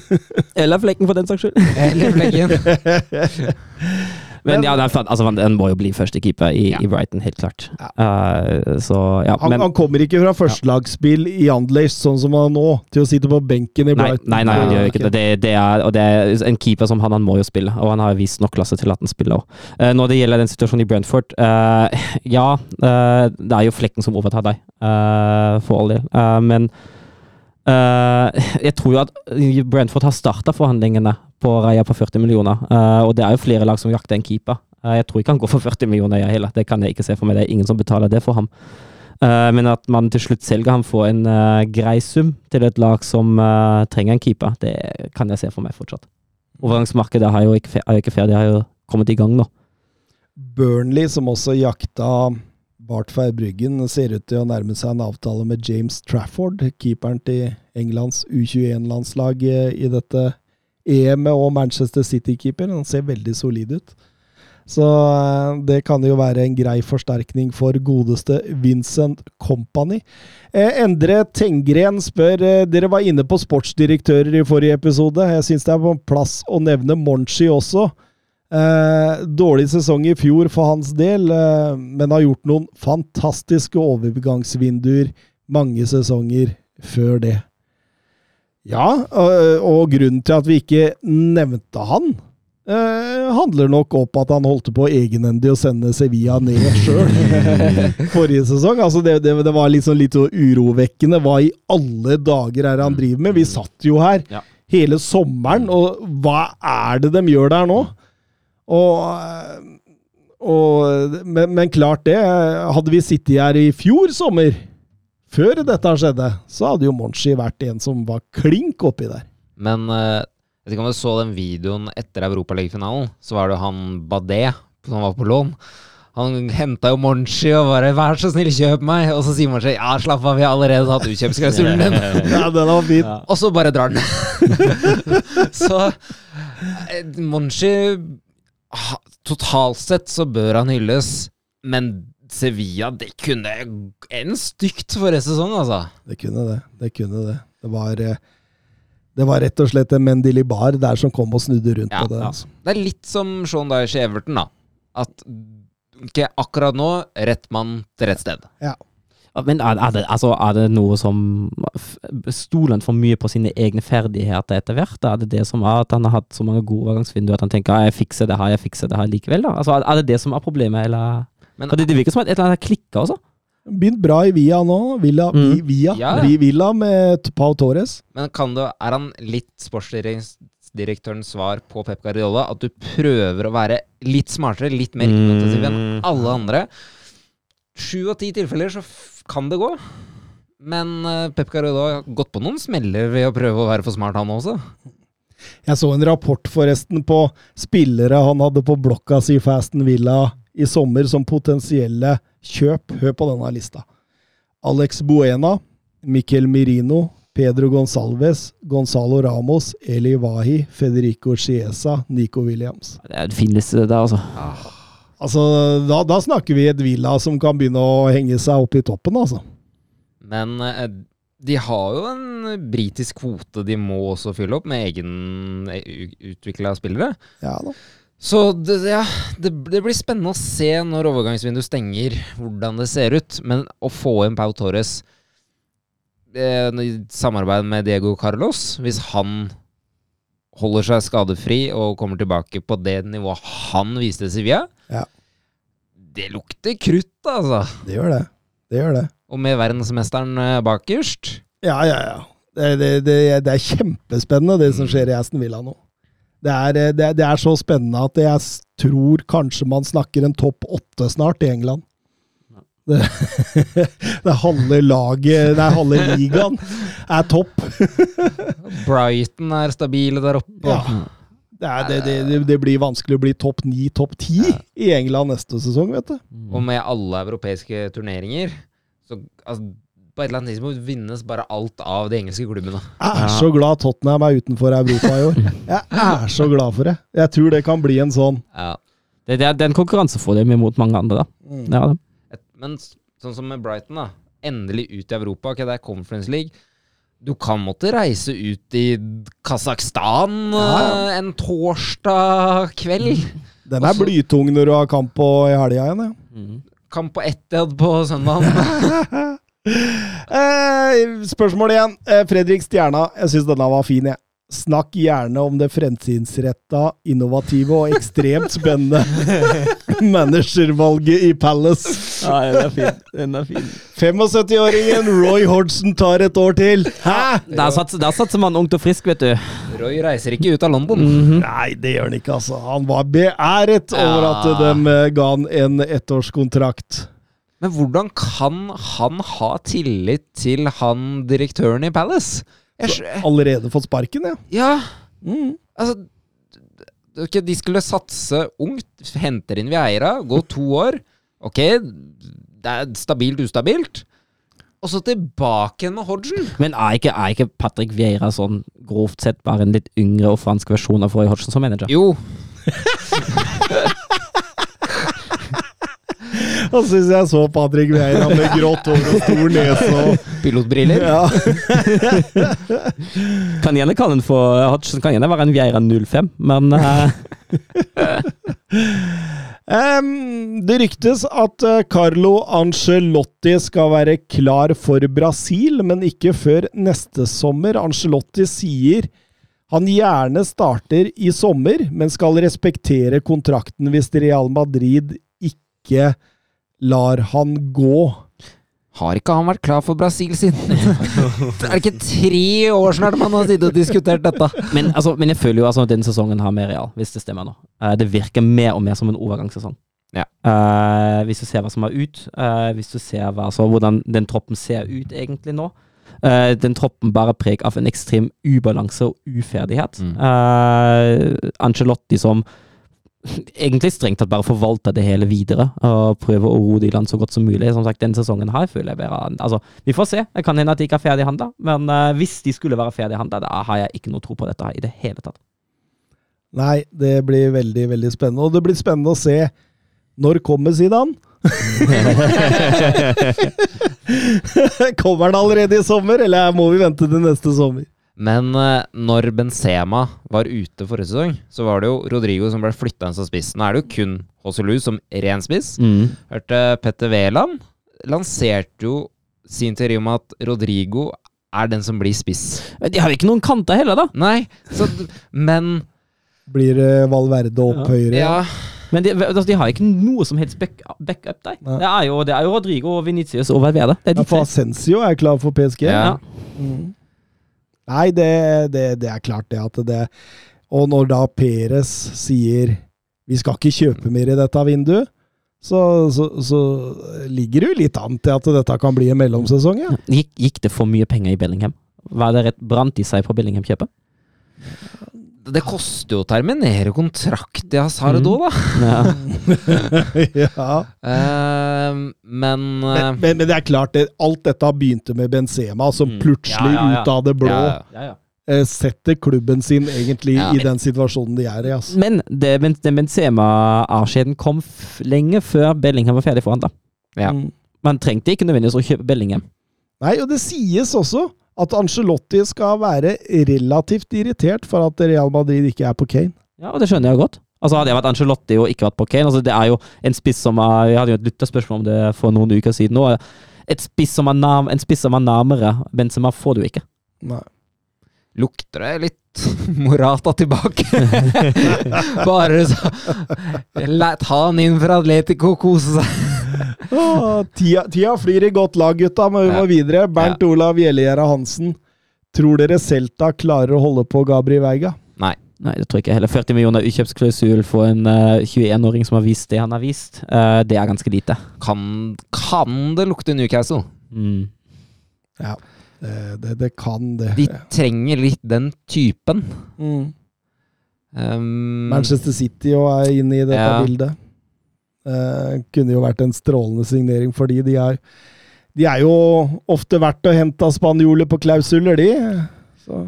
<laughs> Eller flekken, for den saks skyld. eller Flekken. <laughs> Men ja, den, altså, den må jo bli førstekeeper i, Ja. i Brighton, helt klart. Ja. Uh, så ja, Han, men han kommer ikke fra førstelagsspill i Anderlecht sånn som han nå, til å sitte på benken i Brighton. nei, nei, han gjør ikke det. det, det er, og det er en keeper som han, han må jo spille, og han har vist nok klasse til at han spiller òg. når det gjelder den situasjonen i Brentford uh, Ja, eh, det er jo flekken som overtar deg, eh, for all del. Eh, men eh, jeg tror jo at Brentford har starta forhandlingene på Raja på 40 millioner, eh, og det er jo flere lag som jakter en keeper. Eh, jeg tror ikke han går for 40 millioner, jeg heller. Det kan jeg ikke se for meg. Det er ingen som betaler det for ham. Eh, men at man til slutt selger ham for en grei sum til et lag som trenger en keeper, det kan jeg se for meg fortsatt. Overgangsmarkedet har jo ikke, er ikke ferdig, har jo kommet i gang nå. Burnley, som også jakta Bart Bryggen ser ut til å nærme seg en avtale med James Trafford, keeperen til Englands U21-landslag eh, i dette EM-et, og Manchester City-keeper. Han ser veldig solid ut. Så eh, det kan jo være en grei forsterkning for godeste Vincent Company. Eh, Endre Tengren spør eh, Dere var inne på sportsdirektører i forrige episode. Jeg syns det er på plass å nevne Monchi også. Dårlig sesong i fjor for hans del, men har gjort noen fantastiske overgangsvinduer mange sesonger før det. Ja, og, og grunnen til at vi ikke nevnte han, eh, handler nok opp at han holdt på egenhendig å sende Sevilla ned sjøl <laughs> forrige sesong. Altså det, det, det var liksom litt urovekkende. Hva i alle dager er det han driver med? Vi satt jo her Ja. hele sommeren, og hva er det de gjør der nå? Og, og men, men klart det. Hadde vi sittet her i fjor sommer, før dette skjedde, så hadde jo Monchi vært en som var klink oppi der. Men eh, jeg vet ikke om du så den videoen etter Europaligafinalen. Så var det han Badé som var på lån. Han henta jo Monchi og bare 'vær så snill, kjøp meg'. Og så sier Monchi 'ja, slapp av, vi har allerede hatt utkjøpsklausulen din'. <laughs> Ja, den var fin. Ja. Og så bare drar den. <laughs> så eh, Monchi Totalt sett så bør han hylles, men Sevilla, det kunne en stygt forrige sesong, altså. Det kunne det. Det kunne det. Det var, eh, det var rett og slett en Mendilibar der som kom og snudde rundt Ja, på det. ja. Altså. Det er litt som Sean Dyche i Everton, da. At okay, akkurat nå, rett mann til rett sted. Men er, er, det, altså, er det noe som Stoler han for mye på sine egne ferdigheter etter hvert? Er det det som er at han har hatt så mange gode overgangsvinduer at han tenker jeg fikser det her, jeg fikser det her likevel? da? Altså, er- Er det det som er problemet, eller? Men det, det virker som et eller annet har klikka også. Begynt bra i Via nå. Villa, Mm. vi- Via, Ja. Vi- Villa med Pau Torres. Men kan det, er han litt sportsdirektørens svar på Pep Guardiola? At du prøver å være litt smartere, litt mer innovativ enn Mm. alle andre? Sju av ti tilfeller så f kan det gå. Men eh, Pep Guardiola har gått på noen smeller ved å prøve å være for smart, han også. Jeg så en rapport forresten på spillere han hadde på blokka si Fasten Villa i sommer som potensielle kjøp. Hør på denne lista. Alex Buena, Miquel Mirino, Pedro Gonsalves, Gonzalo Ramos, Eli Wahi, Federico Chiesa, Nico Williams. Det er en fin liste, det der, altså. Altså, da, da snakker vi et Villa som kan begynne å henge seg opp i toppen, altså. Men eh, de har jo en britisk kvote de må også fylle opp, med egen utvikla spillere. Ja da. Så det, ja, det, det blir spennende å se når overgangsvinduet stenger, hvordan det ser ut. Men å få inn Pau Torres eh, i samarbeid med Diego Carlos, hvis han holder seg skadefri og kommer tilbake på det nivået han viste Sevilla, Ja. det lukter krutt, altså. Det gjør det. Det gjør det. Og med verdensmesteren eh, bakerst. Ja, ja, ja. Det, det, det, det er kjempespennende, det som skjer i Aston Villa nå. Det er, eh, det, det er så spennende at jeg tror kanskje man snakker en topp åtte snart i England. Det, <laughs> det er halve laget, det er halve ligaen, er topp. <laughs> Brighton er stabile der oppe. Ja. Det, er, det, blir vanskelig å bli topp ni, topp ti i England neste sesong, vet du. Og med alle europeiske turneringer, så altså, på et eller annet tidspunkt vinnes bare alt av de engelske klubbene. Jeg er så glad Tottenham er utenfor Europa i år. Jeg er så glad for det. Jeg tror det kan bli en sånn Ja. Det, det, er, det er en konkurransefordel mot mange andre, da. mm. Det. Et, men sånn som med Brighton, da. Endelig ut i Europa. Okay, det er Conference League. Du kan måtte reise ut i Kasakhstan Ja, ja. eh, en torsdag kveld. Den er Også- blytung når du har kamp på i helga igjen. Ja. Mm. Kamp på Etihad på søndag. <laughs> Eh, spørsmål igjen. Eh, Fredrik Stjerna, jeg syns denne var fin, jeg. Snakk gjerne om det fremtidsretta, innovative og ekstremt spennende <laughs> managervalget i Palace. Ja, den er fin. Den er fin. 75-åringen Roy Hodgson tar et år til. Hæ?! Der satser, der satser man ungt og frisk, vet du. Roy reiser ikke ut av London. Mhm. Nei, det gjør han ikke, altså. Han var beæret over at de eh, ga han en ettårskontrakt. Men hvordan kan han ha tillit til han direktøren i Palace? Jeg, allerede fått sparken, ja. ja, Mm. altså okay, De skulle satse ungt, henter inn Vieira, gå to år. Ok, det er stabilt ustabilt. Og så tilbake igjen med Hodgen. Men er ikke, er ikke Patrick Vieira sånn grovt sett bare en litt yngre og fransk versjon av Roy Hodgson som manager? Jo, <laughs> Så syns jeg så Patrick Vieira med grått hår og stor nese og pilotbriller. ja. <laughs> Kan gjerne kan for kan gjerne være en Vieira 05, men <laughs> uh... Um, det ryktes at eh, Carlo Ancelotti skal være klar for Brasil, men ikke før neste sommer. Ancelotti sier han gjerne starter i sommer, men skal respektere kontrakten hvis Real Madrid ikke lar han gå. Har ikke han vært klar for Brasil siden <laughs> Det er ikke tre år snart man har sittet og diskutert dette. men, altså, men jeg føler jo altså at denne sesongen har mer real, hvis det stemmer nå. Eh, det virker mer og mer som en overgangssesong. Ja. Uh, hvis du ser hva som er ut, uh, hvis du ser hva, altså, hvordan den troppen ser ut egentlig nå. Uh, den troppen bærer preg av en ekstrem ubalanse og uferdighet. Mm. Eh, Ancelotti som egentlig strengt tatt bare forvalte det hele videre og prøve å ro de land så godt som mulig. Som sagt, den sesongen her føler jeg bare Altså, vi får se. Det kan hende at de ikke er ferdighandla, men uh, hvis de skulle være ferdighandla, da har jeg ikke noe tro på dette her i det hele tatt. Nei, det blir veldig, veldig spennende. Og det blir spennende å se når kommer Zidane? <laughs> <laughs> kommer han allerede i sommer, eller må vi vente til neste sommer? Men eh, når Benzema var ute forrige sesong, så var det jo Rodrigo som ble flytta inn som spiss. Nå er det jo kun Hosselu som ren spiss. Mm. Hørte Petter Wæland lanserte jo sin teori om at Rodrigo er den som blir spiss. De har jo ikke noen kanter heller, da. Nei, så, men Blir det Valverde opp Ja. høyre? Ja. Men de, altså, de har ikke noe som helst back, backup der. Det er, jo, det er jo Rodrigo, Venitius og Valverde. Det er Ja, for Ascencio er klar for PSG. Ja. Mm. Nei, det, det, det er klart det at det Og når da Peres sier vi skal ikke kjøpe mer i dette vinduet, så, så, så ligger det jo litt an til at dette kan bli en mellomsesong, ja. Gikk, gikk det for mye penger i Bellingham? Var det rett brant de seg på Bellingham-kjøpet? Det koster jo å terminere kontrakt i Hazard Mm. da. Ja. <laughs> <laughs> ja. Eh, men, uh, Men, men, men det er klart, det, alt dette begynte med Benzema, som Mm. plutselig Ja, ja, ja. ut av det blå ja, Ja, ja. eh, setter klubben sin egentlig Ja. i den situasjonen de er i. Altså. Men det, den Benzema-avskjeden kom f lenge før Bellingham var ferdig foran. ja. Mm. Man trengte ikke nødvendigvis å kjøpe Bellingham. Nei, og det sies også at Angelotti skal være relativt irritert for at Real Madrid ikke er på Kane. Ja, og det skjønner jeg godt. Altså Hadde jeg vært Angelotti og ikke vært på Kane altså Det er jo en spiss som er Jeg hadde jo et lytterspørsmål om det for noen uker siden. òg. Et spiss som er nærm, en spiss som er nærmere Benzema, får du ikke. Nei. Lukter det litt <laughs> Morata tilbake? <laughs> Bare så La, Ta han inn fra Atletico og kose seg. Åh, tida, tida flyr i godt lag, gutta, men vi må Ja. videre. Bernt Olav Gjellegjerde Hansen. Tror dere Celta klarer å holde på Gabri Veiga? Nei. Nei, det tror jeg ikke heller. 40 millioner ukjøpsklausul for en uh, 21-åring som har vist det han har vist, uh, det er ganske lite. Kan, kan det lukte Newcastle? Mm. Ja, det, det, det kan det. De trenger litt den typen. Mm. Um, Manchester City og er inne i dette Ja. bildet. Eh, kunne jo vært en strålende signering fordi de er De er jo ofte verdt å hente av spanjoler på klausuler, de. Så.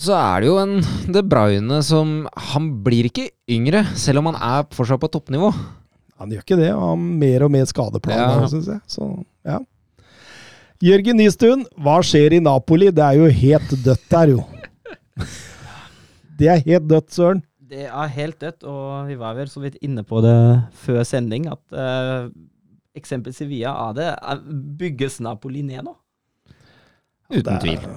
Så er det jo en De Bruyne som Han blir ikke yngre, selv om han er fortsatt på toppnivå. Han gjør ikke det. Han har mer og mer skadeplaner, Ja. syns jeg. Så, ja. Jørgen Nystuen, hva skjer i Napoli? Det er jo helt dødt der, jo. <laughs> Det er helt dødt, søren. Det er helt dødt, og vi var vel så vidt inne på det før sending, at uh, eksempel Sevilla er det er, Bygges Napoli ned nå? Uten Det er- tvil.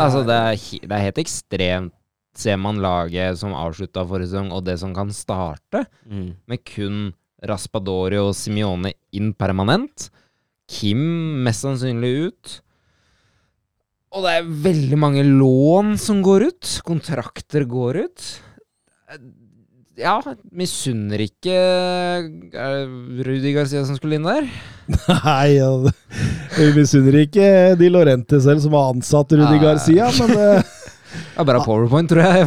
Altså, det er, det er helt ekstremt. Ser man laget som avslutta forrige sesong, og det som kan starte, med kun Raspadori og Simione inn permanent. Kim mest sannsynlig ut. Og det er veldig mange lån som går ut. Kontrakter går ut. Ja, misunner ikke eh, Rudi Garcia som skulle inn der. Nei, vi misunner ikke De Lorente selv, som har ansatt Rudi ja. Garcia, men <laughs> Det er bare powerpoint, tror jeg. <laughs>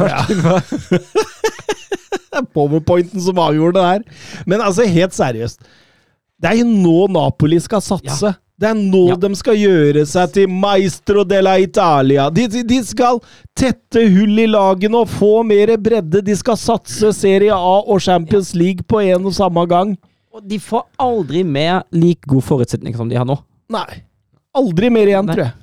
det er powerpointen som avgjorde det her. Men altså, helt seriøst. Det er jo nå Napoli skal satse. Det er nå Ja. de skal gjøre seg til maestro della Italia. De, de, de skal tette hull i lagene og få mer bredde. De skal satse Serie A og Champions League på en og samme gang. Og de får aldri mer like god forutsetning som de har nå. Nei. Aldri mer igjen, Nei. tror jeg.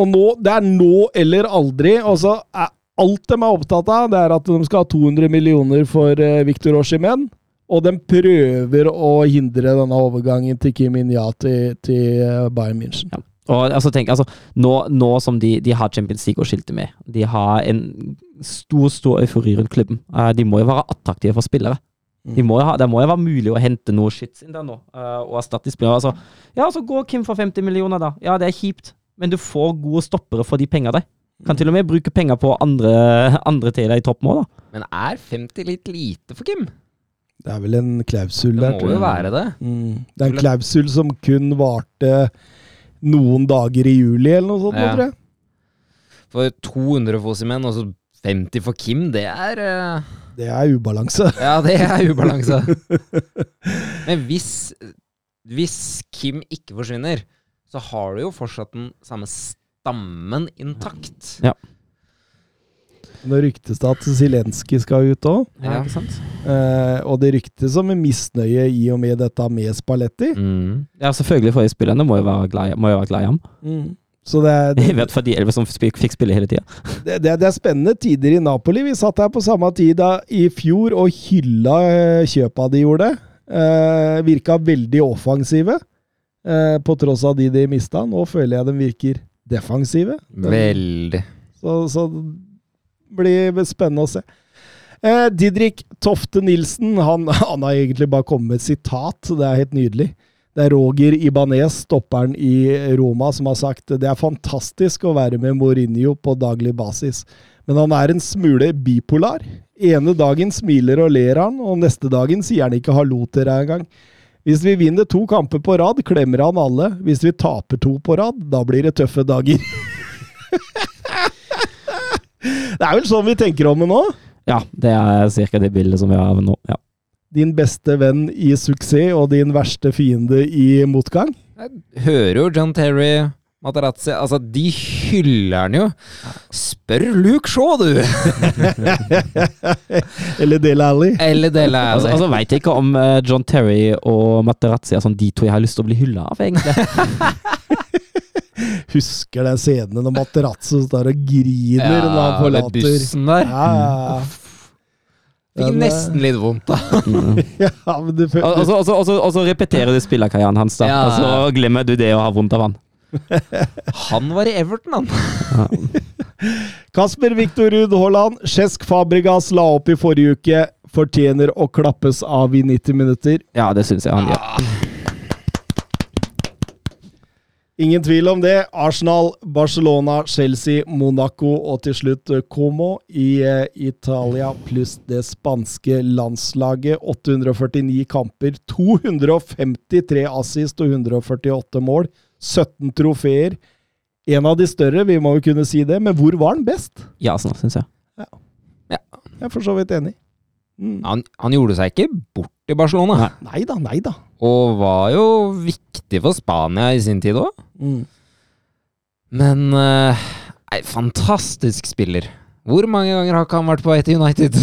Og nå, det er nå eller aldri. Og så er alt de er opptatt av, det er at de skal ha 200 millioner for uh, Victor Oshimen. Og de prøver å hindre denne overgangen til Kim Inya til, til eh, Bayern München. Ja. Og altså, tenk, altså, nå, nå som de, de har Champions League å skilte med, de har en stor stor eufori rundt klubben. Eh, de må jo være attraktive for spillere. De må jo ha, det må jo være mulig å hente noe shits inn der nå, eh, og erstatte de spillere. Altså, ja, så går Kim for 50 millioner, da. Ja, det er kjipt, men du får gode stoppere for de penga der. Kan til og med bruke penger på andre, andre til deg i toppmål, da. Men er 50 litt lite for Kim? Det er vel en klausul der. Det må tror jo være det. Mm. Det er en klausul som kun varte noen dager i juli, eller noe sånt, Ja. tror jeg. For 200 for Simen og så 50 for Kim, det er uh... Det er ubalanse. <laughs> Ja, det er ubalanse. <laughs> Men hvis, hvis Kim ikke forsvinner, så har du jo fortsatt den samme stammen intakt. Nå ryktes det at Zelenskyj skal ut òg. Ja. ikke sant? Eh, og det ryktes om en misnøye i og med dette med Spalletti. Mm. Ja, selvfølgelig, for spillerne må jo være glad, i- må jo være glad i ham. Så det er, Jeg det, vet for de elleve som fikk spille hele tida. det, det er spennende tider i Napoli. Vi satt her på samme tid da, i fjor og hylla eh, kjøpa de gjorde. Eh, virka veldig offensive, eh, på tross av de de mista. Nå føler jeg de virker defensive. Veldig. Så, så det blir spennende å se. Eh, Didrik Tofte Nilsen han, <laughs> han har egentlig bare kommet med et sitat. Det er helt nydelig. Det er Roger Ibanez, stopperen i Roma, som har sagt det er fantastisk å være med Mourinho på daglig basis, men han er en smule bipolar. Ene dagen smiler og ler han, og neste dagen sier han ikke hallo til deg engang. Hvis vi vinner to kamper på rad, klemmer han alle. Hvis vi taper to på rad, da blir det tøffe dager. <laughs> det er vel sånn vi tenker om det nå? Ja, det er ca. det bildet som vi har nå. Ja. Din beste venn i suksess og din verste fiende i motgang? Jeg hører jo John Terry, Materazzi Altså, de hyller han jo. Spør Luke Shaw, du! <laughs> Eller Dele Alli? Eller Dele Altså, Alli. altså veit jeg ikke om eh, John Terry og Materazzi er sånn de to jeg har lyst til å bli hylla av, egentlig. <laughs> Husker den scenen når Materazzo står og griner når han forlater bussen der. Ja, ja, ja. Fikk eh, nesten litt vondt, da. <laughs> ja, men du føler og så- altså, altså, altså, så- repeterer du spillerkarrieren hans, da. Ja. Og så glemmer du det å ha vondt av han. <laughs> Han var i Everton, han. <laughs> Kasper Viktor Ruud Haaland, Cesc Fabregas la opp i forrige uke. Fortjener å klappes av i 90 minutter. Ja, det syns jeg han gjør. Ah, Ingen tvil om det. Arsenal, Barcelona, Chelsea, Monaco og til slutt eh, Como i eh, Italia, pluss det spanske landslaget. 849 kamper, 253 assist og 148 mål. 17 trofeer. En av de større, vi må jo kunne si det, men hvor var han best? Ja, sånn syns jeg. Jeg er for så vidt enig. Mm. Han, han gjorde seg ikke bort i Barcelona, Nei da, nei da. og var jo viktig for Spania i sin tid òg. Mm. Men eh, Nei, fantastisk spiller. Hvor mange ganger har ikke han vært på vei til United?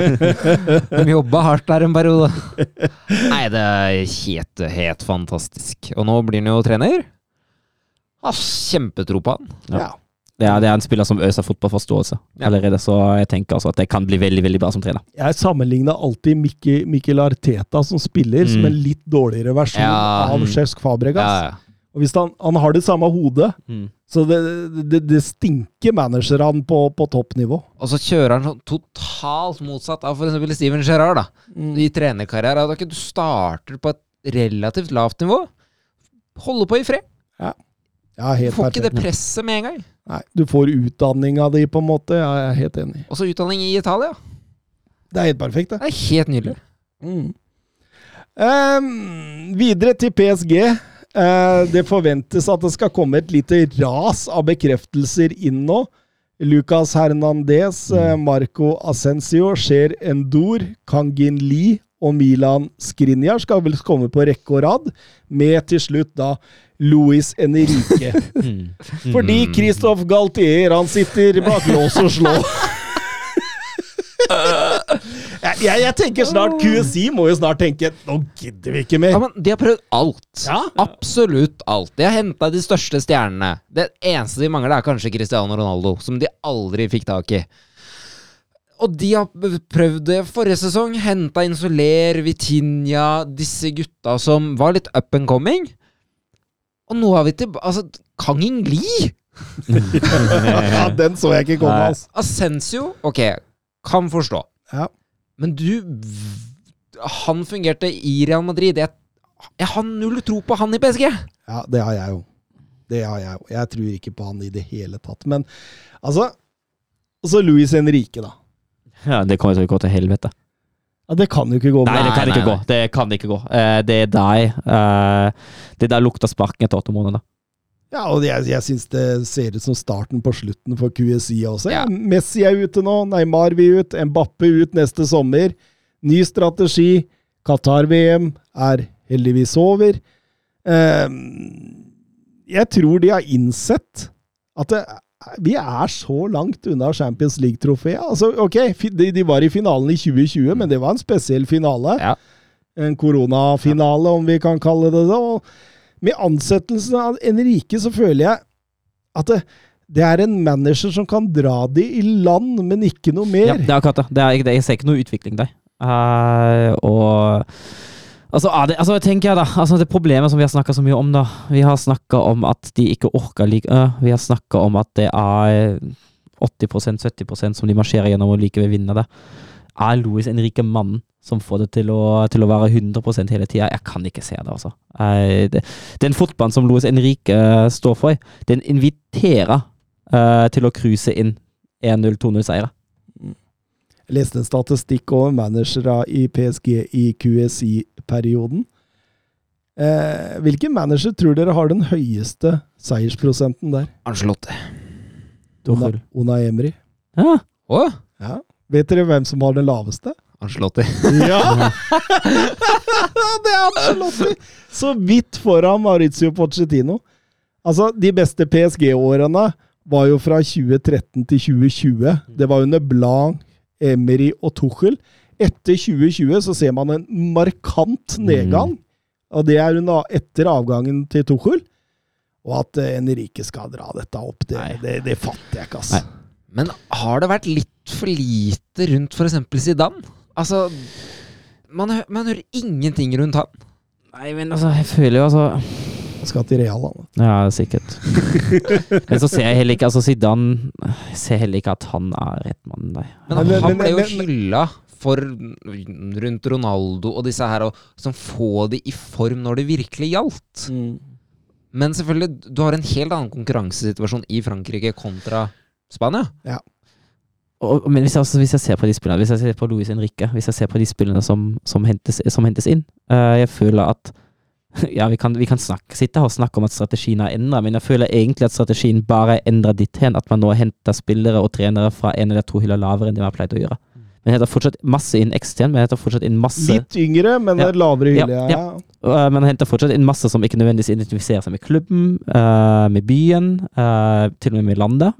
<laughs> De jobba hardt der en periode. Nei, det er helt, helt fantastisk. Og nå blir han jo trener. Har kjempetro på han. Ja. Ja. Det er, det er en spiller som øser fotballforståelse Ja. allerede, så jeg tenker altså at det kan bli veldig veldig bra som trener. Jeg sammenligna alltid Mikkel, Mikkel Arteta som spiller, som Mm. en litt dårligere versjon Ja. av Cesc Fabregas. Ja, ja. Og hvis han, han har det samme hodet, så det, det, det stinker managerne på, på toppnivå. Og så kjører han sånn totalt motsatt av f.eks. Steven Gerrard. da. I trenerkarrieren. Du starter på et relativt lavt nivå. holder på i fred. Ja, helt Får ikke det presset med en gang. Nei, du får utdanninga di, på en måte. Ja, jeg er helt enig. Også utdanning i Italia. Det er helt perfekt, det. Det er helt nydelig. Mm. Um, videre til PSG. Uh, det forventes at det skal komme et lite ras av bekreftelser inn nå. Lucas Hernandez, mm. Marco Ascencio, Sher Endor, Kangin Lee og Milan Skriniar skal vel komme på rekke og rad, med til slutt da Luis Enrique. <laughs> Fordi Christophe Galtier han sitter bak lås og slå. jeg, jeg, jeg tenker snart QSI må jo snart tenke Nå gidder vi ikke mer. Ja, men De har prøvd alt. Ja. Absolutt alt. De har henta de største stjernene. Det eneste de mangler, er kanskje Cristiano Ronaldo, som de aldri fikk tak i. Og de har prøvd det forrige sesong. Henta Insuler, Vitinha, disse gutta som var litt up and coming. Og nå har vi til Altså, Kang Li? <laughs> ja, den så jeg ikke komme, altså. Ascensio, ok, kan forstå. Ja. Men du Han fungerte i Real Madrid. Jeg, jeg har null tro på han i PSG. Ja, det har jeg jo. Det har jeg jo. Jeg tror ikke på han i det hele tatt. Men altså Og så Luis Henrique, da. Ja, det kommer til å gå til helvete. Ja, det kan jo ikke gå Nei, det kan nei, ikke nei. gå. Det kan ikke gå. Uh, det er deg. Uh, det der lukter sparken etter åtte måneder. Ja, og jeg, jeg syns det ser ut som starten på slutten for QSI også. Ja. Messi er ute nå, Neymar vil ut, Mbappe ut neste sommer. Ny strategi. Qatar-VM er heldigvis over. Uh, jeg tror de har innsett at det, vi er så langt unna Champions League-trofeet. Altså, ok, de, de var i finalen i 2020, men det var en spesiell finale. Ja. En koronafinale, om vi kan kalle det det. Og med ansettelsen av Enrique så føler jeg at det, det er en manager som kan dra de i land, men ikke noe mer. Ja, det er akkurat det. det, er, det jeg ser ikke noe utvikling der. Uh, og Altså, det, altså tenker jeg da, altså det problemet som vi har snakka så mye om, da Vi har snakka om at de ikke orker like uh, Vi har snakka om at det er 80-70% som de marsjerer gjennom og likevel vinner det. Er Louis en rik mann som får det til å, til å være 100% hele tida? Jeg kan ikke se det, altså. Uh, det, den fotballen som Louis Henrique uh, står for, den inviterer eh, til å cruise inn 1-0-2-0-seiere. Jeg leste en statistikk over managere i PSG i QSI-perioden. Eh, hvilken manager tror dere har den høyeste seiersprosenten der? Angelotte. Una, Tuchel. Una Emry. Ja. Å, Ja. Vet dere hvem som har den laveste? Angelotti. <laughs> Ja! <laughs> det er Angelotti! Så vidt foran Maurizio Pochettino. Altså, de beste PSG-årene var jo fra 2013 til 2020. Det var under Blanc, Emery og Tuchel. Etter 2020 så ser man en markant nedgang, og det er under, etter avgangen til Tuchel. Og at eh, Enrique skal dra dette opp, det, det, det fatter jeg ikke, altså. Nei. Men har det vært litt for lite rundt f.eks. Zidane? Altså man, man hører ingenting rundt han. Nei, men altså, jeg føler jo altså skal til Real, han. Ja, sikkert. <laughs> men så ser jeg heller ikke Altså, Zidane Jeg ser heller ikke at han er rett mann, nei. Men men- han ble jo hylla for rundt Ronaldo og disse her, og som få de i form når det virkelig gjaldt. Men selvfølgelig, du har en helt annen konkurransesituasjon i Frankrike kontra Spania. Og, men hvis jeg, altså, hvis jeg ser på de spillene, Hvis jeg ser på Luis Henrique, hvis jeg ser på de spillene som, som, hentes, som hentes inn uh, Jeg føler at <laughs> Ja, vi kan, vi kan snakke, sitte her og snakke om at strategien er endra, men jeg føler egentlig at strategien bare er endra dit hen at man nå henter spillere og trenere fra en eller to hyller lavere enn det man har pleid å gjøre. Men henter fortsatt masse inn ekstern, men henter fortsatt inn masse Litt yngre, men Ja. lavere Ja, ja. Ja, Uh, men henter fortsatt inn masse som ikke nødvendigvis identifiserer seg med klubben, uh, med byen, uh, til og med med landet.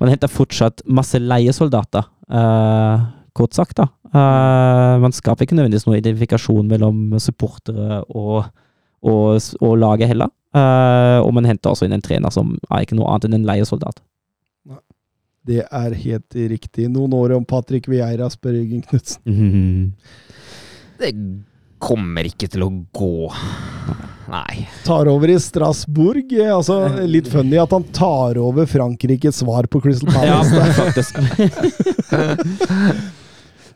Man henter fortsatt masse leiesoldater, uh, kort sagt. da. Uh, man skaper ikke nødvendigvis noen identifikasjon mellom supportere og, og, og laget heller. Uh, og man henter også inn en trener som er ikke noe annet enn en leiesoldat. Det er helt riktig. Noen år om Patrick Vieira, spør Jørgen Knutsen. Mhm. <laughs> Det kommer ikke til å gå. Nei. Tar over i Strasbourg. eh, Altså, litt funny at han tar over Frankrikes svar på Crystal <laughs> Palace. Ja, faktisk. <laughs>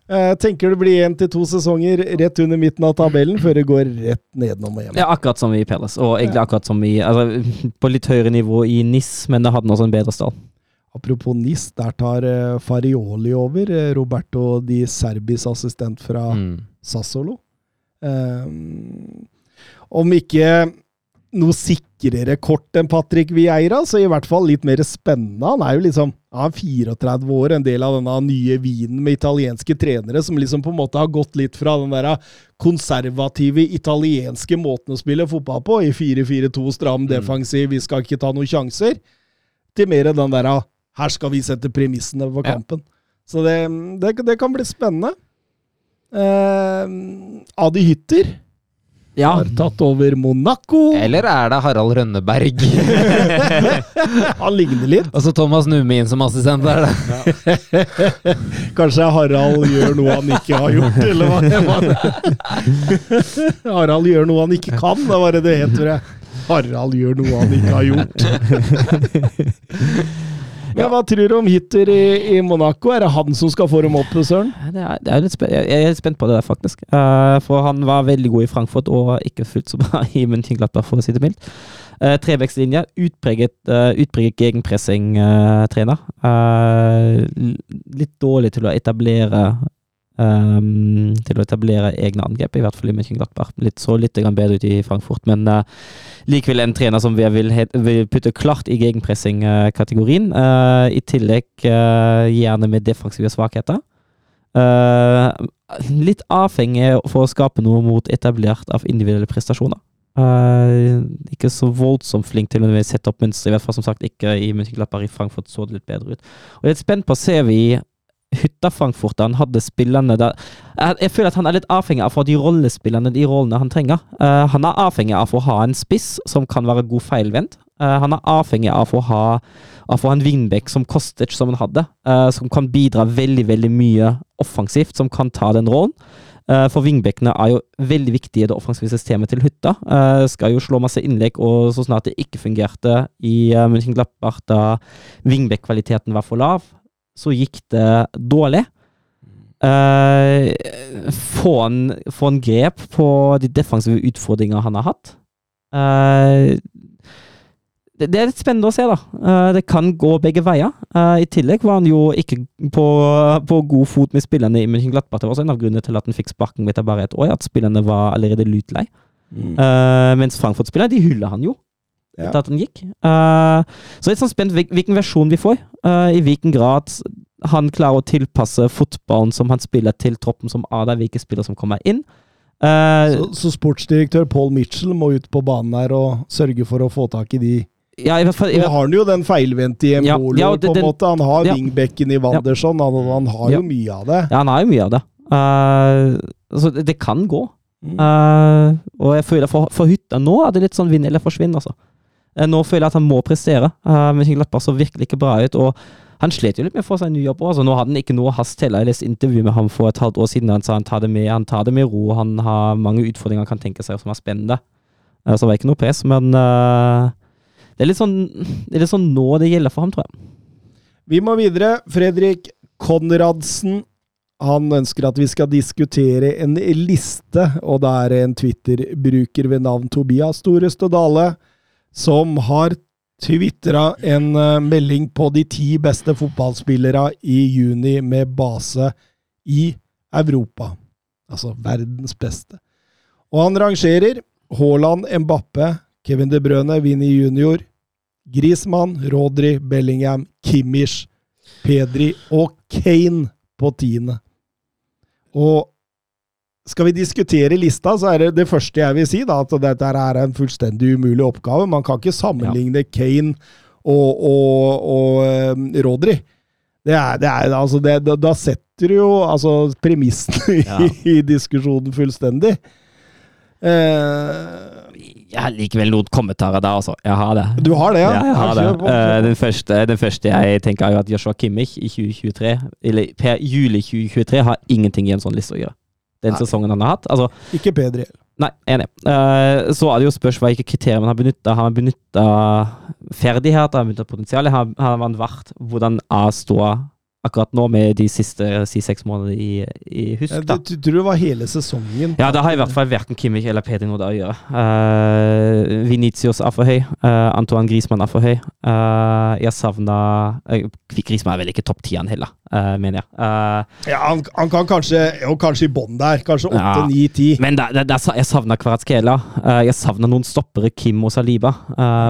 Eh, tenker det blir én til to sesonger rett under midten av tabellen, før det går rett nedenom og hjem. Ja, akkurat som i Peles, og egentlig akkurat som i altså, På litt høyere nivå i NIS, men det hadde også en bedre stall. Apropos NIS, der tar eh, Farioli over. eh, Roberto Di Serbis assistent fra Mm. Sassolo. Um, om ikke noe sikrere kort enn Patrick Vieira, så i hvert fall litt mer spennende. Han er jo liksom han er 34 år, en del av denne nye vinen med italienske trenere som liksom på en måte har gått litt fra den der konservative italienske måten å spille fotball på, i 4-4-2, stram defensiv, vi skal ikke ta noen sjanser, til mer den der her skal vi sette premissene for Ja. kampen. Så det, det, det kan bli spennende. Eh, Adi Hytter Ja, har tatt over Monaco. Eller er det Harald Rønneberg? <laughs> Han ligner litt. Og så Thomas Numin som assistent der, da. Kanskje Harald gjør noe han ikke har gjort, eller hva det var. Harald gjør noe han ikke kan, da var det det het, tror jeg. Harald gjør noe han ikke har gjort. Men hva tror du om Hitter i, i Monaco? Er det han som skal få dem opp, Søren? det er, det er litt jeg er litt spent på det der, faktisk. Uh, for han var veldig god i Frankfurt, og ikke fullt så bra i München-Gladbach, for å si det mildt. Uh, Trebekslinje, utpreget, uh, utpreget gegenpressing-trener. litt dårlig til å etablere ehm, til å etablere egne angrep, i hvert fall i München-Gladbach. Litt, så litt bedre ut i Frankfurt, men uh, likevel en trener som vi vil, vil putte klart i gegenpressing-kategorien. Uh, I tillegg uh, gjerne med defensive svakheter. Litt avhengig for å skape noe mot etablert av individuelle prestasjoner. Ikke så voldsomt flink til å sette opp mønster, i hvert fall som sagt ikke i München-Gladbach. I Frankfurt så det litt bedre ut. Og jeg er spent på ser vi hytta Frankfurt han hadde spillerne der jeg, jeg føler at han er litt avhengig av å få de rollespillerne de rollene han trenger. Uh, han er avhengig av å ha en spiss som kan være god feilvendt. Uh, han er avhengig av å ha av å ha en wingback som Kostic, som han hadde, Uh, som kan bidra veldig veldig mye offensivt, som kan ta den rollen. For wingbackene er jo veldig viktige i det offensive systemet til hytta. Skal jo slå masse innlegg, og så snart det ikke fungerte i München Glappart da wingback-kvaliteten var for lav, så gikk det dårlig. Uh, få, en, få en grep på de defensive utfordringene han har hatt. Uh, det, det er litt spennende å se, da. Uh, det kan gå begge veier. I tillegg var han jo ikke på, på god fot med spillerne i München-Gladbach. Det var også en av grunnene til at han fikk sparken etter bare et år, at spillerne var allerede lutlei. Eh, mens Frankfurt-spillerne, de hyller han jo Ja. etter at den gikk. Uh, så jeg er litt sånn spent hvilken versjon vi får. Uh, I hvilken grad han klarer å tilpasse fotballen som han spiller, til troppen som er der, hvilke spillere som kommer inn. Uh, Så, så sportsdirektør Paul Mitchell må ut på banen her og sørge for å få tak i de ja, i hvert fall, i Nå har han jo den feilvendte i Ja, ja, på en måte. Han har ja. wingbacken i Wanderson, han, han har Ja. jo mye av det. ja, han har jo mye av det. Uh, så det, det kan gå. Eh, og jeg føler for, for hytta nå er det litt sånn vinn eller forsvinn, altså. Eh, Nå føler jeg at han må prestere. Uh, Mönchengladbach så virkelig ikke bra ut. og han slet jo litt med å få seg en ny jobb òg. Altså, nå hadde han ikke noe hast til. Jeg leste intervju med ham for et halvt år siden. Han sa han tar det med, han tar det med ro. Han har mange utfordringer han kan tenke seg som er spennende. Eh, så det var ikke noe press, men eh, det, er sånn, det er litt sånn nå det gjelder for ham, tror jeg. Vi må videre. Fredrik Konradsen. Han ønsker at vi skal diskutere en liste, og det er en Twitter-bruker ved navn Tobias Storestad Dale som har tvitra en eh, melding på de ti beste fotballspillere i juni med base i Europa. Altså verdens beste. Og han rangerer Haaland, Mbappe, Kevin De Brøne, Vinni junior, Griezmann, Rodri, Bellingham, Kimmich, Pedri og Kane på tiende. Og skal vi diskutere lista, så er det det første jeg vil si, da, at dette er en fullstendig umulig oppgave. Man kan ikke sammenligne Kane og, og, og um, Rodri. Det er, det er, altså det, da, setter du jo altså, premissene Ja. <laughs> i, diskusjonen fullstendig. Eh, Jeg har likevel noen kommentarer der, altså. Jeg har det. du har det, ja? Ja, jeg har det. Eh, på. den, første, den første jeg tenker, er jo at Joshua Kimmich i 2023, eller per juli 2023, har ingenting i en sånn liste å gjøre. Den Nei. sesongen han har hatt. Altså, Ikke Pedri. nei, enig. Uh, så er det jo spørs hvilke kriterier man har benytta. Har man benytta ferdigheter, har man benytta potensial, har, har man vært hvordan A står akkurat nå med de siste si, seks månedene i, i husk, Ja, du, tror det var hele sesongen. Ja, det har i hvert fall verken Kimmich eller Pedri noe der å gjøre. Uh, Venitius er for høy. Uh, Antoine Griezmann er for høy. Uh, jeg savna uh, Griezmann er vel ikke topp tieren heller, eh, mener jeg. Uh, Ja, han, han kan kanskje Jo, kanskje i bånn der. Kanskje Ja. 8, 9, 10. men det, det, det, jeg savna Kvaratskhelia. Uh, jeg savna noen stoppere, Kim og Saliba.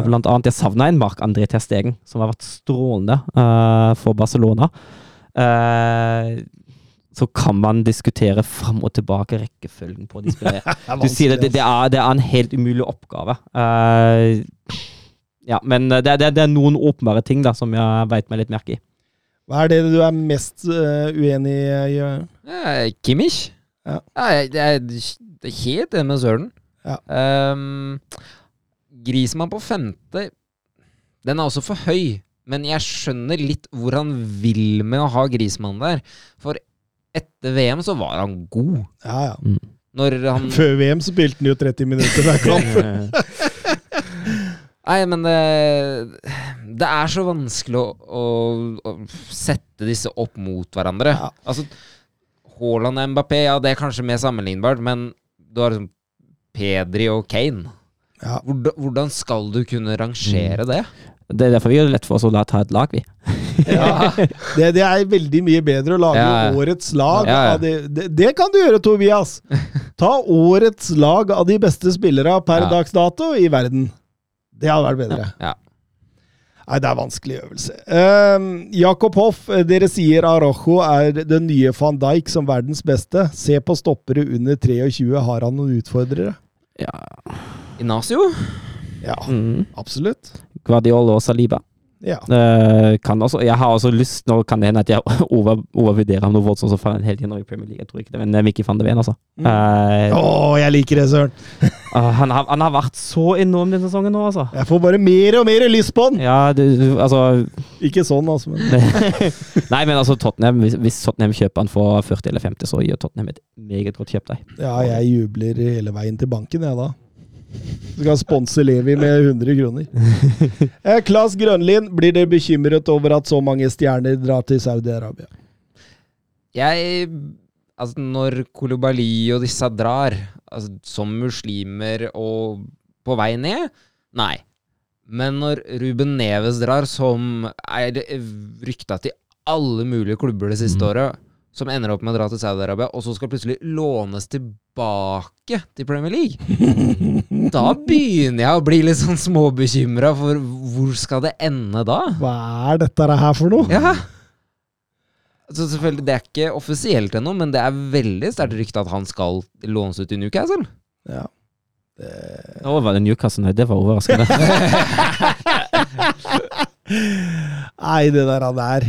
blant annet. Jeg savna en Mark André Ter Stegen, som har vært strålende for Barcelona. Så kan man diskutere fram og tilbake rekkefølgen på de spillerne. <laughs> Du sier det, det, det, er, det er en helt umulig oppgave. Uh, ja, men det, det, det er noen åpenbare ting da, som jeg veit meg litt merke i. Hva er det du er mest uh, uenig i? Jørgen? Eh, Kimmich? Ja. jeg, jeg, det er helt enig med Søren. Ja. Um, Grismann på femte Den er også for høy, men jeg skjønner litt hvor han vil med å ha Grismann der. For etter VM så var han god. Ja, ja. Når han Før VM så spilte han jo 30 minutter hver kamp. <laughs> <laughs> Nei, men det, det er så vanskelig å, å, å sette disse opp mot hverandre. Ja. Altså, Haaland og Mbappé, ja, det er kanskje mer sammenlignbart, men du har liksom Pedri og Kane. Ja. Hvordan, skal du kunne rangere det? Det er derfor vi gjør det lett for oss å la ta et lag, vi. <laughs> Ja. <laughs> Det, det er veldig mye bedre å lage Ja, årets lag. Ja. Av det, det, kan du gjøre, Tobias! <laughs> Ta årets lag av de beste spillere per dags dato i verden. Det hadde vært bedre. Ja. Nei, det er vanskelig øvelse. Um, Jakob Hoff, dere sier Arojo er den nye van Dijk som verdens beste. Se på stoppere under 23. Har han noen utfordrere? Ja. Inacio? Ja, Mm. absolutt. Guardiola og Saliba. Ja. Uh, kan også, jeg har også lyst Nå kan det hende at jeg <laughs> over, overvurderer ham noe voldsomt som tiden nå i Premier League. Jeg tror ikke det, men Mikki van de Ven, altså. Mm. uh, oh, jeg liker det, Søren! uh, <laughs> han, har, han har vært så enorm denne sesongen nå, altså. Jeg får bare mer og mer lyst på han! Ja, du, altså Ikke sånn, altså, men <laughs> Nei, men altså Tottenham hvis, hvis Tottenham kjøper han for 40 eller 50, så gjør Tottenham et meget godt kjøp der. Ja, jeg jubler hele veien til banken, jeg da. Skal sponse Levi med 100 kroner. <laughs> Eh, Klas Grønlin, blir dere bekymret over at så mange stjerner drar til Saudi-Arabia? Jeg Altså, når Kolobali og disse drar, altså, som muslimer og på vei ned, nei. Men når Ruben Neves drar, som er rykta til alle mulige klubber det siste Mm. året, som ender opp med å dra til Saudi-Arabia, og så skal plutselig lånes tilbake til Premier League, <laughs> da begynner jeg å bli litt sånn småbekymra for hvor skal det ende da? Hva er dette her for noe? Ja. Så selvfølgelig, Det er ikke offisielt ennå, men det er veldig sterkt rykte at han skal lånes ut i Newcastle. Ja. Nå var det Newcastle, nei, det var overraskende. <laughs> Nei, det der han er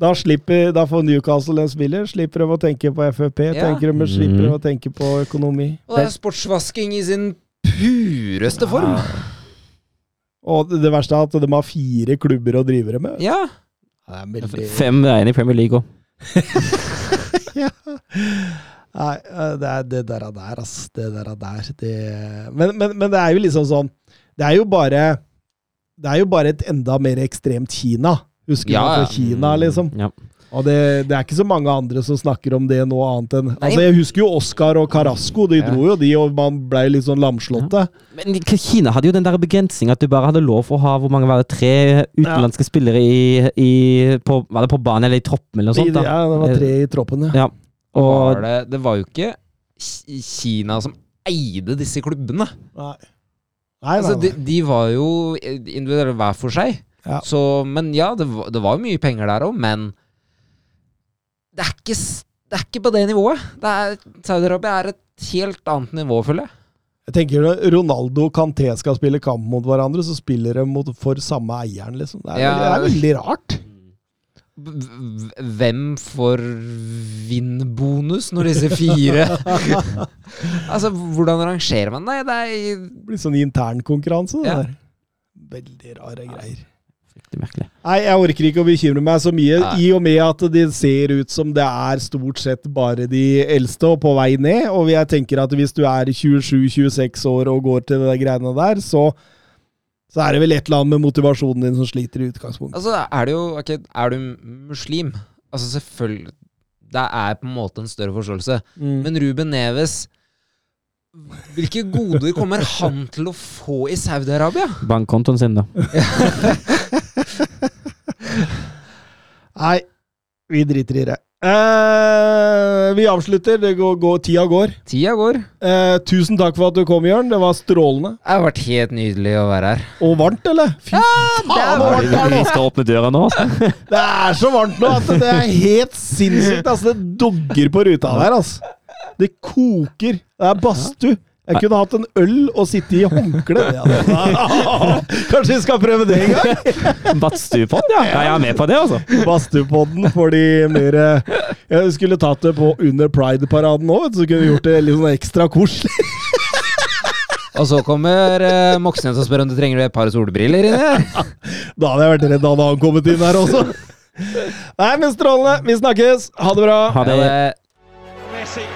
da, slipper, da får Newcastle en spiller. Slipper de å tenke på FFP, Ja. tenker de, slipper de Mhm. å tenke på økonomi. Og det er sportsvasking i sin pureste form. Og det det verste er at de har fire klubber å drive det med. Ja. Det er veldig... Fem veier i Premier League òg. <laughs> Nei, eh, det er det der er der, ass. Det der er der. Det... Men, men, men det er jo liksom sånn Det er jo bare Det er jo bare et enda mer ekstremt Kina. Husker Ja, du fra Kina, liksom? Ja. Og det, det er ikke så mange andre som snakker om det nå, annet enn Altså, Jeg husker jo Oscar og Carasco. De Ja. dro jo, de, og man ble litt sånn lamslåtte. Men Kina hadde jo den der begrensninga at du bare hadde lov å ha hvor mange var det, tre utenlandske spillere i, i på, Var det på banen eller i troppen eller noe sånt? da? Ja, det var tre i troppen, ja. Ja. Og Var det, det var jo ikke Kina som eide disse klubbene. Nei. Nei, nei, nei, de, nei. de var jo individuelle hver for seg. Ja. Så, men ja, det det var jo mye penger der òg, men det er, ikke, det er ikke på det nivået. Saudi-Arabia er et helt annet nivå, føler jeg. Jeg tenker når Ronaldo og Canté skal spille kamp mot hverandre, så spiller de mot, for samme eieren, liksom. Det er, Ja. veldig, det er veldig rart. Hvem får vinn-bonus når disse fire <laughs> Altså, hvordan rangerer man det? Det er Det blir sånn internkonkurranse, det Ja. der. Veldig rare greier. Fryktelig merkelig. Nei, jeg orker ikke å bekymre meg så mye, Nei. i og med at det ser ut som det er stort sett bare de eldste og på vei ned. Og jeg tenker at hvis du er 27-26 år og går til de greiene der, så, så er det vel et eller annet med motivasjonen din som sliter i utgangspunktet. Altså, er det jo okay, Er du muslim? Altså, selvfølgelig Det er på en måte en større forståelse. Mm. Men Ruben Neves Hvilke goder kommer han til å få i Saudi-Arabia? Bankkontoen sin, da. Nei, vi driter i det. Eh, vi avslutter. Det går, går, tida går. Tida går. Eh, tusen takk for at du kom, Jørn. Det var strålende. Det har vært helt nydelig å være her. Og varmt, eller? Fy faen, er varmt det er nå! Vi skal åpne døra nå. altså. <laughs> Det er så varmt nå at det er helt sinnssykt. Altså, det dogger på ruta der, altså. Det koker. Det er badstue. Jeg kunne hatt en øl og sitte i håndkle. <laughs> Kanskje vi skal prøve det en gang? <laughs> Badstuepodden, ja. ja. Jeg er med på det, altså. Badstuepodden for de mer eh, Jeg skulle tatt det på under Pride-paraden òg, så kunne vi gjort det litt sånn ekstra koselig. <laughs> Og så kommer eh, Moxnes og spør om du trenger et par solbriller inni der. Da hadde jeg vært redd hadde han kommet inn her også. Nei, men strålende. Vi snakkes. Ha det bra. Ha det. Ha Messi.